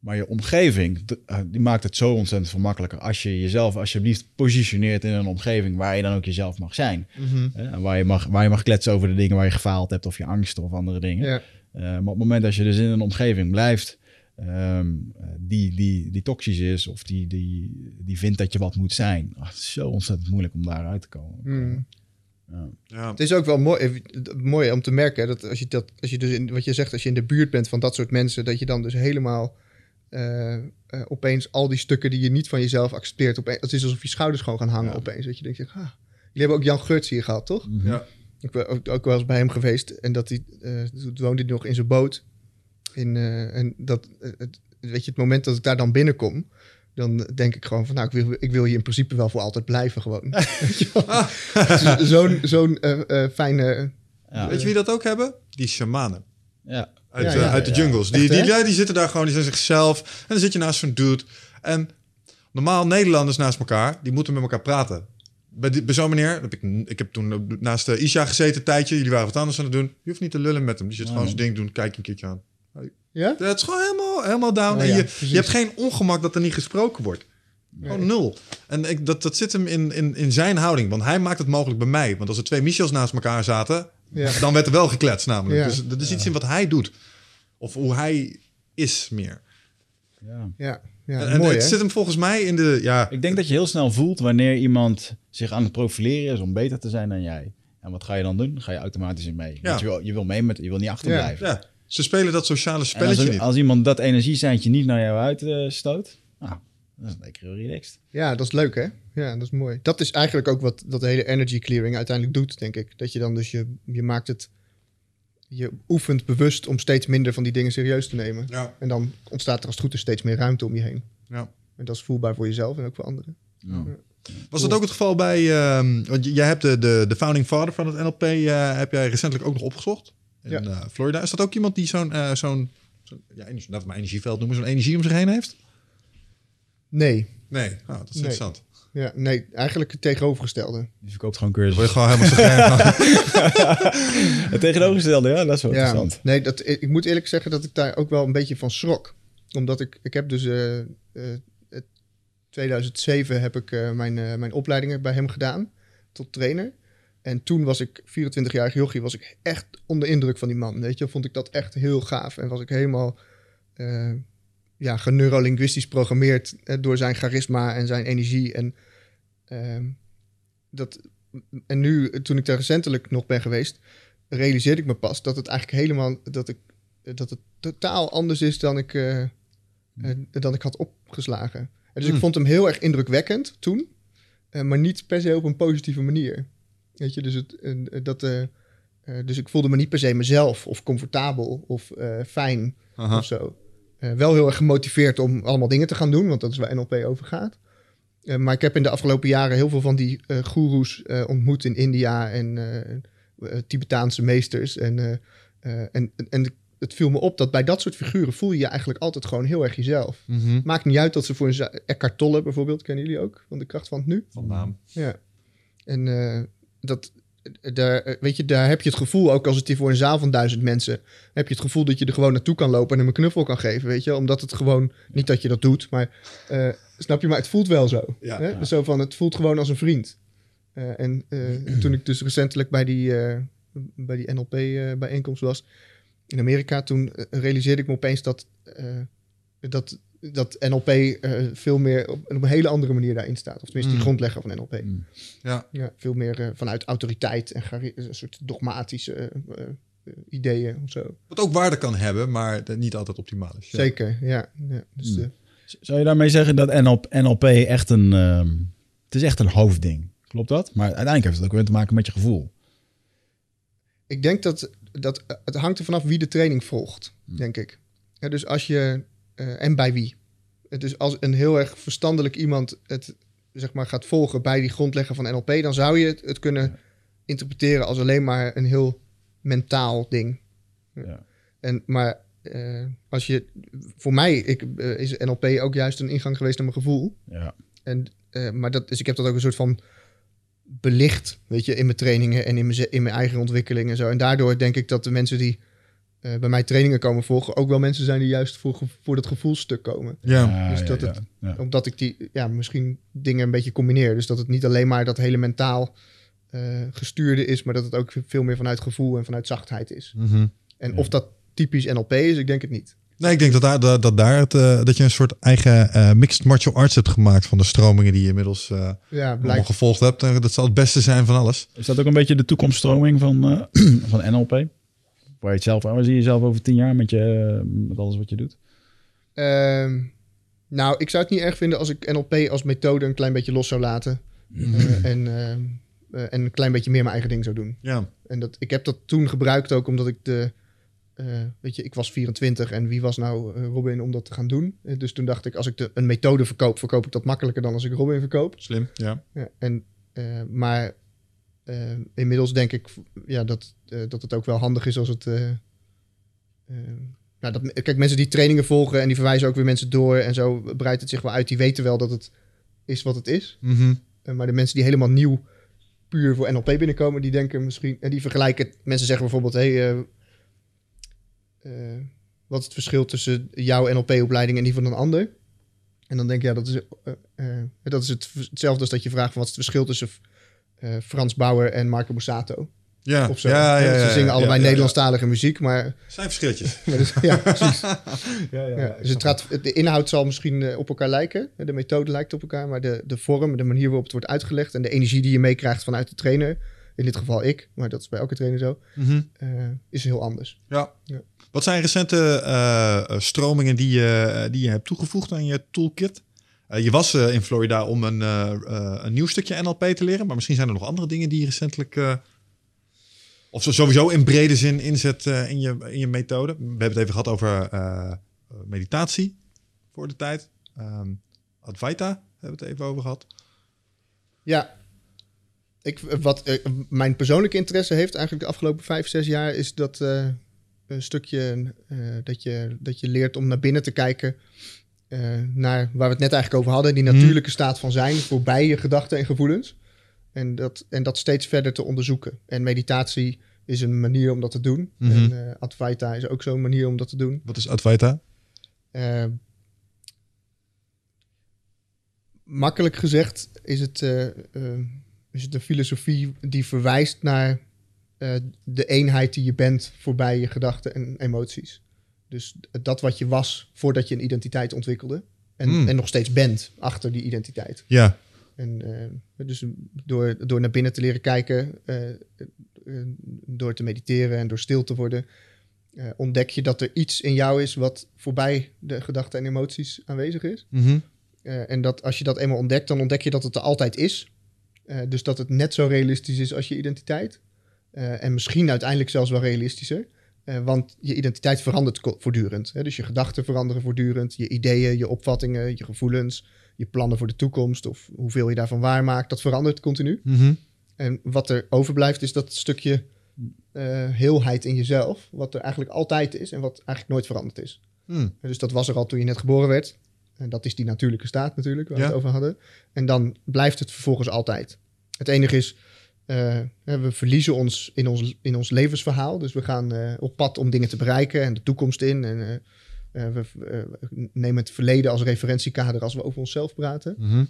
Maar je omgeving, eh, die maakt het zo ontzettend veel makkelijker. Als je jezelf alsjeblieft positioneert in een omgeving waar je dan ook jezelf mag zijn. Mhm. Hè, en waar, je mag, waar je mag kletsen over de dingen waar je gefaald hebt of je angsten of andere dingen. Ja. Eh, maar op het moment dat je dus in een omgeving blijft ehm, eh, die, die, die toxisch is of die, die, die vindt dat je wat moet zijn. ah, het is zo ontzettend moeilijk om daaruit te komen. Mm. Ja. Ja. Het is ook wel mooi, eh, mooi om te merken dat als je dat, als je dus in, wat je zegt, als je in de buurt bent van dat soort mensen, dat je dan dus helemaal eh, eh, opeens al die stukken die je niet van jezelf accepteert, opeens, het is alsof je schouders gewoon gaan hangen Ja. opeens. Dat je denkt, ah, jullie hebben ook Jan Geurts hier gehad, toch? Mhm. Ja. Ik ben ook, ook wel eens bij hem geweest en dat hij, eh, toen woonde hij nog in zijn boot. In, eh, en dat, het, weet je, het moment dat ik daar dan binnenkom, dan denk ik gewoon van, nou, ik wil, ik wil hier in principe wel voor altijd blijven gewoon. Zo'n zo'n fijne... Ja. Weet je wie dat ook hebben? Die shamanen. Ja. Uit, Ja, eh, ja. uit de jungles. Die, Echt, die, ja, die zitten daar gewoon, die zijn zichzelf. En dan zit je naast zo'n dude. En normaal Nederlanders naast elkaar, die moeten met elkaar praten. Bij, die, bij zo'n meneer, heb ik, ik heb toen naast uh, Isha gezeten een tijdje. Jullie waren wat anders aan het doen. Je hoeft niet te lullen met hem. Die zit gewoon zijn ding doen. Kijk een keertje aan. Ja? Het is gewoon helemaal, helemaal down. Oh en je, je hebt geen ongemak dat er niet gesproken wordt. Nul. En ik, dat, dat zit hem in, in, in zijn houding. Want hij maakt het mogelijk bij mij. Want als er twee Michels naast elkaar zaten... Ja. dan werd er wel gekletst namelijk. Ja. Dus dat is iets in wat hij doet. Of hoe hij is meer. Ja. Ja, ja en en mooi het hè? zit hem volgens mij in de... Ja, Ik denk dat je heel snel voelt wanneer iemand zich aan het profileren is om beter te zijn dan jij. En wat ga je dan doen? Dan ga je automatisch in mee. Ja. Want je, wil, je wil mee met, je wil niet achterblijven. ja, ze spelen dat sociale En als, spelletje niet. als iemand dat energieseintje niet naar jou uitstoot, nou, dat is lekker heel relaxed. Ja, dat is leuk hè? Ja, dat is mooi. Dat is eigenlijk ook wat dat hele energy clearing uiteindelijk doet, denk ik. Dat je dan dus je, je maakt het, je oefent bewust om steeds minder van die dingen serieus te nemen. Ja, En dan ontstaat er als het goed is steeds meer ruimte om je heen. ja. En dat is voelbaar voor jezelf en ook voor anderen. Was dat ook het geval bij... ehm, want jij hebt de, de, de founding father van het NLP... eh, heb jij recentelijk ook nog opgezocht. In Ja. eh, Florida. Is dat ook iemand die zo'n... eh, zo'n ja, laten we maar energieveld noemen. Zo'n energie om zich heen heeft? Nee. Nee, oh, dat is Nee. interessant. Ja, nee, eigenlijk het tegenovergestelde. Die verkoopt gewoon Word je cursus. gewoon helemaal zo Het tegenovergestelde, ja, dat is wel Ja, interessant. nee, dat, ik ik moet eerlijk zeggen dat ik daar ook wel een beetje van schrok. Omdat ik, ik heb dus, eh, eh, het 2007 heb ik eh, mijn, eh, mijn opleidingen bij hem gedaan tot trainer. En toen was ik 24-jarig jochie, was ik echt onder indruk van die man. Weet je, vond ik dat echt heel gaaf. En was ik helemaal eh ja, geneurolinguistisch programmeerd eh, door zijn charisma en zijn energie. En, ehm, dat, en nu, toen ik daar recentelijk nog ben geweest, realiseerde ik me pas dat het eigenlijk helemaal dat ik dat het totaal anders is dan ik, eh, eh, dan ik had opgeslagen. En dus ik Hmm. vond hem heel erg indrukwekkend toen, eh, maar niet per se op een positieve manier. Weet je, dus, het, dat, dus ik voelde me niet per se mezelf of comfortabel of fijn Aha. of zo. Wel heel erg gemotiveerd om allemaal dingen te gaan doen, want dat is waar NLP over gaat. Eh, maar ik heb in de afgelopen jaren heel veel van die eh goeroes eh, ontmoet in India en Tibetaanse meesters. En, en, en het viel me op dat bij dat soort figuren voel je je eigenlijk altijd gewoon heel erg jezelf. Mhm. Maakt niet uit dat ze voor een... Eckhart Tolle bijvoorbeeld, kennen jullie ook? Van de kracht van het nu. Van naam. Ja. En dat, daar, eh, weet je, daar heb je het gevoel, ook als het hier voor een zaal van duizend mensen, heb je het gevoel dat je er gewoon naartoe kan lopen en hem een knuffel kan geven, weet je, omdat het gewoon, niet dat je dat doet, maar eh, snap je, maar het voelt wel zo. Ja. hè? Ja. Zo van, het voelt gewoon als een vriend. Eh, en toen ik dus recentelijk bij die, bij die NLP-bijeenkomst was in Amerika, toen realiseerde ik me opeens dat, dat, dat NLP eh, veel meer op, op een hele andere manier daarin staat. Of tenminste, die Mm. grondlegger van NLP. Mm. Ja. Ja, veel meer eh, vanuit autoriteit en een soort dogmatische eh, ideeën of zo. Wat ook waarde kan hebben, maar dat niet altijd optimaal is. Ja. Zeker, ja. ja. Dus, eh, Zou je daarmee zeggen dat NLP, NLP echt een... ehm, het is echt een hoofdding. Klopt dat? Maar uiteindelijk heeft het ook weer te maken met je gevoel. ik denk dat, dat het hangt er vanaf wie de training volgt, denk ik. Ja, dus als je, eh, en bij wie. Dus als een heel erg verstandelijk iemand het zeg maar, gaat volgen bij die grondlegger van NLP, dan zou je het, het kunnen interpreteren als alleen maar een heel mentaal ding. Ja. En, maar eh, als je, voor mij ik, eh, is NLP ook juist een ingang geweest naar mijn gevoel. Ja. En, maar dat, dus ik heb dat ook een soort van belicht, weet je, in mijn trainingen en in mijn, in mijn eigen ontwikkeling en zo. En daardoor denk ik dat de mensen die eh, bij mij trainingen komen volgen, ook wel mensen zijn die juist voor, voor dat gevoelstuk komen. Ja. Dus ja, dat ja, het- ja. Omdat ik die, ja, misschien dingen een beetje combineer. Dus dat het niet alleen maar dat hele mentaal eh, gestuurde is, maar dat het ook veel meer vanuit gevoel en vanuit zachtheid is. Mhm. En Ja. of dat typisch NLP is, ik denk het niet. Nee, ik denk dat daar, dat, dat, daar het, eh, dat je een soort eigen eh, mixed martial arts hebt gemaakt van de stromingen die je inmiddels eh Ja, allemaal blijkt. gevolgd hebt. En dat zal het beste zijn van alles. Is dat ook een beetje de toekomststroming van, eh, van NLP? Waar je het zelf, waar zie je jezelf over tien jaar met, je, eh, met alles wat je doet? Ehm, nou, ik zou het niet erg vinden als ik NLP als methode een klein beetje los zou laten. Eh, en, ehm, eh, en een klein beetje meer mijn eigen ding zou doen. Ja. En dat, ik heb dat toen gebruikt ook omdat ik de... eh, weet je, ik was 24 en wie was nou Robin om dat te gaan doen? Dus toen dacht ik, als ik de, een methode verkoop, verkoop ik dat makkelijker dan als ik Robin verkoop. Slim. Ja. Ja, en, eh, maar inmiddels denk ik ja, dat, eh, dat het ook wel handig is als het. eh, eh, nou, dat, kijk, mensen die trainingen volgen en die verwijzen ook weer mensen door en zo breidt het zich wel uit. Die weten wel dat het is wat het is. Mhm. Eh, maar de mensen die helemaal nieuw puur voor NLP binnenkomen, die denken misschien. En die vergelijken. Mensen zeggen bijvoorbeeld: hé, hey, eh, eh, wat is het verschil tussen jouw NLP-opleiding en die van een ander? En dan denk ik, ja, dat is, eh, eh, dat is het, hetzelfde als dat je vraagt: van, wat is het verschil tussen eh, Frans Bauer en Marco Borsato? Ja. Of zo. Ja, ja, Ze zingen ja, allebei ja, ja. Nederlandstalige muziek, maar. Zijn verschilletjes. maar dus- ja, precies. ja, ja, Ja, dus het gaat, de inhoud zal misschien eh, op elkaar lijken. De methode lijkt op elkaar, maar de, de vorm, de manier waarop het wordt uitgelegd en de energie die je meekrijgt vanuit de trainer, in dit geval ik, maar dat is bij elke trainer zo, Mhm. eh, is heel anders. Ja. Ja. Wat zijn recente stromingen die je, die je hebt toegevoegd aan je toolkit? Eh, je was eh, in Florida om een, eh, een nieuw stukje NLP te leren, maar misschien zijn er nog andere dingen die je recentelijk, of sowieso in brede zin inzet in, je, in je methode. We hebben het even gehad over meditatie voor de tijd. Ehm Advaita hebben we het even over gehad. Ja, ik, wat mijn persoonlijke interesse heeft eigenlijk de afgelopen vijf, zes jaar, is dat een stukje dat, je, dat je leert om naar binnen te kijken. Eh, naar waar we het net eigenlijk over hadden, die natuurlijke staat van zijn voorbij je gedachten en gevoelens. En dat, en dat steeds verder te onderzoeken. En meditatie is een manier om dat te doen. Mhm. En eh, Advaita is ook zo'n manier om dat te doen. Wat is Advaita? Eh, makkelijk gezegd is het, eh, is het een filosofie die verwijst naar de eenheid die je bent voorbij je gedachten en emoties. Dus dat wat je was voordat je een identiteit ontwikkelde. En, Hmm. en nog steeds bent achter die identiteit. Ja. En eh, dus door, door naar binnen te leren kijken, eh, eh, door te mediteren en door stil te worden, ontdek je dat er iets in jou is wat voorbij de gedachten en emoties aanwezig is. Mhm. En dat als je dat eenmaal ontdekt, dan ontdek je dat het er altijd is. Dus dat het net zo realistisch is als je identiteit. En misschien uiteindelijk zelfs wel realistischer. Eh, want je identiteit verandert voortdurend. Hè? Dus je gedachten veranderen voortdurend. Je ideeën, je opvattingen, je gevoelens, je plannen voor de toekomst of hoeveel je daarvan waarmaakt, dat verandert continu. Mhm. En wat er overblijft is dat stukje eh, heelheid in jezelf, wat er eigenlijk altijd is en wat eigenlijk nooit veranderd is. Hmm. Dus dat was er al toen je net geboren werd. En dat is die natuurlijke staat natuurlijk, waar we het over hadden. En dan blijft het vervolgens altijd. Het enige is, eh, hè, we verliezen ons in, ons in ons levensverhaal. Dus we gaan eh, op pad om dingen te bereiken en de toekomst in. En eh, eh, we eh, nemen het verleden als referentiekader als we over onszelf praten. Mhm.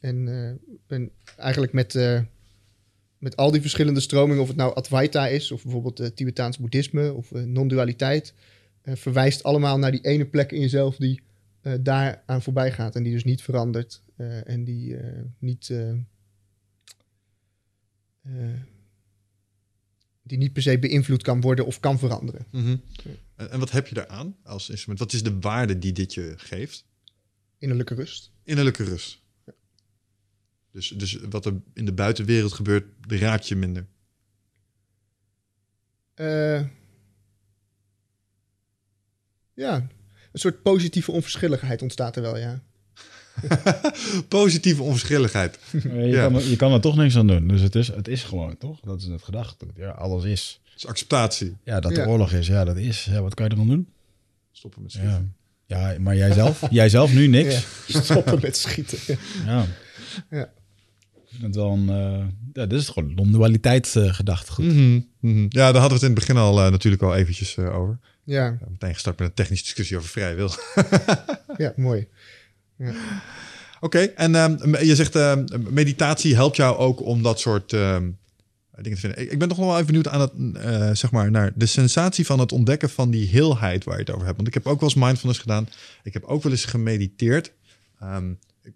En, eh, en eigenlijk met, eh, met al die verschillende stromingen, of het nou Advaita is, of bijvoorbeeld eh, Tibetaans boeddhisme of eh, non-dualiteit, eh, verwijst allemaal naar die ene plek in jezelf die eh daar aan voorbij gaat en die dus niet verandert eh, en die eh, niet. Eh, die niet per se beïnvloed kan worden of kan veranderen. Mhm. En, en wat heb je daaraan als instrument? Wat is de waarde die dit je geeft? Innerlijke rust. Innerlijke rust. Dus, dus wat er in de buitenwereld gebeurt, raakt je minder. Eh, ja, een soort positieve onverschilligheid ontstaat er wel, ja. Positieve onverschilligheid. Je, Ja. kan, er- je kan er toch niks aan doen. Dus het is, het is gewoon, toch? Dat is het gedachte. Ja, alles is. Dus acceptatie. Ja, dat Ja. er oorlog is. Ja, dat is. Ja, wat kan je er dan doen? Stoppen met schieten. Ja, ja maar jij zelf? jij zelf nu niks? Ja, stoppen met schieten. Ja. Ja. Het een... eh, ja, dit is gewoon een non-dualiteit gedachtegoed. Mhm, mhm. Ja, daar hadden we het in het begin al eh, natuurlijk al eventjes eh, over. Ja, meteen gestart met een technische discussie over vrije wil. ja, mooi. Oké, en ehm, je zegt ehm, meditatie helpt jou ook om dat soort ehm, dingen te vinden. Ik, ik ben toch nog wel even benieuwd aan het, eh, zeg maar, naar de sensatie van het ontdekken van die heelheid waar je het over hebt. Want ik heb ook wel eens mindfulness gedaan. Ik heb ook wel eens gemediteerd.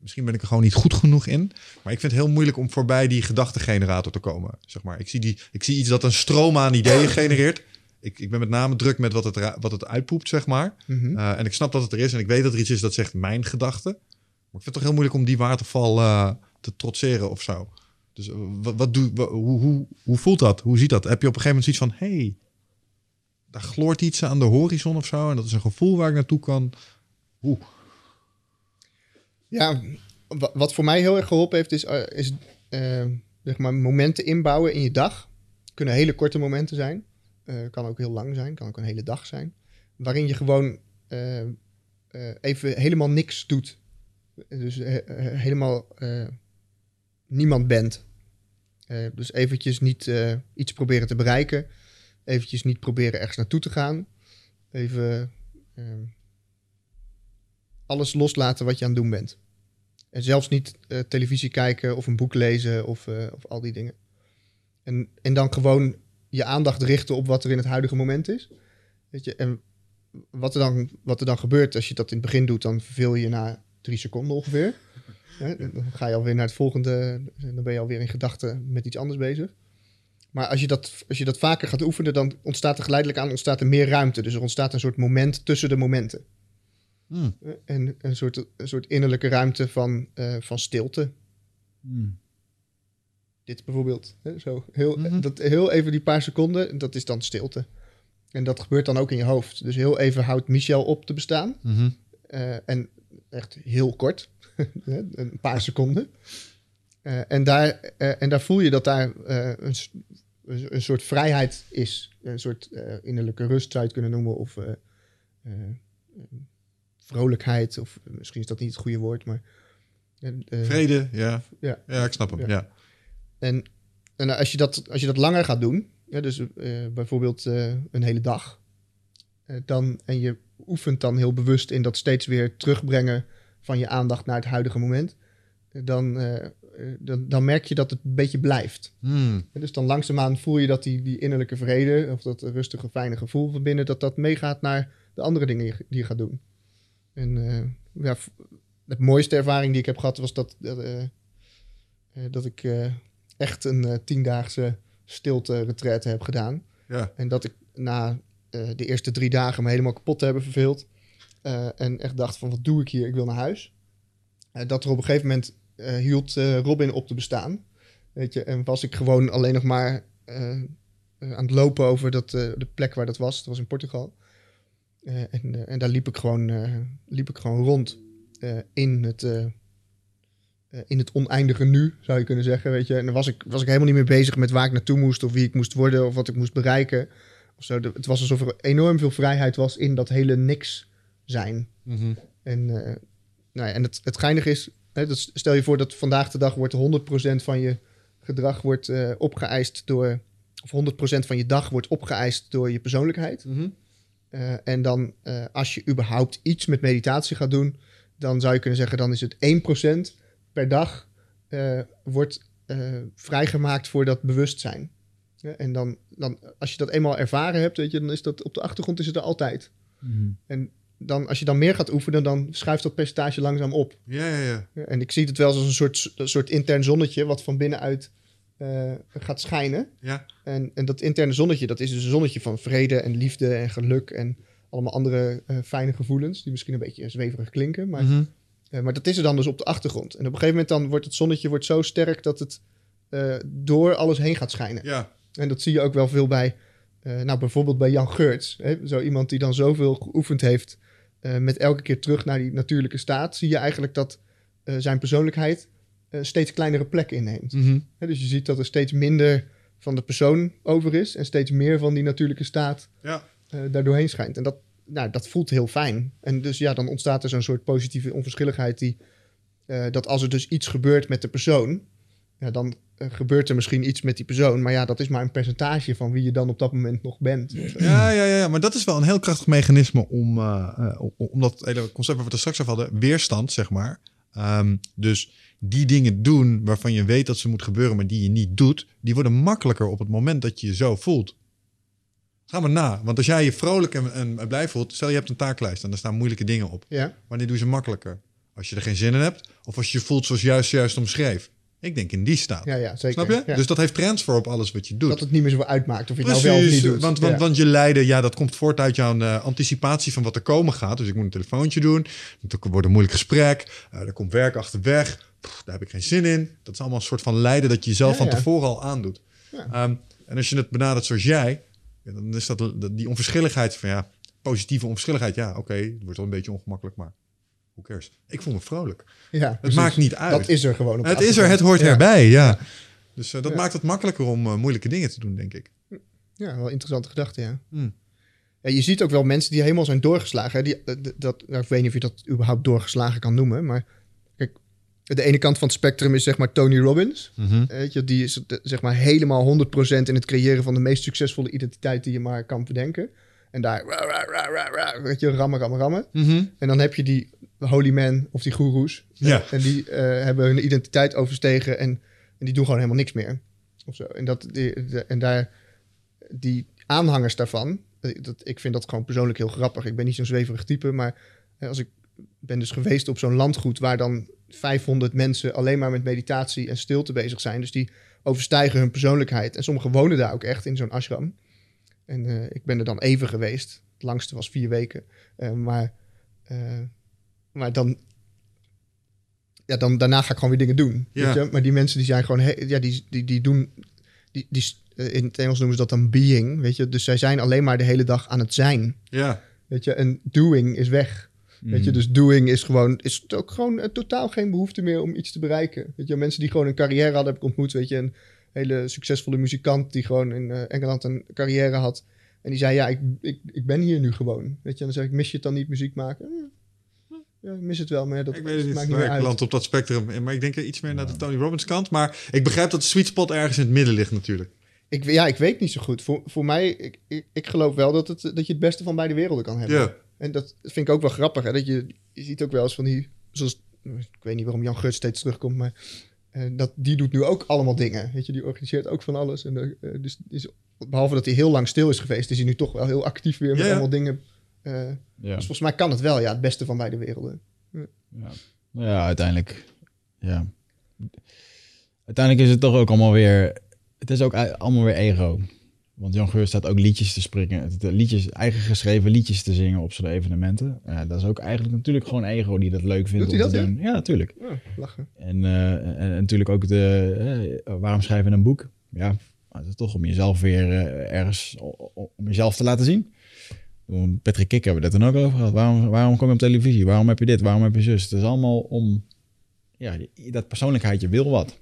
Misschien ben ik er gewoon niet goed genoeg in. Maar ik vind het heel moeilijk om voorbij die gedachtegenerator te komen. Zeg maar. ik, zie die, ik zie iets dat een stroom aan ideeën genereert. Ik, ik ben met name druk met wat het, wat het uitpoept, zeg maar. Mhm. Uh, en ik snap dat het er is en ik weet dat er iets is dat zegt mijn gedachte. Maar ik vind het toch heel moeilijk om die waterval eh, te trotseren of zo. Dus eh, wat, wat doe, hoe, hoe, hoe voelt dat? Hoe ziet dat? Heb je op een gegeven moment zoiets van... hey, daar gloort iets aan de horizon of zo... en dat is een gevoel waar ik naartoe kan... Oeh. Ja, wa- wat voor mij heel erg geholpen heeft, is, eh, is eh, zeg maar momenten inbouwen in je dag. Kunnen hele korte momenten zijn. Eh, kan ook heel lang zijn, kan ook een hele dag zijn. Waarin je gewoon eh, eh, even helemaal niks doet. Dus helemaal niemand bent. Dus eventjes niet iets proberen te bereiken. Eventjes niet proberen ergens naartoe te gaan. Even eh, alles loslaten wat je aan het doen bent. En zelfs niet televisie kijken of een boek lezen of, of al die dingen. En, en dan gewoon je aandacht richten op wat er in het huidige moment is. Weet je, en wat er, dan, wat er dan gebeurt als je dat in het begin doet, dan verveel je na drie seconden ongeveer. Hè, dan ga je alweer naar het volgende, dan ben je alweer in gedachten met iets anders bezig. Maar als je, dat, als je dat vaker gaat oefenen, dan ontstaat er geleidelijk aan ontstaat er meer ruimte. Dus er ontstaat een soort moment tussen de momenten. Hmm. En een soort, een soort innerlijke ruimte van, eh, van stilte. Hmm. Dit bijvoorbeeld. Hè, zo. Heel, Mhm. dat, heel even die paar seconden, dat is dan stilte. En dat gebeurt dan ook in je hoofd. Dus heel even houdt Michel op te bestaan. Mhm. Eh, en echt heel kort. Hè, een paar seconden. Eh, en, daar, eh, en daar voel je dat daar eh, een, een soort vrijheid is. Een soort eh, innerlijke rust zou je het kunnen noemen. Of eh, eh, vrolijkheid. Of misschien is dat niet het goede woord. Maar, Vrede, ja. Ja. ja, ik snap hem. Ja. Ja. En, en als, je dat, als je dat langer gaat doen, ja, dus eh, bijvoorbeeld eh, een hele dag, eh, dan, en je oefent dan heel bewust in dat steeds weer terugbrengen van je aandacht naar het huidige moment, dan, dan, dan merk je dat het een beetje blijft. Hmm. Dus dan langzaamaan voel je dat die, die innerlijke vrede, of dat rustige, fijne gevoel van binnen, dat dat meegaat naar de andere dingen die je, gaat doen. En ja, de mooiste ervaring die ik heb gehad was dat, dat, dat ik echt een eh, tiendaagse stilte retraite heb gedaan. ja. En dat ik na eh, de eerste drie dagen me helemaal kapot te hebben verveeld. eh, en echt dacht van, wat doe ik hier? Ik wil naar huis. Dat er op een gegeven moment hield Robin op te bestaan. Weet je, en was ik gewoon alleen nog maar aan het lopen over dat, de plek waar dat was. Dat was in Portugal. En, en daar liep ik gewoon, liep ik gewoon rond in, het, in het oneindige nu, zou je kunnen zeggen. Weet je. En dan was ik, was ik helemaal niet meer bezig met waar ik naartoe moest... of wie ik moest worden of wat ik moest bereiken. Of zo. Het was alsof er enorm veel vrijheid was in dat hele niks zijn. Mhm. En, eh, nou ja, en het, het geinige is, hè, dat stel je voor dat vandaag de dag wordt 100% van je gedrag wordt eh, opgeëist door, of 100% van je dag wordt opgeëist door je persoonlijkheid. Mhm. Eh, en dan, eh, als je überhaupt iets met meditatie gaat doen, dan zou je kunnen zeggen, dan is het 1% per dag eh, wordt eh, vrijgemaakt voor dat bewustzijn. Ja, en dan, dan, als je dat eenmaal ervaren hebt, weet je, dan is dat op de achtergrond is het er altijd. Mhm. En dan, als je dan meer gaat oefenen, dan schuift dat percentage langzaam op. Ja, ja, ja. Ja, En ik zie het wel als een soort, een soort intern zonnetje wat van binnenuit eh, gaat schijnen. Ja. En, en dat interne zonnetje, dat is dus een zonnetje van vrede en liefde en geluk en allemaal andere eh, fijne gevoelens, die misschien een beetje zweverig klinken. Maar, Mhm. Eh, maar dat is er dan dus op de achtergrond. En op een gegeven moment dan wordt het zonnetje wordt zo sterk dat het eh, door alles heen gaat schijnen. Ja. En dat zie je ook wel veel bij, eh, nou bijvoorbeeld bij Jan Geurts. Hè? Zo iemand die dan zoveel geoefend heeft met elke keer terug naar die natuurlijke staat. Zie je eigenlijk dat zijn persoonlijkheid steeds kleinere plek inneemt. Mhm. Hè, dus je ziet dat er steeds minder van de persoon over is en steeds meer van die natuurlijke staat Ja. daardoorheen schijnt. En dat, nou, dat voelt heel fijn. En dus ja, dan ontstaat er zo'n soort positieve onverschilligheid die, eh, dat als er dus iets gebeurt met de persoon, ja, dan eh, gebeurt er misschien iets met die persoon, maar ja, dat is maar een percentage van wie je dan op dat moment nog bent. Ja, ja, ja, maar dat is wel een heel krachtig mechanisme om, eh, om, dat hele concept waar we het straks over hadden, weerstand, zeg maar. Ehm, dus die dingen doen waarvan je weet dat ze moeten gebeuren, maar die je niet doet, die worden makkelijker op het moment dat je je zo voelt. Ga maar na, want als jij je vrolijk en, en blij voelt, stel je hebt een taaklijst en daar staan moeilijke dingen op. Ja, Wanneer doe je ze makkelijker? Als je er geen zin in hebt, of als je je voelt zoals juist juist omschreef. Ik denk in die staat. ja, ja zeker. Snap je? Ja. Dus dat heeft transfer op alles wat je doet. dat het niet meer zo uitmaakt of je het nou wel of niet doet. Want, want, Ja. want je lijden, ja, dat komt voort uit jouw eh, anticipatie van wat er komen gaat. Dus ik moet een telefoontje doen. Het wordt een moeilijk gesprek. eh, er komt werk achterweg. Pff, daar heb ik geen zin in. Dat is allemaal een soort van lijden dat je jezelf Ja, van tevoren al aandoet. Ja. Ehm, en als je het benadert zoals jij, ja, dan is dat die onverschilligheid van ja, positieve onverschilligheid. Ja, oké, het wordt wel een beetje ongemakkelijk, maar hoe cares? Ik voel me vrolijk. ja, Het precies. maakt niet uit. Dat is er gewoon op het is er, het hoort Ja. erbij, ja. Dus eh, dat maakt het makkelijker om eh, moeilijke dingen te doen, denk ik. Ja, wel interessante gedachte, ja. Hmm. Ja, je ziet ook wel mensen die helemaal zijn doorgeslagen. Hè? Die, eh, dat, nou, ik weet niet of je dat überhaupt doorgeslagen kan noemen. Maar de ene kant van het spectrum is zeg maar Tony Robbins. Mhm. Weet je, die is eh, zeg maar helemaal 100% in het creëren van de meest succesvolle identiteit die je maar kan bedenken. En daar, ra, ra, ra, weet je, rammen, rammen, rammen. Mhm. En dan heb je die holy man of die goeroes. Ja. En die eh, hebben hun identiteit overstegen en, en die doen gewoon helemaal niks meer. Of zo. En, dat, die, de- en daar, die aanhangers daarvan, eh, dat, ik vind dat gewoon persoonlijk heel grappig. Ik ben niet zo'n zweverig type, maar eh, als ik ben dus geweest op zo'n landgoed waar dan 500 mensen alleen maar met meditatie en stilte bezig zijn. Dus die overstijgen hun persoonlijkheid. En sommigen wonen daar ook echt in zo'n ashram. En eh, ik ben er dan even geweest. Het langste was vier weken. Eh, maar, eh, maar dan, ja, dan, daarna ga ik gewoon weer dingen doen. Ja. Weet je? Maar die mensen die zijn gewoon, he- ja, die, die, die doen, die, die, in het Engels noemen ze dat dan being, weet je. Dus zij zijn alleen maar de hele dag aan het zijn, Ja. weet je. En doing is weg. Weet je, dus doing is gewoon, is het ook gewoon eh, totaal geen behoefte meer om iets te bereiken. Weet je, mensen die gewoon een carrière hadden, heb ik ontmoet. Weet je, een hele succesvolle muzikant die gewoon in eh, Engeland een carrière had. En die zei, ja, ik, ik, ik ben hier nu gewoon. Weet je, en dan zeg ik, mis je het dan niet muziek maken? Ja, ik mis het wel, maar dat Ik weet het niet. maakt niet meer ik uit. land op dat spectrum. Maar ik denk er iets meer naar de Tony Robbins kant. Maar ik begrijp dat de sweet spot ergens in het midden ligt natuurlijk. Ik, ja, ik weet niet zo goed. Voor, voor mij, ik, ik, ik geloof wel dat, het, dat je het beste van beide werelden kan hebben. Ja. En dat vind ik ook wel grappig. Hè? Dat je, je ziet ook wel eens van die, zoals, ik weet niet waarom Jan Geurt steeds terugkomt, maar eh, dat, die doet nu ook allemaal dingen. Weet je, die organiseert ook van alles. En eh, dus, is, behalve dat hij heel lang stil is geweest, is hij nu toch wel heel actief weer met Ja, ja. allemaal dingen. Eh, Ja. Dus volgens mij kan het wel, ja, het beste van beide werelden. Ja. Nou ja, uiteindelijk. Ja. Uiteindelijk is het toch ook allemaal weer. Het is ook allemaal weer ego. Want Jan Geur staat ook liedjes te springen. liedjes, eigen geschreven liedjes te zingen op zo'n evenementen. Ja, dat is ook eigenlijk natuurlijk gewoon ego die dat leuk vindt Doet om te dat, ja? doen. Ja, natuurlijk. Oh, lachen. En, eh, en, en natuurlijk ook de. eh, waarom schrijven een boek? Ja, is toch om jezelf weer ergens. om jezelf te laten zien. Patrick Kik hebben we er dan ook over gehad. Waarom, waarom kom je op televisie? Waarom heb je dit? Waarom heb je zus? Het is allemaal om... Ja, dat persoonlijkheidje wil wat.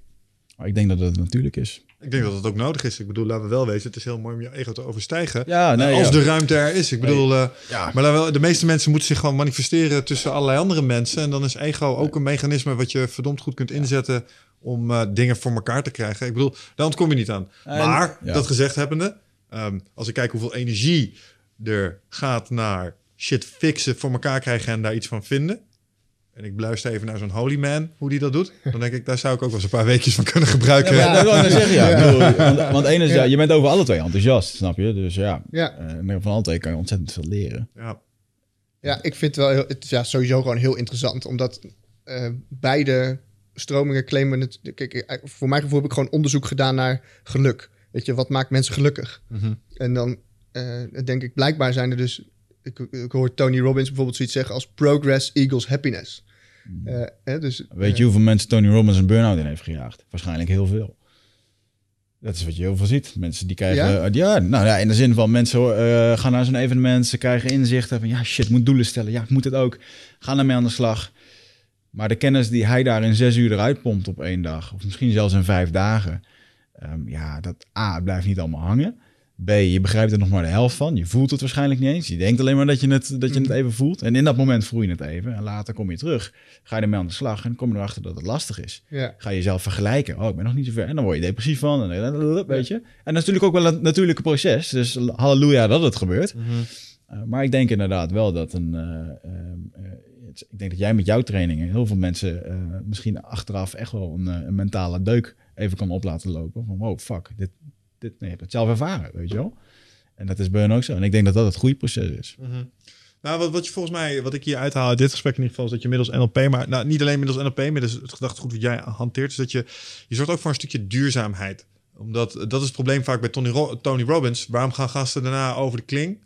Maar ik denk dat het natuurlijk is. Ik denk dat het ook nodig is. Ik bedoel, laten we wel wezen, het is heel mooi om je ego te overstijgen. Ja, nee, als ja. de ruimte er is. Ik bedoel, eh, Ja. maar laten we- de meeste mensen moeten zich gewoon manifesteren tussen allerlei andere mensen. En dan is ego ook een mechanisme wat je verdomd goed kunt inzetten om eh, dingen voor elkaar te krijgen. Ik bedoel, daar ontkom je niet aan. En- maar, ja. dat gezegd hebbende, ehm, als ik kijk hoeveel energie er gaat naar shit fixen, voor elkaar krijgen en daar iets van vinden. En ik beluister even naar zo'n holy man, hoe die dat doet. Dan denk ik, daar zou ik ook wel eens een paar weekjes van kunnen gebruiken. Ja, dat wil ik net zeggen, ja. Ja. Ik bedoel, want, want één is, Ja. ja, je bent over alle twee enthousiast, snap je? Dus ja, Ja. eh, en van alle twee kan je ontzettend veel leren. Ja. Ja, ik vind het wel heel, het is ja, sowieso gewoon heel interessant, omdat eh, beide stromingen claimen het. Kijk, eh, voor mijn gevoel heb ik gewoon onderzoek gedaan naar geluk. Weet je, wat maakt mensen gelukkig? Mhm. En dan eh, denk ik, blijkbaar zijn er dus. Ik, ik hoor Tony Robbins bijvoorbeeld zoiets zeggen als progress equals happiness. Eh, hè, dus, Weet je hoeveel mensen Tony Robbins een burn-out in heeft gejaagd? Waarschijnlijk heel veel. Dat is wat je heel veel ziet. Mensen die krijgen... Ja? Ja, ja nou ja, in de zin van mensen eh, gaan naar zo'n evenement, ze krijgen inzichten van ja, shit, ik moet doelen stellen. Ja, ik moet het ook. Ga ermee aan de slag. Maar de kennis die hij daar in zes uur eruit pompt op één dag, of misschien zelfs in vijf dagen, ehm, ja, dat A, het blijft niet allemaal hangen. B, je begrijpt er nog maar de helft van. Je voelt het waarschijnlijk niet eens. Je denkt alleen maar dat je het, dat je het even voelt. En in dat moment voel je het even. En later kom je terug. Ga je ermee aan de slag en kom je erachter dat het lastig is. Ja. Ga je jezelf vergelijken. Oh, ik ben nog niet zo ver. En dan word je depressief van. En, weet je. En dat is natuurlijk ook wel een natuurlijke proces. Dus halleluja dat het gebeurt. Uh, maar ik denk inderdaad wel dat een. Uh, uh, het, ik denk dat jij met jouw trainingen heel veel mensen misschien achteraf echt wel een, een, mentale deuk even kan op laten lopen. Van wow, fuck, dit, nee, je hebt het zelf ervaren, weet je wel. En dat is bij ook zo. En ik denk dat dat het goede proces is. Mm. Nou, wat, wat je volgens mij, wat ik hier uithaal uit dit gesprek in ieder geval, is dat je middels NLP, maar nou, niet alleen middels NLP, maar dus het gedachtegoed wat jij hanteert, is dat je, je zorgt ook voor een stukje duurzaamheid omdat dat is het probleem vaak bij Tony, Ro Tony Robbins. Waarom gaan gasten daarna over de kling?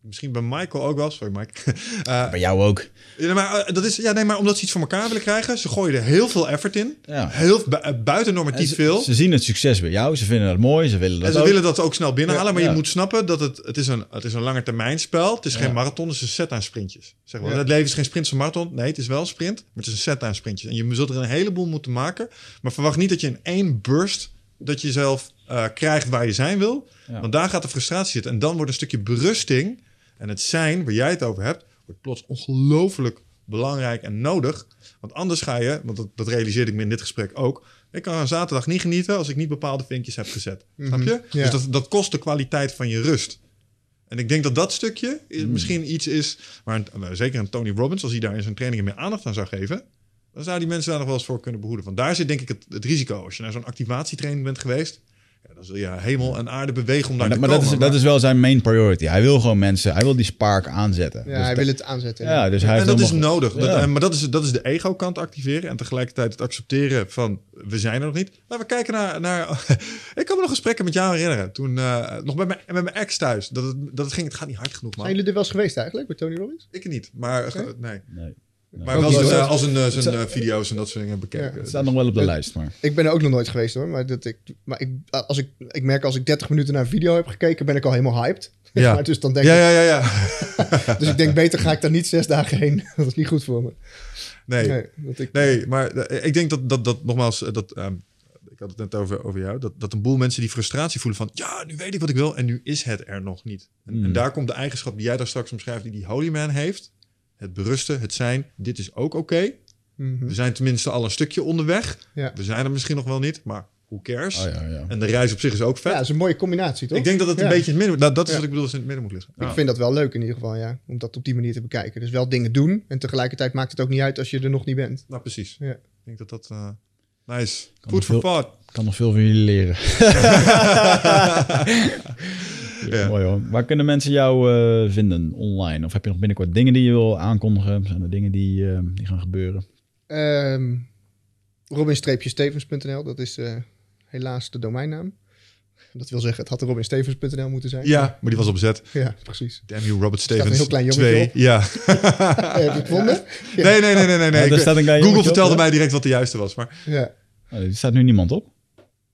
Misschien bij Michael ook wel. Sorry, Mike. Uh, bij jou ook. Ja, maar, uh, dat is, ja, nee, maar omdat ze iets voor elkaar willen krijgen. Ze gooien er heel veel effort in. Ja. Heel, bu buiten normatief veel. Ze zien het succes bij jou. Ze vinden dat mooi. Ze willen dat En ze ook. willen dat ook snel binnenhalen. Ja, maar ja. je moet snappen dat het, het, is een, het is een lange termijn spel. Het is geen marathon, het is een set aan sprintjes. Zeg maar. Het leven is geen sprint, een marathon. Nee, het is wel een sprint, maar het is een set aan sprintjes. En je zult er een heleboel moeten maken. Maar verwacht niet dat je in één burst dat je jezelf uh, krijgt waar je zijn wil. Want daar gaat de frustratie zitten. En dan wordt een stukje berusting en het zijn, waar jij het over hebt, wordt plots ongelooflijk belangrijk en nodig. Want anders ga je, want dat, dat realiseerde ik me in dit gesprek ook. Ik kan een zaterdag niet genieten als ik niet bepaalde vinkjes heb gezet. Snap je? Ja. Dus dat, dat kost de kwaliteit van je rust. En ik denk dat dat stukje Mm. misschien iets is een- nou, zeker een Tony Robbins, als hij daar in zijn trainingen meer aandacht aan zou geven, dan zou die mensen daar nog wel eens voor kunnen behoeden. Want daar zit denk ik het, het risico. Als je naar zo'n activatietraining bent geweest, ja, dan zul je hemel en aarde bewegen om daar Maar, te dat, maar dat, is, dat is wel zijn main priority. Hij wil gewoon mensen, hij wil die spark aanzetten. Ja, Dus hij dat- wil het aanzetten. Ja, dus hij en heeft dat is nodig. Dat, Ja. en- maar dat is, dat is de ego-kant activeren. En tegelijkertijd het accepteren van we zijn er nog niet. Laten we kijken naar. naar ik kan me nog gesprekken met jou herinneren. Toen eh, nog bij mijn, met mijn ex thuis. Dat het, dat het ging. Het gaat niet hard genoeg, Zijn man. jullie er wel eens geweest eigenlijk, bij Tony Robbins? Ik niet. Maar nee. Nee. Maar wel hoor. eh, als een eh, zijn eh, video's en dat soort dingen bekeken. Ja. Het staat nog wel op de lijst, maar... Ik ben er ook nog nooit geweest hoor. Maar, dat ik, maar ik, als ik, ik merk als ik 30 minuten naar een video heb gekeken, ben ik al helemaal hyped. Ja. maar dus, dan denk Ja, ik, ja, ja, ja. dus ik denk, beter ga ik daar niet zes dagen heen. dat is niet goed voor me. Nee. Nee, dat ik, Nee, maar ik denk dat, dat, dat nogmaals, dat, ehm, ik had het net over, over jou, dat, dat een boel mensen die frustratie voelen van, ja, nu weet ik wat ik wil en nu is het er nog niet. En, Hmm. en daar komt de eigenschap die jij daar straks omschrijft, die die Holy Man heeft. Het berusten, het zijn, dit is ook oké. Mhm. We zijn tenminste al een stukje onderweg. ja. We zijn er misschien nog wel niet, maar who cares? Oh ja, ja. En de reis op zich is ook vet. ja, dat is een mooie combinatie toch? ik denk dat het een beetje in het midden, dat, dat is Ja. wat ik bedoel, dat het in het midden moet liggen. Ik vind dat wel leuk in ieder geval, ja. Om dat op die manier te bekijken. Dus wel dingen doen. En tegelijkertijd maakt het ook niet uit als je er nog niet bent. Nou, precies. Ja. Ik denk dat dat, eh, nice. Food veel- thought. Ik kan nog veel van jullie leren. Ja. Mooi hoor. Waar kunnen mensen jou eh, vinden online? Of heb je nog binnenkort dingen die je wil aankondigen? Zijn er dingen die, eh, die gaan gebeuren? Ehm Robin-stevens.nl, dat is eh, helaas de domeinnaam. Dat wil zeggen, het had robinstevens.nl moeten zijn. Ja, maar die was opzet. Ja, precies. Damn you, Robert staat een Stevens. heel klein jongetje Twee. op. Ja. Heb je het gevonden? Ja. Nee, nee, nee, nee, nee. Google op, vertelde mij direct wat de juiste was. Maar Ja. Oh, er staat nu niemand op.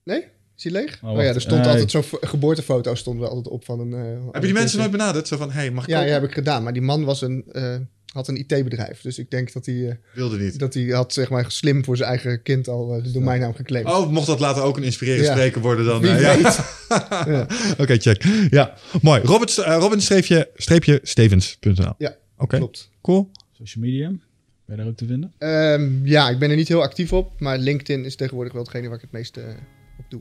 Nee? Is hij leeg? Oh, Oh, ja, er stond altijd zo'n fo- geboortefoto stond er altijd op van een... eh, heb je die mensen nooit benaderd? Zo van, hey, mag ik Ja, ja, heb ik gedaan. Maar die man was een, eh, had een IT-bedrijf. Dus ik denk dat hij, eh, Wilde niet. dat hij had zeg maar, slim voor zijn eigen kind al de domeinnaam geclaimd. Oh, mocht dat later ook een inspirerend Ja. spreker worden dan? Wie eh, ja. weet. Ja. Oké, check. Ja, mooi. Robert, Robin streepje, streepje Stevens.nl. Ja, Oké, Klopt. cool. Social media. Ben je daar ook te vinden? Ehm, ja, ik ben er niet heel actief op. Maar LinkedIn is tegenwoordig wel hetgene waar ik het meeste op doe.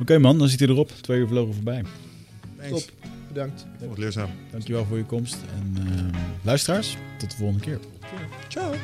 Oké man, dan zit hij erop. Twee uur vlogen voorbij. Thanks. Top. Bedankt. Wat leerzaam. Dankjewel voor je komst. En eh, luisteraars, tot de volgende keer. Ciao.